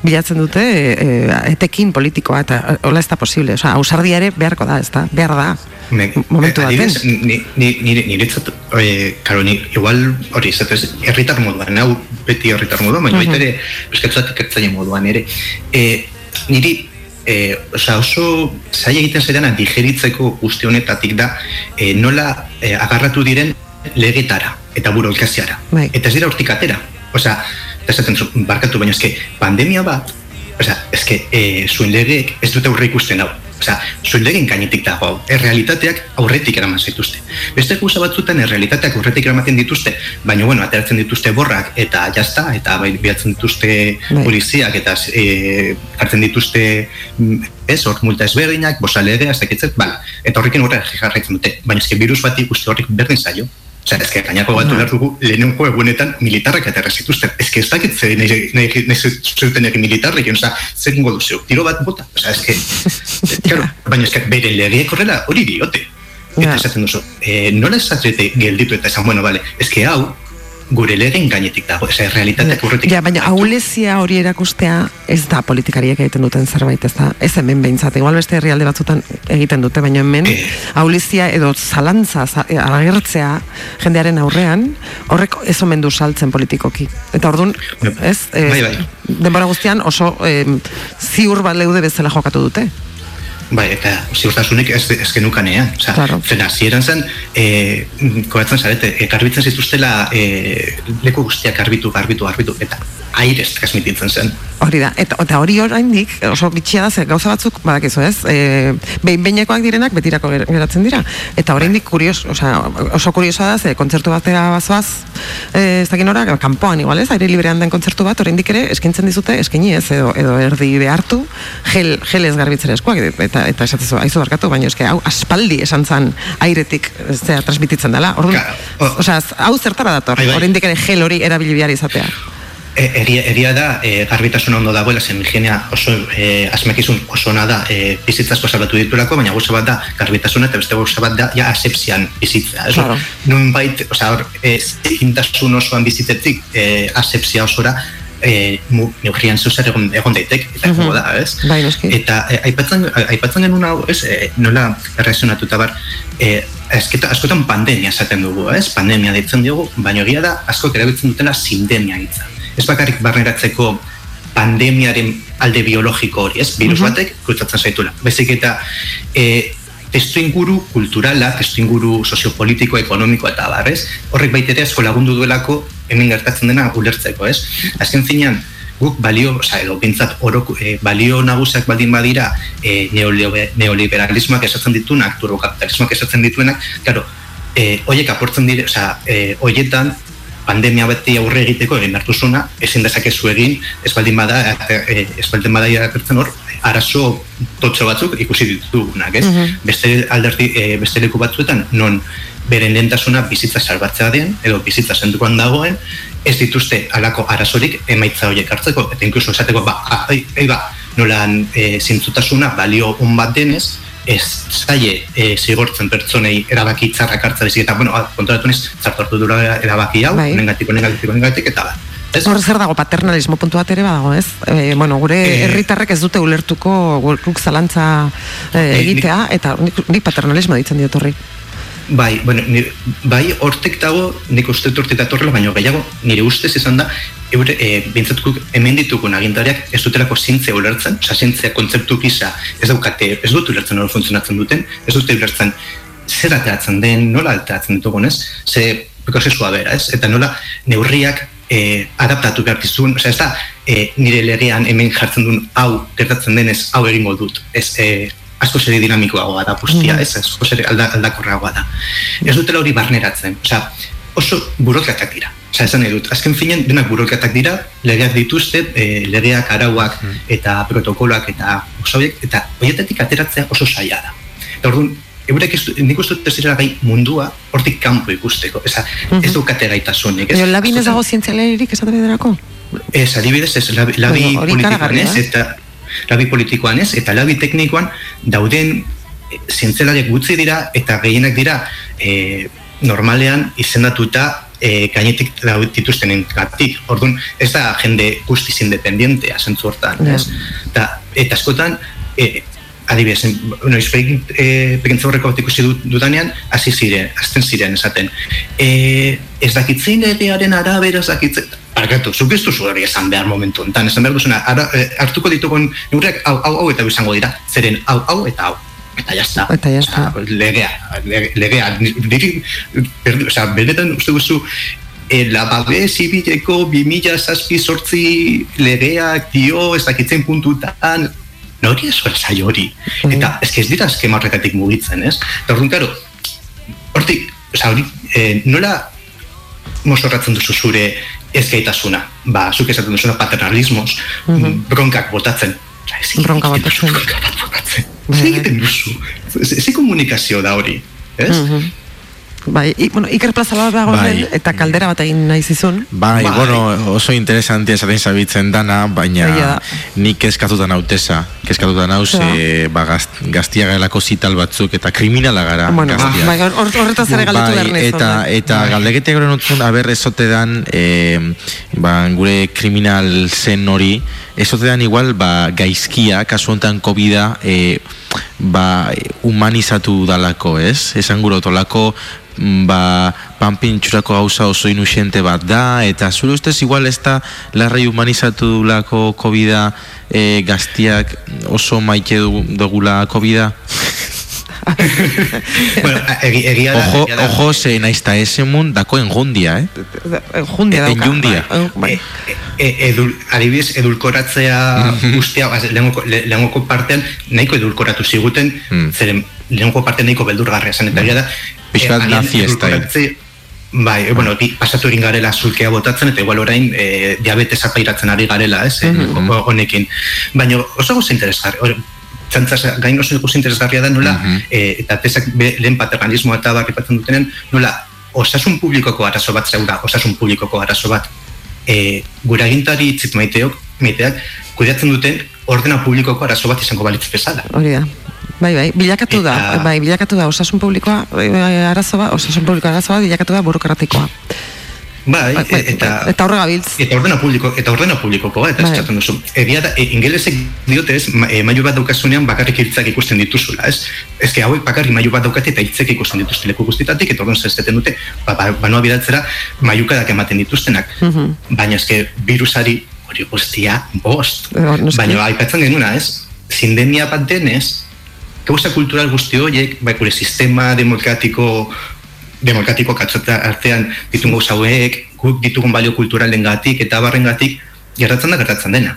bilatzen dute eh, eh, etekin politikoa, eta eh, hola ez da posible, osea, ausardia ere beharko da, ez da, behar da. Ne, momentu eh, baten. adibidez, ni, ni, ni, niretzat, eh, karo, ni, igual, hori, zatez, herritar moduan, hau beti herritar moduan, baina Mhm. baita ere, euskatzuatik ertzaile moduan ere. Eh, niri, eh, oza, oso zaila egiten zaidan digeritzeko guzti honetatik da, eh, nola eh, agarratu diren legetara eta burokraziara. Bai. Eta ez dira hortik atera. Osea, eta esaten zu, barkatu, baina eske, pandemia bat, osea, eske, eh, zuen legeek ez dute aurre ikusten hau. Osa, zuen legen gainetik dago hau. Errealitateak aurretik eraman zaituzte. Beste gauza batzutan errealitateak aurretik eramaten dituzte, baina bueno, ateratzen dituzte borrak eta jazta, eta bai, bihatzen dituzte Bai. poliziak, eta e, hartzen dituzte mm, ez, hor multa ezberdinak, bosa legea, ez dakitzet, bala. Eta horrekin horre jarraitzen dute. Baina eske virus bat ikuste horrek berdin zaio. Osea, eske gainako bat behar dugu lehenengo egunetan militarrak aterra zituzten. Eske ez dakit ze nahi, zuten egin militarrik, osea, zer ingo duzu, tiro bat bota. Osea, eske, [laughs] claro, baina eske bere legeek horrela hori diote. Eta esaten duzu, eh, nola esatzete gelditu eta esan, bueno, vale, eske hau, gure legen gainetik dago, esa realitateak urretik. Ja, baina aulezia hori erakustea ez da politikariek egiten duten zerbait, ez da, ez hemen behintzat, igual beste herrialde batzutan egiten dute, baina hemen aulezia edo zalantza za- e, agertzea jendearen aurrean, horrek ez omen du saltzen politikoki. Eta orduan, ez, e, Bai, bai. denbora guztian oso e, ziur bat leude bezala jokatu dute. Bai, eta ziurtasunik ez, ez genukanean. Osa, Claro. zen hasieran zen, e, koratzen zarete, e, garbitzen zituztela e, leku guztiak garbitu, garbitu, garbitu, eta airez transmititzen zen. Hori da, eta, eta hori oraindik oso bitxia da, ze gauza batzuk, badakizu ez, e, behin behinekoak direnak betirako ger- geratzen dira. Eta oraindik kurios, osea, oso kuriosoa da, ze kontzertu batera bazoaz, e, ez dakin ora, kanpoan igual ez, aire librean den kontzertu bat, oraindik ere eskintzen dizute, eskaini ez, edo, edo erdi behartu, gel, gelez garbitzera eskuak, eta, eta esatezu, aizu barkatu, baina eske, hau, aspaldi esan zan airetik, zera, transmititzen dela. Orduan, osea, hau zertara dator, Bai, bai. oraindik ere gel hori erabili behar izatea. E, egia, egia da, e, garbitasuna ondo dagoela, zen higienea oso e, asmakizun oso ona da e, bizitzazko salbatu ditulako, baina gauza bat da garbitasuna eta beste gauza bat da ja asepsian bizitzea. Ez? Claro. Nun bait, oza, hor, e, zintasun osoan bizitzetik e, asepsia osora, e, mu, neugrian zuzer egon, egon daitek, eta Mhm. egongo da, ez? Bai, noski. Eta e, aipatzen, aipatzen genuen hau, ez, e, nola errazionatuta bar, e, esketa, askotan pandemia esaten dugu, ez? Pandemia deitzen diogu, baina egia da, askok erabiltzen dutela sindemia hitza. Ez bakarrik barneratzeko pandemiaren alde biologiko hori, ez? Virus Mhm. batek krutzatzen zaitula. Bezik eta e, testu inguru kulturala, testu inguru soziopolitiko, ekonomiko eta bar, ez? Horrek baitere asko lagundu duelako hemen gertatzen dena ulertzeko, ez? Azken finean, guk balio, oza, edo bintzat orok, e, balio nagusiak baldin badira e, neoliberalismoak esatzen dituenak, turbokapitalismoak esatzen dituenak, claro, e, hoiek aportzen dire, oza, e, hoietan pandemia beti aurre egiteko egin behar duzuna, ezin dezakezu egin, ez baldin bada, e, ez baldin bada hor, arazo totxo batzuk ikusi ditugunak, ez? Mhm. Beste alderdi, e, beste leku batzuetan, non beren lehentasuna bizitza salbatzea den, edo bizitza sendukoan dagoen, ez dituzte alako arazorik emaitza horiek hartzeko, eta inkluso esateko, ba, ai, ai, ba, nolan e, zintzutasuna balio on bat denez, ez zaie e, zigortzen pertsonei erabaki txarrak hartza bezik, eta, bueno, kontratu nez, txartu hartu dura erabaki hau, Bai. honengatik, honengatik, honengatik, eta ba. Ez? Hor zer dago paternalismo puntu bat ere badago, ez? E, bueno, gure Eh. herritarrek ez dute ulertuko guk zalantza e, egitea, eta nik, nik paternalismo ditzen diot horri. Bai, bueno, ni, bai hortek dago, nik uste hortik datorrela, baina gehiago, nire ustez izan da, eure, e, bintzatukuk hemen ditugun agintariak ez dutelako zientzia ulertzen, oza, zientzia kontzeptu gisa ez daukate, ez dut ulertzen nola funtzionatzen duten, ez dute ulertzen zer ateratzen den, nola alteratzen ditugun, ez? Ze prozesua bera, ez? Eta nola neurriak e, adaptatu behar dizun, oza, ez da, e, nire legean hemen jartzen duen hau gertatzen denez hau egingo dut, ez, e, asko zeri dinamikoagoa da guztia, ez, asko zeri alda, aldakorragoa da. Ez dutela hori barneratzen, osea, oso burokratak dira. Osea, esan nahi dut, azken finen denak burokratak dira, legeak dituzte, e, legeak, arauak eta protokoloak eta oso horiek, eta horietatik ateratzea oso saia da. Eta orduan, eurek ez, nik uste dut ez direla gai mundua hortik kanpo ikusteko. Eza, ez dukate gaitasunik. ez- labin ez dago zientzialeririk esate derako? Ez, adibidez, ez, labi, labi Bueno, politikoan ez, eta labi politikoan ez, eta labi teknikoan dauden eh, zientzialariak gutxi dira eta gehienak dira e, normalean izendatuta e, gainetik dituztenen gatik. Orduan, ez da jende guztiz independientea zentzu hortan, ez? Ta, eta askotan, e, adibidez, bueno, izpegin e, horreko bat ikusi dudanean, hasi ziren, azten ziren esaten. E, ez dakitzen legearen arabera ez dakitzen, Barkatu, zuk ez duzu hori esan behar momentu enten, esan behar duzuna, ara, e, hartuko ditugun neurriak hau, hau, hau eta izango dira, zeren hau, hau eta hau. Eta jazta. Eta jazta. legea, lege- legea, niri, berdu, oza, benetan uste guzu, e, lababe zibileko 2000 zazpi sortzi legeak dio, ez dakitzen puntutan, nori ez zai hori. Eta ez ez dira eskema horretatik mugitzen, ez? Eta orduan, karo, hortik, oza, hori, eh, nola mozorratzen duzu zure ezgaitasuna? Ba, zuk esaten duzuna paternalismos, bronkak botatzen. Oza, ezin Bronka egiten duzu botatzen. bronkak botatzen. Zer egiten duzu? Ze ze komunikazio da hori, ez? Bai, i, bueno, Iker Plazala dago Bai. eta kaldera bat egin nahi zizun. Bai, bueno, oso interesantia esaten zabitzen dana, baina da. nik kezkatuta nauteza. Kezkatuta nauz, Ja. e, ba, gazt, gaztia garelako zital batzuk, eta kriminala gara Bueno, gaztiak. bai, hor- horretaz ere galdetu behar Bai, naiz, eta, bai. eta galdeketek gure nutzun, aber ezote dan, e, ba, gure kriminal zen hori, ezote dan igual, ba, gaizkia, kasu honetan COVID-a, e, ba, humanizatu dalako, ez? Esan gure otolako, mm, ba, panpintxurako gauza oso inusiente bat da, eta zure ustez igual ez da larrei humanizatu dulako COVID-a e, gaztiak oso maite du- dugula COVID-a? [laughs] [laughs] bueno, egi, egia da, Ojo, egia da. ojo, ze naizta esemun dako enjundia, eh? Enjundia dauka. Enjundia. Bai. E, edul, adibidez, edulkoratzea guztia, baz, lehengoko, le- lehengoko partean nahiko edulkoratu ziguten, zeren lehengoko partean nahiko beldurgarria zen, eta egia da, agian nazi style. edulkoratze- Bai, bueno, bi- pasatu egin garela zulkea botatzen, eta igual orain e, diabetes apairatzen ari garela, ez, eh, ho- honekin. Baina oso gozo interesgarri, txantzaz, gain oso gozo interesgarria da nola, e, eta tesak be, lehen paternalismoa eta bak aipatzen dutenen, nola, osasun publikoko arazo bat zeura, osasun publikoko arazo bat, e, gure agintari itzit maiteok, maiteak, kudeatzen duten ordena publikoko arazo bat izango balitz bezala. Hori da. Bai, bai, bilakatu da, Eta- bai, bilakatu da osasun publikoa, eh, arazo bat, osasun publikoa arazo bat, bilakatu da burokratikoa. Bai, Bai, bai, eta eta horre gabiltz. Eta ordena publiko, eta ordena publikoko, eta Bai. duzu. Egia da, e, ingelesek diote ez, ma, e, mailu bat daukasunean bakarrik hiltzak ikusten dituzula, ez? Que hauek bakarrik mailu bat daukate eta hiltzek ikusten dituzte leku guztitatik, eta orduan zesteten dute, ba, ba, banoa bidaltzera, mailukadak ematen dituztenak. Baina eske virusari hori guztia bost. Baina aipatzen genuna, ez? Sindemia bat denez, gauza kultural guzti horiek, bai gure sistema demokratiko demokratiko katzota artean ditun gauza hauek, guk ditugun balio kulturalen gatik eta barrengatik gertatzen da gertatzen dena.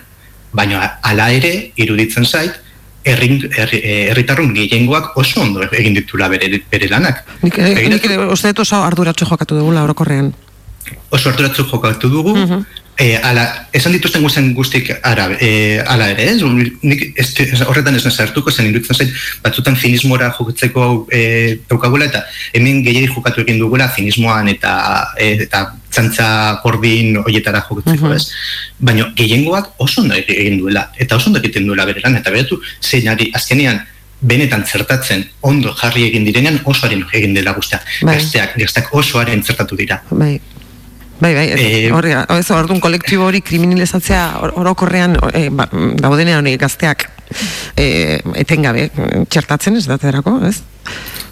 Baina hala ere, iruditzen zait, eh, herritarrun gehiengoak oso ondo egin ditula bere, bere lanak. Nik, nik dut oso arduratxo jokatu dugula orokorrean. oso harturatzu jokatu dugu, eh, ala, esan dituzten guzen guztik ara, eh, ala ere, ez? Nik ez, horretan ez nazartuko, zen iruditzen zait, batzutan zinismora jokatzeko eh, daukagula, eta hemen gehiagik jokatu egin dugula zinismoan eta, eh, eta txantza gordin hoietara jokatzeko, ez? Baina gehiengoak oso ondo egin duela, eta oso ondo egiten duela bere lan, eta beratu zeinari azkenean benetan zertatzen ondo jarri egin direnean osoaren egin dela guztia. Bai. Gazteak, gazteak osoaren zertatu dira. Bai. Bai, bai, Eh, ez, hori, ez, orduan kolektibo hori kriminalizatzea or- orokorrean eh, ba, daudenean hori gazteak eh, etengabe txertatzen ez daterako, ez?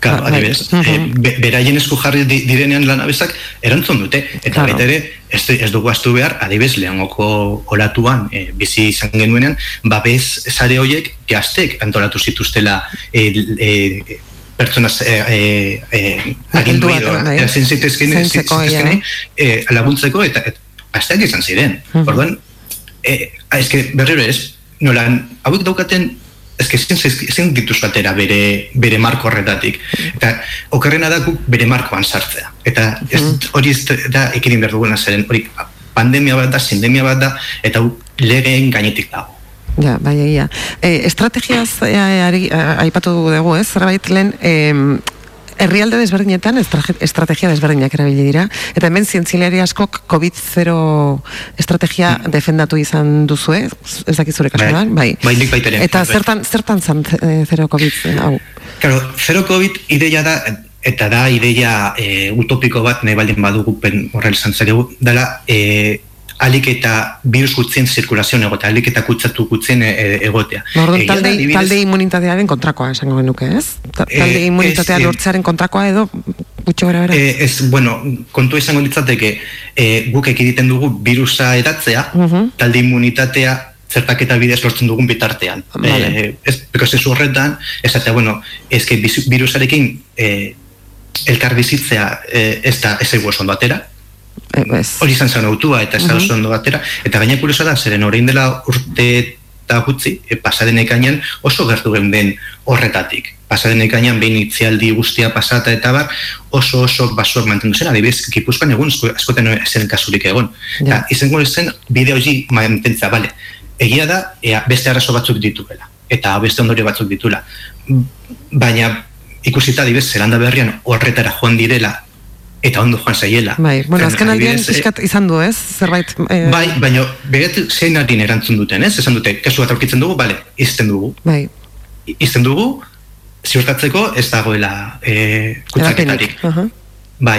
Claro, Ba, bai. adibidez, eh, be- beraien esku jarri di- direnean lanabezak erantzun dute. Eta Claro. baita ere, ez, ez dugu astu behar, adibidez, lehengoko olatuan eh, bizi izan genuenean, babes sare horiek gaztek antolatu zituztela eh, eh, pertsona eh, eh, eh, agindu Helduak, edo, bai. eh, zein zitezken, Zaintzeko, zitezkenei, ja. eh, laguntzeko eta, eta gazteak izan ziren. Mhm. Orduan, eh, eske berriro ez, nolan, hauek daukaten eske ezin ezin dituzu atera bere bere marko horretatik. Eta okerrena da guk bere markoan sartzea. Eta ez, hori ez da ekidin behar duguna zeren, hori pandemia bat da, sindemia bat da, eta legeen gainetik dago. Ja, bai, egia. E, estrategiaz e, ari, a- aipatu dugu, ez? Zerbait lehen, em, herrialde desberdinetan estra- estrategia desberdinak erabili dira, eta hemen zientzialari askok COVID-0 estrategia defendatu izan duzue, ez dakit zure kasuan, bai. Bai, baita ere. Eta Bai. zertan, zertan zan eh, zero COVID hau? Claro, zero COVID ideia da, eta da ideia e, utopiko bat, nahi baldin badugu pen horrela izan zeregu, dela e, alik eta virus gutzien zirkulazioan egotea, alik eta kutsatu gutzien e, e, egotea. Orduan, Egia da, talde, adibidez, talde immunitatearen kontrakoa esango genuke, ez? Eh, Talde immunitatea ez, eh, lortzearen kontrakoa edo gutxo gara bera? Eh, ez, bueno, kontu izango litzateke eh, guk ekiditen dugu virusa edatzea, Mhm. talde immunitatea zertaketa bidez lortzen dugun bitartean. Vale. Eh, ez, prozesu horretan, esatea, bueno, eske bizu- virusarekin eh, elkar bizitzea eh, ez da ez egu oso atera, ez. hori izan zen autua eta ez da Mhm. oso ondo atera, eta gaina kuriosa da, zeren orain dela urte eta gutzi, e, pasaden ekainan oso gertu den horretatik. Pasaden ekainan behin itzialdi guztia pasata eta bar, oso oso basuak mantendu zen, adibidez, gipuzkoan egun asko- askotan zen kasurik egon. Ja. Eta izango zen bideo hori mantentza, bale, egia da, ea, beste arazo batzuk dituela, eta beste ondorio batzuk ditula. Baina ikusita adibidez, zelanda berrian horretara joan direla, eta ondo joan zaiela. Bai, bueno, azken eh, pixkat izan du, ez? Zerbait... Eh, Bai, baina begatu zein harin erantzun duten, ez? Esan dute, kasu bat aurkitzen dugu, bale, izten dugu. Bai. Izten dugu, ziurtatzeko ez dagoela e, kutsaketarik. Aha. Bai,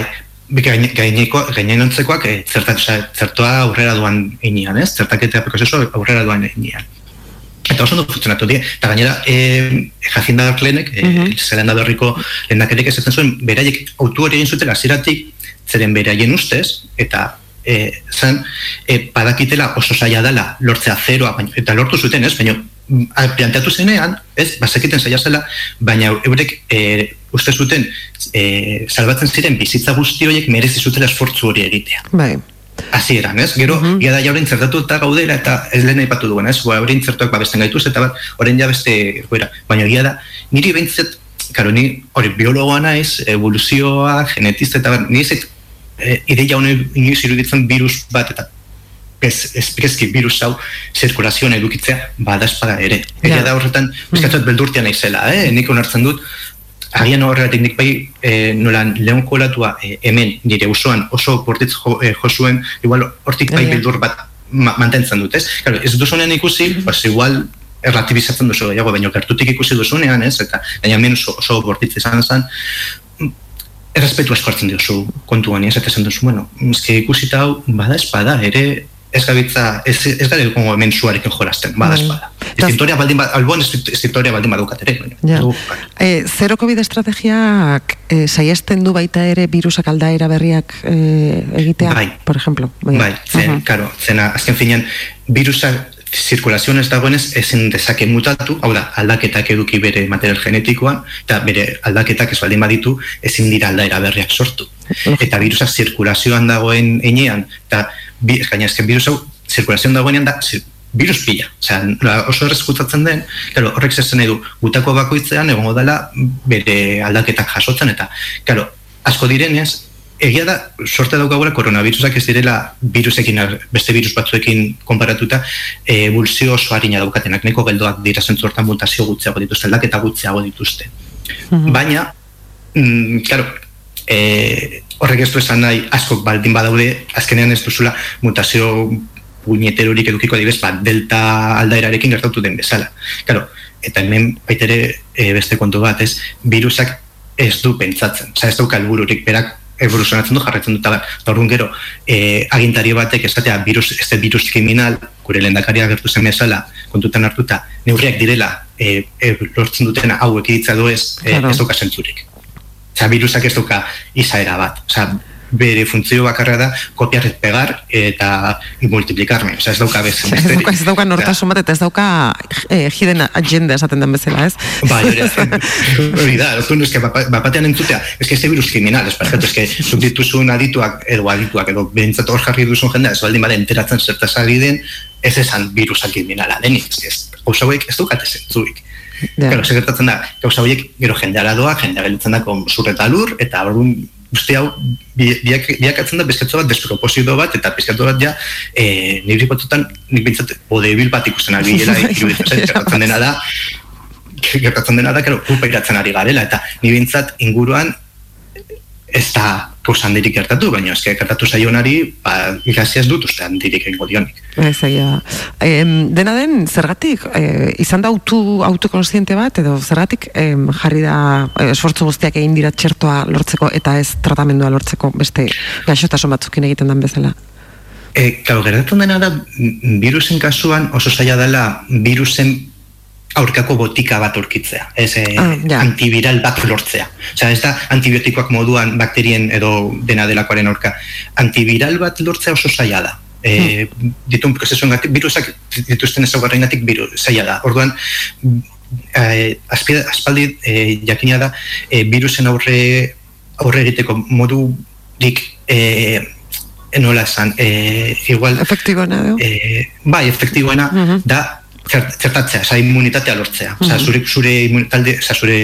gaine- gaineko, gainenontzekoak e, zerta, osea, zertoa aurrera duan einean, ez? Zertaketa prozesu aurrera duan einean. Eta oso ondo funtzionatu die. Eta gainera, e, jazinda klenek, e, Mhm. zelanda berriko lehendakerek esaten zuen, beraiek autu hori egin zutela ziratik, zeren beraien ustez, eta e, zen, e, badakitela oso zaila dela lortzea zeroa, baina, eta lortu zuten, ez? Baina mm, a- planteatu zenean, ez, bazekiten zaila zela, baina eurek e, uste zuten e, salbatzen ziren bizitza guzti horiek merezi zutela esfortzu hori egitea. Bai. Hasieran, ez? Gero, mm da jaurein zertatu eta gaudela eta ez lehen aipatu duen, ez? Ba, orain zertuak babesten gaituz eta bat, orain ja beste goera. Baina egia da, niri behintzat, karo, ni hori biologoa naiz, evoluzioa, genetista eta bat, ni ez e, ideia honi inoiz iruditzen virus bat eta ez, ez prezki virus hau zirkulazioan edukitzea badazpada ere. Ja. da horretan, bizkatzat beldurtia naizela, eh? nik onartzen dut, agian horregatik nik bai e, nola lehon kolatua e, hemen nire usoan oso bortitz jo, e, josuen, igual hortik bai ja. beldur bat ma, mantentzen dut, ez? Claro, ez duzunean ikusi, pues igual erlatibizatzen duzu gehiago, baina gertutik ikusi duzunean, ez? Eta gaina hemen oso, oso bortitz izan zen, errespetu asko hartzen diozu kontu honi, ez eta esan duzu, bueno, eske ikusita hau, bada espada, ere ez gabitza, ez, ez gara dugu hemen zuarekin jolasten, bada Bai. espada. Eskriptoria baldin bat, alboan eskriptoria baldin badukat ere, Ja. du- E, zero COVID estrategiak e, saiesten du baita ere virusak aldaera berriak e, egitea, Bai. por ejemplo. Bai, zen, Aha. karo, zena, azken finean, virusa zirkulazioan ez dagoenez ezin dezake mutatu, hau da, aldaketak eduki bere material genetikoan, eta bere aldaketak ez baldin baditu, ezin dira aldaera berriak sortu. Eta virusa zirkulazioan dagoen enean, eta bi, gaina, ezken virus hau zirkulazioan dagoenean da, virus pila. Osea, oso errez gutatzen den, claro, horrek zezen nahi du, gutako bakoitzean egongo dela bere aldaketak jasotzen, eta, claro, asko direnez, egia da, sorte daukagula koronavirusak ez direla virusekin, beste virus batzuekin konparatuta, e, evoluzio oso harina daukatenak, neko geldoak dira zentzu hortan mutazio gutxiago dituzte, aldaketa gutxiago dituzte. Baina, mm, claro, e, horrek ez du esan nahi asko baldin badaude, azkenean ez duzula mutazio puñeterorik edukiko adibes, ba, delta aldaerarekin gertatu den bezala. Claro, eta hemen baitere e, beste kontu bat, ez, virusak ez du pentsatzen, Osea, ez dauka helbururik berak evoluzionatzen du jarraitzen dut abar. Eta orduan gero, e, agintari batek esatea virus, este virus kriminal, gure lehendakaria gertu zen bezala, kontutan hartuta, neurriak direla e, e, lortzen dutena hau ekiditza du ez, e, Claro. ez dauka zentzurik. Osea, virusak ez dauka izaera bat. Osea, bere funtzio bakarra da kopiar ez pegar eta multiplikarme. Osea, ez dauka bez. [laughs] Ez dauka, ez dauka nortasun bat eta ez dauka eh, hidden agenda esaten den bezala, ez? Bai, hori da, [laughs] hori da, orduan, eske, bapa- bapatean entzutea, eske este virus kriminal, ez, perfecto, eske, zuk dituzun adituak, edo adituak, edo behintzat hor jarri duzun jendea, ez baldin bada enteratzen zertaz ari den, ez esan virusa kriminala denik, ez, hauek ez dukate zentzuik. Ja. Claro, zer gertatzen da, gauza horiek gero jendeara doa, jendea gelditzen da kon zurreta lur, eta orduan uste hau bi- biak, biakatzen da bezkatzo bat desproposito bat, eta pizkatu bat ja, e, niri batzutan, nik bintzat, bodebil bat ikusten ari [laughs] zait, gertatzen dena da, gertatzen dena da, kero, kulpa iratzen ari garela, eta ni bintzat inguruan ez da kausa handirik gertatu, baina eske gertatu zaionari, ba, ez dut uste handirik egingo dionik. Ez. Em, dena den, zergatik, e, izan da autu, autokonsiente bat, edo zergatik em, jarri da e, esfortzu guztiak egin dira txertoa lortzeko eta ez tratamendua lortzeko beste gaixotasun batzukin egiten den bezala. E, gertatzen dena da, virusen kasuan oso zaila dela virusen aurkako botika bat aurkitzea, ez e, Ah, ja. antiviral bat lortzea. Osea, ez da antibiotikoak moduan bakterien edo dena delakoaren aurka. Antiviral bat lortzea oso zaila da. E, ditun prozesuengatik, virusak dituzten ezaugarrengatik biru zaila da. Orduan, eh, aspaldi eh, jakina da eh, virusen aurre aurre egiteko modurik eh, nola esan, eh, igual Efektiboena, eh, bai, efektiboena da zer- zertatzea, oza, immunitatea lortzea. Oza, Mhm. zure, zure, talde, oza, zure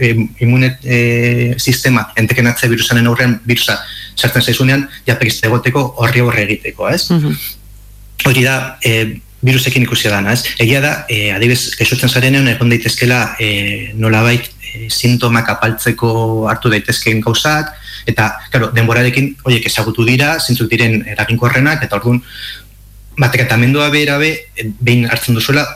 eh, immunet eh, sistema entekenatzea virusanen aurrean virusa sartzen zaizunean, japekizte egoteko horri horre egiteko, ez? Hori da, e, virusekin ikusi dana, ez? Egia da, e, adibes, gaixotzen zarenean egon daitezkela e, nolabait e, sintomak apaltzeko hartu daitezkeen gauzak, eta, claro, denborarekin horiek ezagutu dira, zintzuk diren eraginkorrenak, eta orduan, batekamendua bera be, e, behin hartzen duzuela,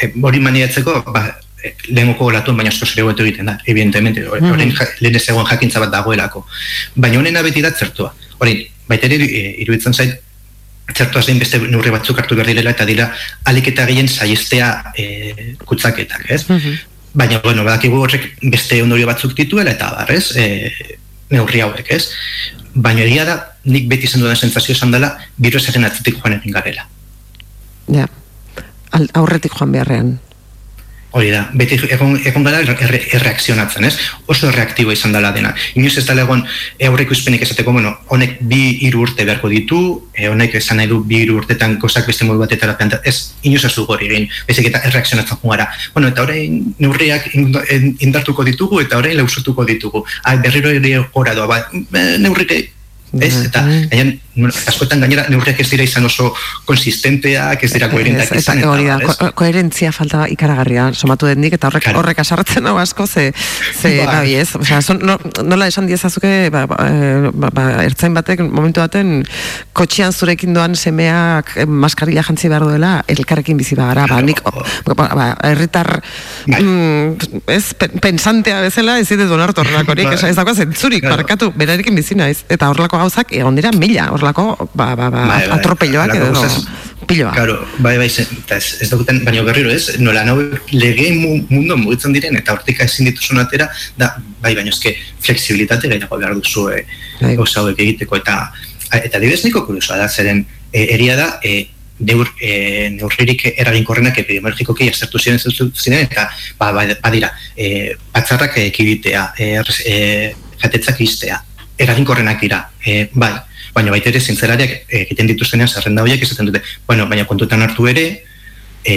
e, hori maniatzeko, ba, e, lehengoko golatuen, baina asko zure hobeto egiten da, evidentemente, mm orain ja- lehen ez egon jakintza bat dagoelako. Baina honena beti da zertua. Hori, baita ere, e, iruditzen zait, zertua zein beste neurri batzuk hartu behar direla eta dira alik eta gehien saiztea e, kutsaketak, ez? Baina, bueno, badakigu horrek beste ondorio batzuk dituela eta bar, ez? E, neurri hauek, ez? Baina egia da, nik beti izan dudan sentsazio esan dela, virusaren atzetik joan egin garela. Ja. Al, aurretik joan beharrean. Hori da, beti egon, egon gara erre, erreakzionatzen, ez? Oso reaktibo izan dela dena. Inoiz ez dela egon e, aurreko izpenik esateko, bueno, honek bi hiru urte beharko ditu, e, honek esan nahi du bi hiru urtetan kozak beste modu batetara planta, ez, inoiz ez du gori egin, bezik eta erreakzionatzen jugara. Bueno, eta orain neurriak indartuko ditugu eta orain lausutuko ditugu. Ah, berriro ere gora doa, ba, eh, neurrik Ez, eta gainen, askotan gainera neurriak ez dira izan oso konsistenteak, ez dira koherentak Ez, izan. eta hori da, ez? ko- koherentzia falta ikaragarria somatu dendik, eta horrek, horrek asartzen hau asko, ze, ze Bai. bai, ez? Osea, son, no, nola esan diezazuke, ba, ba, eh, ba, ba, ertzain batek, momentu baten, kotxian zurekin doan semeak eh, maskarila jantzi behar duela, elkarrekin bizi bagara, ba, nik, ba, ba, ba, herritar, Bai. mm, ez, pen- pensantea bezala, ez dut onartu horrelako horik, Bai. ez dagoa zentzurik, Claro. barkatu, berarekin bizi naiz, eta horrelako gauzak, egon dira mila, horrelako, ba, ba, ba, Bai, bai. atropelloak edo, gauzaz- piloa. Claro, bai, bai, ez, ez dukuten, baina berriro ez, nola nau lege mu, mundu mugitzen diren, eta hortik ezin dituzun atera, da, bai, baina eske flexibilitate gehiago behar duzu e, gauza hauek egiteko, eta eta dibez niko kuriosoa da, zeren e, eria da, e, neur, e, neurririk eraginkorrenak epidemiologikoki aztertu ziren zentzu ziren, eta ba, ba, badira, e, batzarrak ekiditea, e, errez- e, jatetzak iztea, eraginkorrenak dira, e, bai, baina baita ere zintzerariak eh, egiten dituztenean zerrenda horiek esaten dute, bueno, baina kontutan hartu ere, e,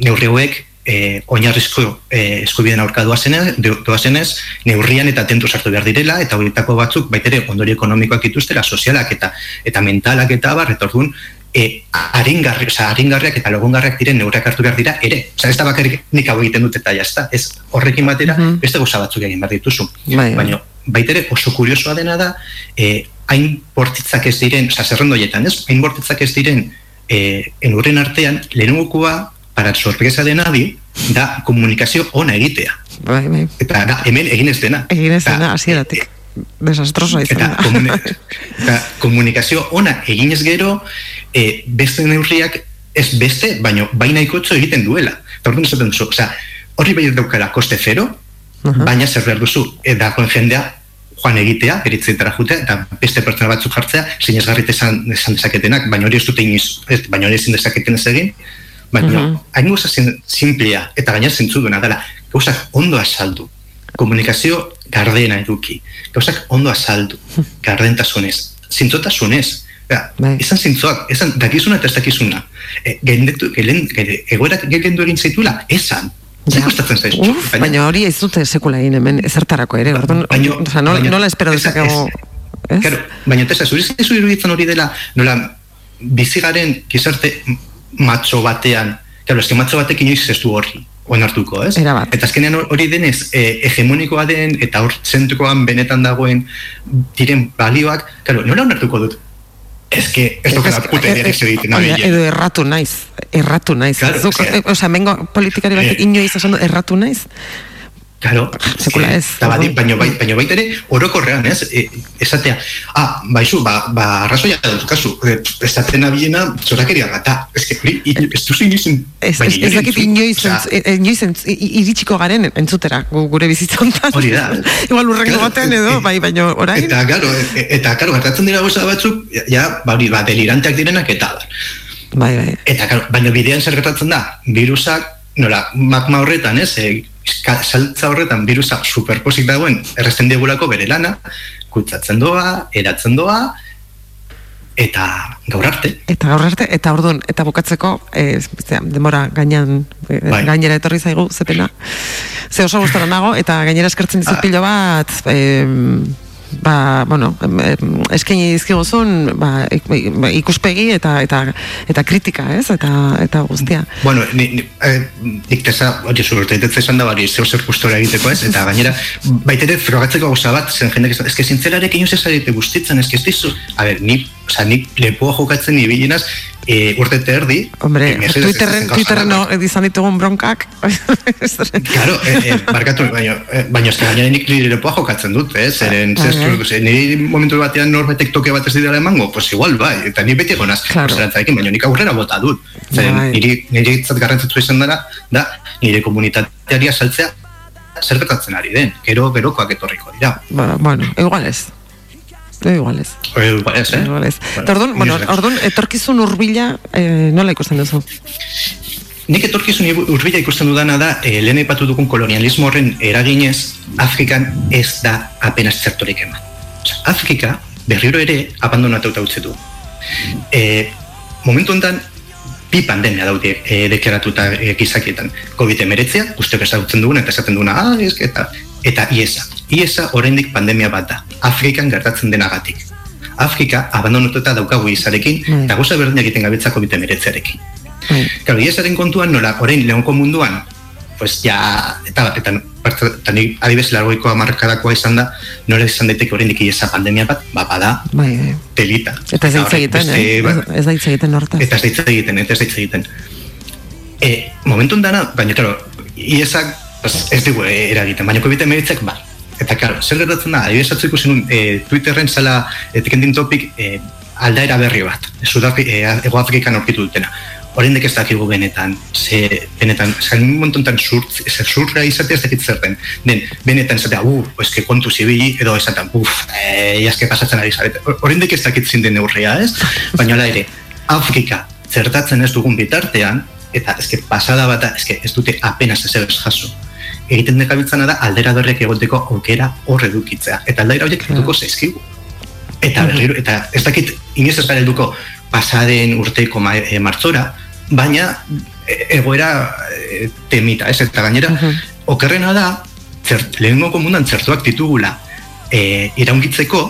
neurri hauek e, oinarrizko e, eskubideen aurka doazenez, doazenez, neurrian eta tentu sartu behar direla, eta horietako batzuk baita ere ondorio ekonomikoak dituztera, sozialak eta eta mentalak eta bar, eta orduan, e, aringarri, oza, aringarriak eta logongarriak diren neurriak hartu behar dira ere. Oza, ez da bakarrik nik hau egiten dut eta jazta. Ez horrekin batera, beste gauza batzuk egin behar dituzu. Bai, bai. Baina, baita ere oso kuriosoa dena da, e, hain bortitzak ez diren, oza, zerrendo hoietan, ez? Hain bortitzak ez diren, e, enurren artean, lehenengokoa, para sorpresa de nadie, da komunikazio ona egitea. Bai, bai. Eta da, hemen egin ez dena. Egin ez dena, hasieratik. Desastroso izan Eta, da. komuni [laughs] eta komunikazio ona eginez gero, e, beste neurriak ez beste, baino baina ikotzo egiten duela. Eta orduan esaten duzu, osea, horri bai daukala koste zero, baina zer behar duzu, e, dagoen jendea joan egitea, eritzetara jutea, eta beste pertsona batzuk jartzea, sinezgarrit esan, esan dezaketenak, baina hori ez dute inoiz, ez, baina hori ezin dezaketen ez egin, baina Mhm. hain gauza zen- simplea, eta gaina zentzu duena dela, gauzak ondo azaldu, komunikazio gardena eduki, gauzak ondo azaldu, [laughs] gardentasunez, zintzotasunez, Eta, izan zintzoak, izan dakizuna eta ez dakizuna. E, gendetu, gelen, gele, egoerak gendu egin zaitula, esan. Zer kostatzen zaizu? Uf, baina hori ez dute sekula egin hemen ezertarako ere, orduan, Baino- osea, nola, baino- nola espero eza- dezakegu, ez? Claro, baina tesa, zuri zaizu iruditzen hori dela, nola, bizigaren gizarte matxo batean, claro, eske matxo batek inoiz ez du horri, onartuko, ez? Erabat. Eta azkenean hori denez, e, hegemonikoa den, eta hor zentukoan benetan dagoen diren balioak, claro, nola onartuko dut? Que, ez dokela puta Eh, direkzio egiten nabilen. edo erratu naiz, erratu naiz. Claro, Zuk, eske- eh, osea, mengo politikari batek Eh. inoiz esan du, erratu naiz. Claro, Sekula ez. Eta badi, baino, bai, baino baita ere, orokorrean, ez? E, esatea, ah, baizu, ba, ba, arrazoia dauzkazu, e, esaten abiena, zorakeria gata. Ez que, hori, ez duzu inoiz, Ez, baina ez, ez dakit inoiz, e- i- iritsiko garen entzutera gu- gure bizitzontan. Hori da. [laughs] Igual urrengo batean edo, bai, baina orain. Eta, claro, eta, claro, gertatzen dira gauza batzuk, ja, ba, hori, ba, deliranteak direnak eta da. Bai, bai. Eta, claro, baina bidean zer gertatzen da, virusak, nola, magma horretan, ez, e, ka- saltza horretan virusa superposik dagoen, erresten digulako bere lana, kutsatzen doa, eratzen doa, eta gaur arte. Eta gaur arte, eta orduan, eta bukatzeko, e, zera, demora gainean, e, Bai. gainera etorri zaigu, zepena. Ze oso gustara nago, eta gainera eskertzen dizut Ah. pilo bat, e, ba, bueno, eskaini dizkiguzun, ba, ik- ba, ikuspegi eta eta eta kritika, ez? Eta eta guztia. Bueno, ni, ni, eh, nik tesa, hori zu urte ditetze esan da, hori zeu zer gustora egiteko ez, eta gainera, baita ere frogatzeko gauza bat, zen jendeak eske zintzerarek inoz ez zarete gustitzen, eske ez dizu, a ber, ni, oza, ni lepoa jokatzen ibilinaz, e, urte eta erdi, Hombre, eh, mesedez, ez Twitterren, Twitterren bat. no, izan ditugun bronkak. [laughs] Claro, eh, eh, barkatu, baina, eh, baina ez gainera nik nire lepoa jokatzen dut, eh? Zeren, Bai, zestu, bai. ze, nire momentu batean norbetek toke bat ez dira emango, pues igual, bai, eta ni beti egonaz, Claro. baina nik aurrera bota dut. Zeren, Bai. niri, nire itzat garrantzitsu izan dara, da, nire komunitateari asaltzea zer gertatzen ari den, gero gerokoak etorriko dira. Ba, bueno, igual ez. Igual ez. Eh, igual ez, eh? Igual ez. Eta orduan, bueno, orduan, etorkizun urbila, eh, nola ikusten duzu? Nik etorkizun urbila ikusten dudana da, eh, lehen aipatu dugun kolonialismo horren eraginez, Afrikan ez da apenas zertorik eman. Afrika berriro ere abandonatuta utzi du. E, momentu honetan, bi pandemia daude e, deklaratuta e, gizakietan. COVID-19, guztiok ezagutzen duguna eta esaten duguna, ah, ez, eta, eta IESA. IESA oraindik pandemia bat da, Afrikan gertatzen denagatik. Afrika abandonatuta daukagu izarekin, Mm. eta gauza berdinak egiten gabetza COVID-19arekin. Bai. Claro, IESaren kontuan nola, orain leonko munduan, pues ja, eta, eta, eta, ni adibes largoiko amarkadakoa izan da, nola izan daiteke oraindik IESA pandemia bat, ba, bada, Bai, bai. telita. Eta ez da hitz horrek egiten, eh? Ez- Ez da hitz egiten hortaz. Eta ez da hitz egiten, eta ez da hitz egiten. E, momentu dana, baina, claro, iesak ez dugu eh, eragiten, baina COVID emeritzak bai. Eta, claro, zer gertatzen da, adibidez atzu ikusi nun, e, Twitterren zala etikendin topik e, aldaera berri bat, Sudafri, e, Ego Afrikan aurkitu dutena. Oraindik ez dakigu benetan, ze, benetan, zain montontan zurt, zer zurra izatea ez dakit zer den. Den, benetan esatea, uh, eske kontu zibili, edo esaten, uf, e, jaske pasatzen ari zarete. Oraindik ez dakit zin den neurria, ez? Baina ere, Afrika zertatzen ez dugun bitartean, eta eske pasada bata, eske ez dute apenas ezer ez jaso. Egiten dekabiltzana da aldera berriak egoteko aukera hor edukitzea. Eta aldera horiek helduko zaizkigu. Eta berriro, eta ez dakit inoiz ez gara helduko pasaden urteko ma, e, martzora, baina e, egoera e, temita, ez? Eta gainera, okerrena da, zert, lehenengo komundan zertuak ditugula e, iraungitzeko,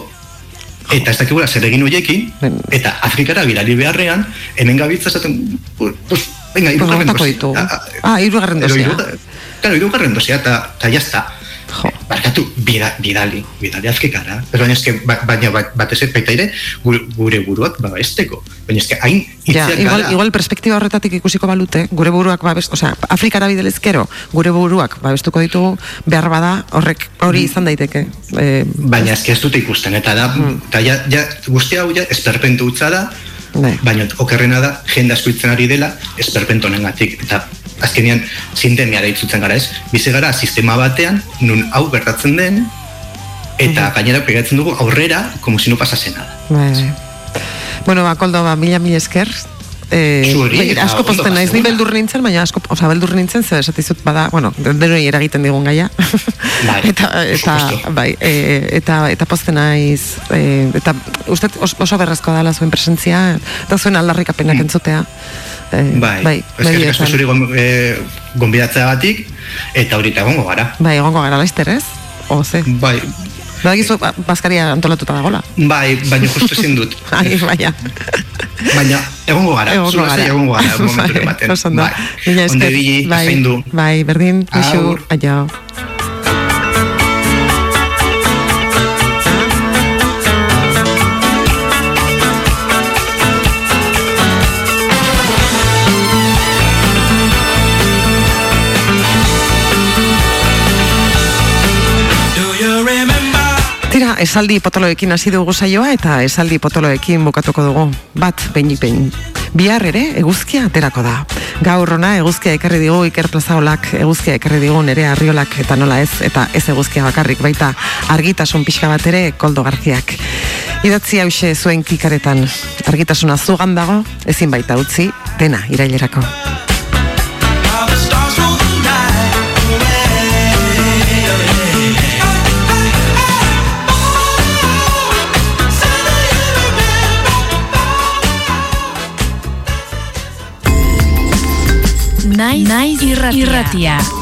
eta ez dakigula zer egin horiekin, eta Afrikara bidali beharrean, hemen gabiltza esaten, pu- pues, venga, irugarren dosia. ditugu. Ah, Ah, irugarren edo Claro, irugarren dosia, eta eta jazta. Barkatu, bida, bidali, bidali Afrikara. Pero baina eske, ba, baina bat, batez ere baita ere, gure, buruak babesteko. Baina eske, hain Ja, igual, gara. igual perspektiba horretatik ikusiko balute, gure buruak babest, osea, Afrikara bidelezkero, gure buruak babestuko ditugu, behar bada, horrek hori izan daiteke. E, Baina eske ez dute ikusten, eta da, eta ja, ja, guzti hau ja, esperpentu utza da, Bai. baina okerrena da, jende asko ari dela, esperpentu honengatik eta azkenean sindemia deitzutzen gara ez, bizi gara sistema batean, nun hau gertatzen den, eta gainera pegatzen dugu aurrera, como si no pasase nada. bai, bai. Bueno, ba, koldo, ba, mila mila esker. Eh, Zuri, bai, asko posten naiz, ni beldur nintzen, baina asko, oza, beldur nintzen, zer esatizut bada, bueno, denoi eragiten digun gaia. Bai, [laughs] eta, eta, bai, e, eta, eta posten naiz, e, eta uste os- oso berrezko dala zuen presentzia, eta zuen aldarrikapenak entzutea. E, Bai, bai, eskerrik asko begietan. zuri gon, e, gonbidatzeagatik, eta horita egongo gara. Bai, egongo gara laizter, ez? O, ze? Bai, Badakizu, ba, Baskaria antolatuta dagola. bai, baina justu ezin dut. [laughs] Ai, baina. Baina, egongo gara, Egongo gara. egongo gara, [laughs] momentu Bai, oso ondo. Bai, onde bili, bai, bai, berdin, ixu, Agur. aio. Esaldi potoloekin hasi dugu saioa eta esaldi potoloekin bukatuko dugu. Bat, behinik behin. Bihar ere, eguzkia aterako da. Gaur ona, eguzkia ekarri digu Iker Plazaolak, eguzkia ekarri digu nere arriolak eta nola ez, eta ez eguzkia bakarrik baita argitasun pixka bat ere koldo garziak. Idatzi hause zuen kikaretan, argitasuna zugan dago, ezin baita utzi, dena irailerako. Naiz, naiz irratia. irratia.